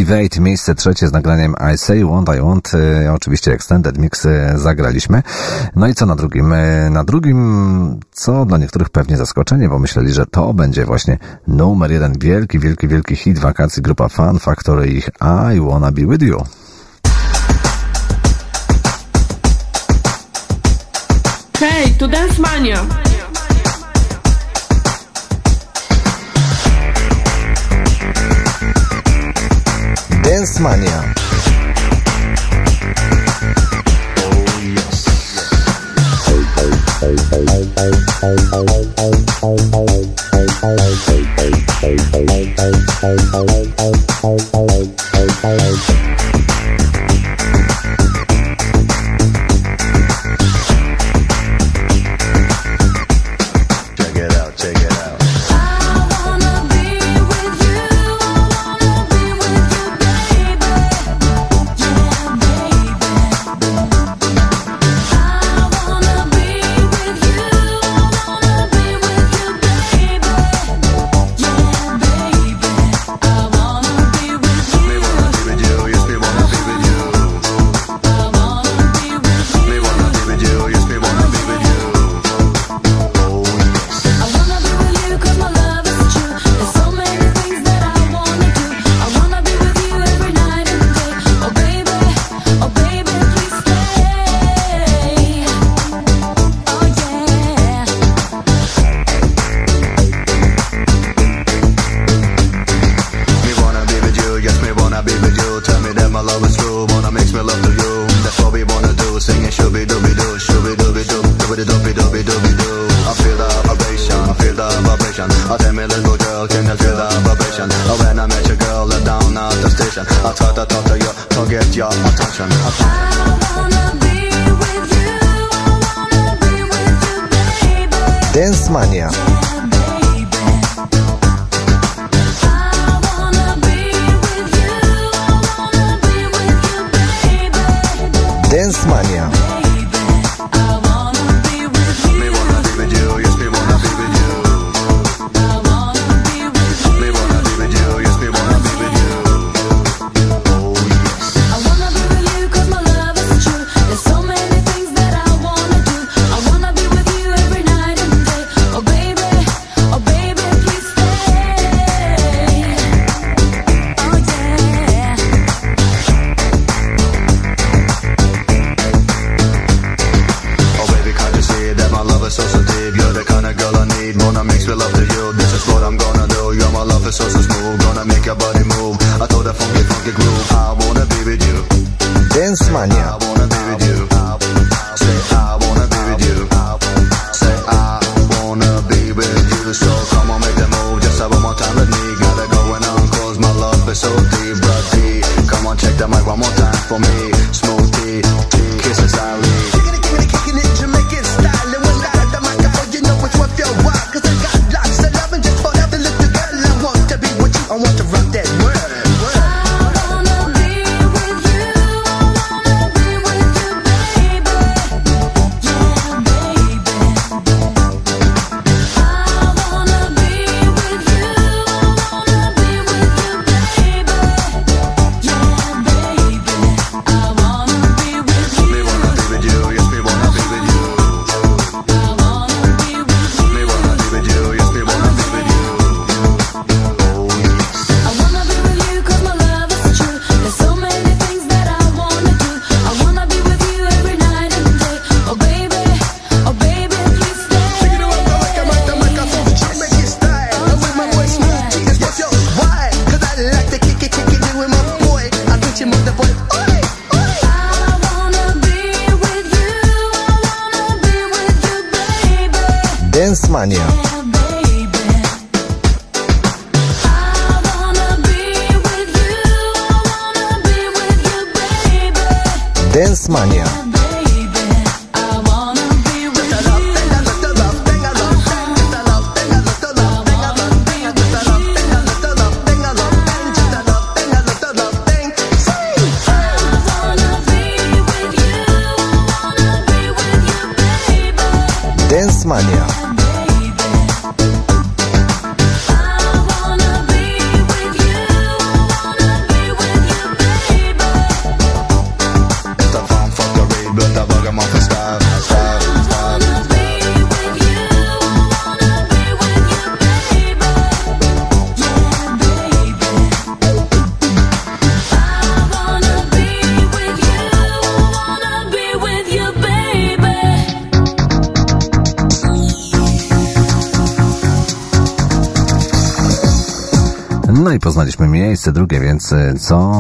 [SPEAKER 5] Gate, miejsce trzecie z nagraniem I Say Want, I Want, e, oczywiście Extended Mix e, zagraliśmy. No i co na drugim? E, na drugim, co dla niektórych pewnie zaskoczenie, bo myśleli, że to będzie właśnie numer jeden wielki, wielki, wielki hit wakacji grupa Fan Factory ich I Wanna Be With You.
[SPEAKER 15] Hej,
[SPEAKER 7] to
[SPEAKER 13] Dance Mania! Dance Mania.
[SPEAKER 7] Oh.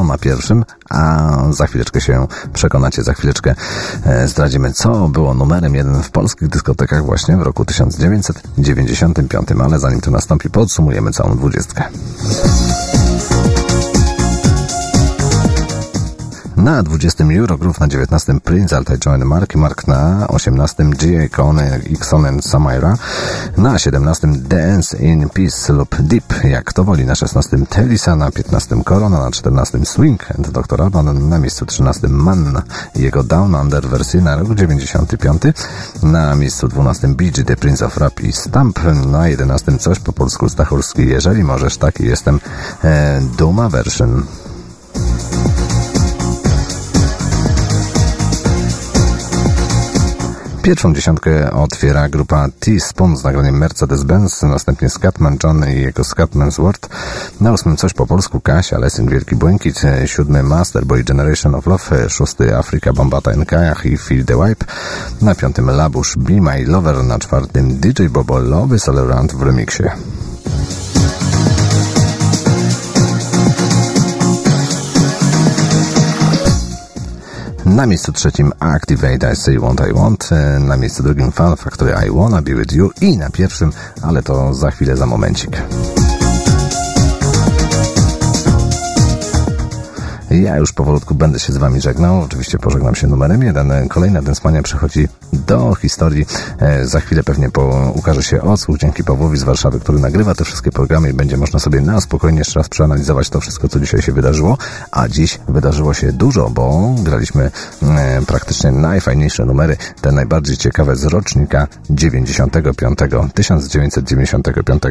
[SPEAKER 5] Na pierwszym? A za chwileczkę się przekonacie, za chwileczkę e, zdradzimy, co było numerem jeden w polskich dyskotekach właśnie w roku 1995. Ale zanim to nastąpi, podsumujemy całą dwudziestkę. Na 20 Eurogroove, na 19 Prince, Altaj Join Marky Mark, na 18 G.A. Kone, Ixon and Samaira, na 17 Dance in Peace lub Deep, jak to woli, na 16 Telisa, na 15 Corona, na 14 Swing and Dr. Alban, na miejscu 13 Man, jego Down Under wersji na rok 95, na miejscu 12 BG, The Prince of Rap i Stamp, na 11 coś po polsku Stachurski, jeżeli możesz, taki jestem, e, Duma version. Pierwszą dziesiątkę otwiera grupa T-Spoon z nagraniem Mercedes-Benz, następnie Scatman John i jego Scatman's World. Na ósmym coś po polsku Kasia, Lessing Wielki Błękit, siódmy Masterboy Generation of Love, szósty Afryka Bombata Nkajach i Feel the Wipe. Na piątym Labusz Be My Lover, na czwartym DJ Bobo Love is All Around w remiksie. Na miejscu trzecim Activate I Say What I Want, e, na miejscu drugim Fun Factory I Wanna Be With You i na pierwszym, ale to za chwilę, za momencik. Ja już powolutku będę się z Wami żegnał. Oczywiście pożegnam się numerem jeden. Kolejna Densmania przechodzi do historii. E, za chwilę pewnie po, ukaże się odsłuch dzięki Pawłowi z Warszawy, który nagrywa te wszystkie programy i będzie można sobie na spokojnie jeszcze raz przeanalizować to wszystko, co dzisiaj się wydarzyło. A dziś wydarzyło się dużo, bo graliśmy e, praktycznie najfajniejsze numery, te najbardziej ciekawe z rocznika 95, 1995.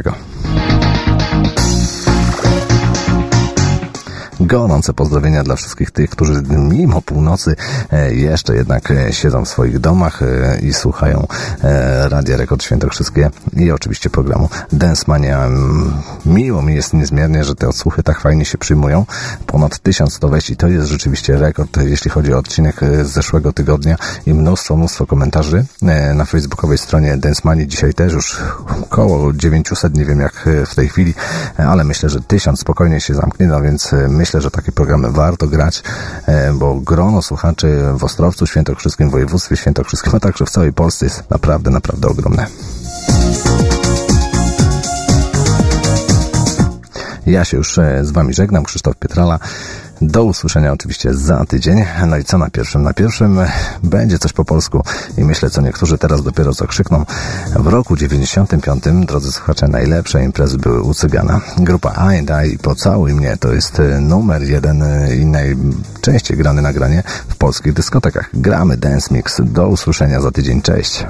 [SPEAKER 5] Gorące pozdrowienia dla wszystkich tych, którzy mimo północy e, jeszcze jednak e, siedzą w swoich domach e, i słuchają Radia Rekord Świętokrzyskie i oczywiście programu Dance Mania. Mm, Miło mi jest niezmiernie, że te odsłuchy tak fajnie się przyjmują. Ponad 1100 wejść i to jest rzeczywiście rekord, jeśli chodzi o odcinek z zeszłego tygodnia i mnóstwo, mnóstwo komentarzy na facebookowej stronie Dance Mania. Dzisiaj też już około 900, nie wiem jak w tej chwili, ale myślę, że 1000 spokojnie się zamknie, no więc myślę, że takie programy warto grać, e, bo grono słuchaczy w Ostrowcu Świętokrzyskim, w województwie świętokrzyskim, a także w całej Polsce jest naprawdę, naprawdę ogromne. Ja się już e, z Wami żegnam, Krzysztof Pietrala. Do usłyszenia oczywiście za tydzień. No i co na pierwszym? Na pierwszym będzie coś po polsku i myślę, co niektórzy teraz dopiero co krzykną. W roku 95, drodzy słuchacze, najlepsze imprezy były u Cygana. Grupa i Pocałuj mnie to jest e, numer jeden e, i najczęściej grany nagranie w polskich dyskotekach. Gramy Dance Mix. Do usłyszenia za tydzień. Cześć.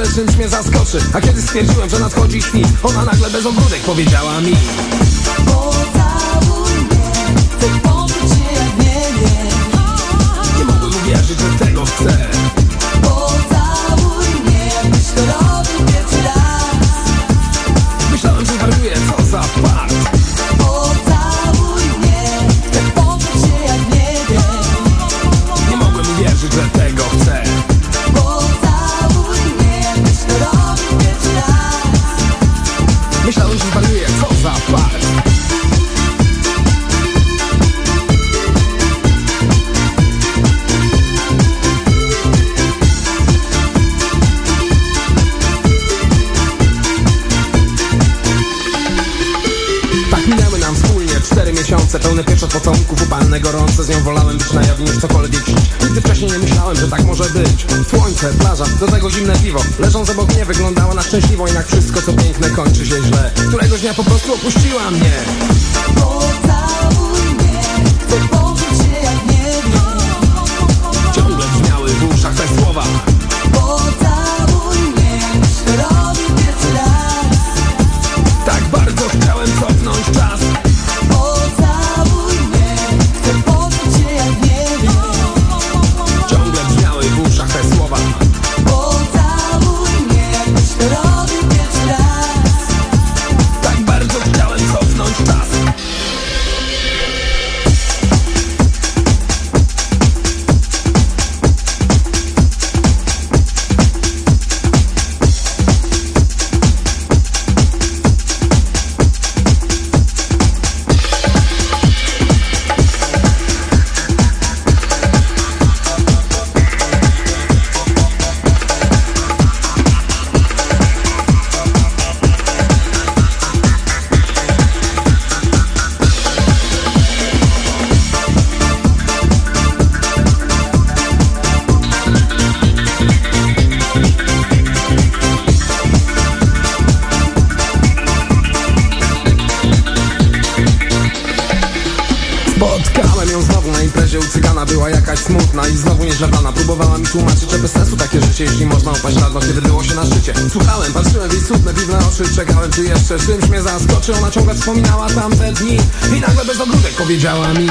[SPEAKER 35] Jeszcze czymś mnie zaskoczy. A kiedy stwierdziłem, że nadchodzi świt Ona nagle bez ogródek powiedziała mi nią wolałem być na jawie niż cokolwiek Nigdy wcześniej nie myślałem, że tak może być. Słońce, plaża, do tego zimne piwo. Leżąc obok mnie wyglądała na szczęśliwą Jednak wszystko co piękne kończy się źle. Któregoś dnia po prostu opuściła mnie jeszcze czymś mnie zaskoczy Ona ciągle wspominała tamte dni. I nagle bez ogródek powiedziała mi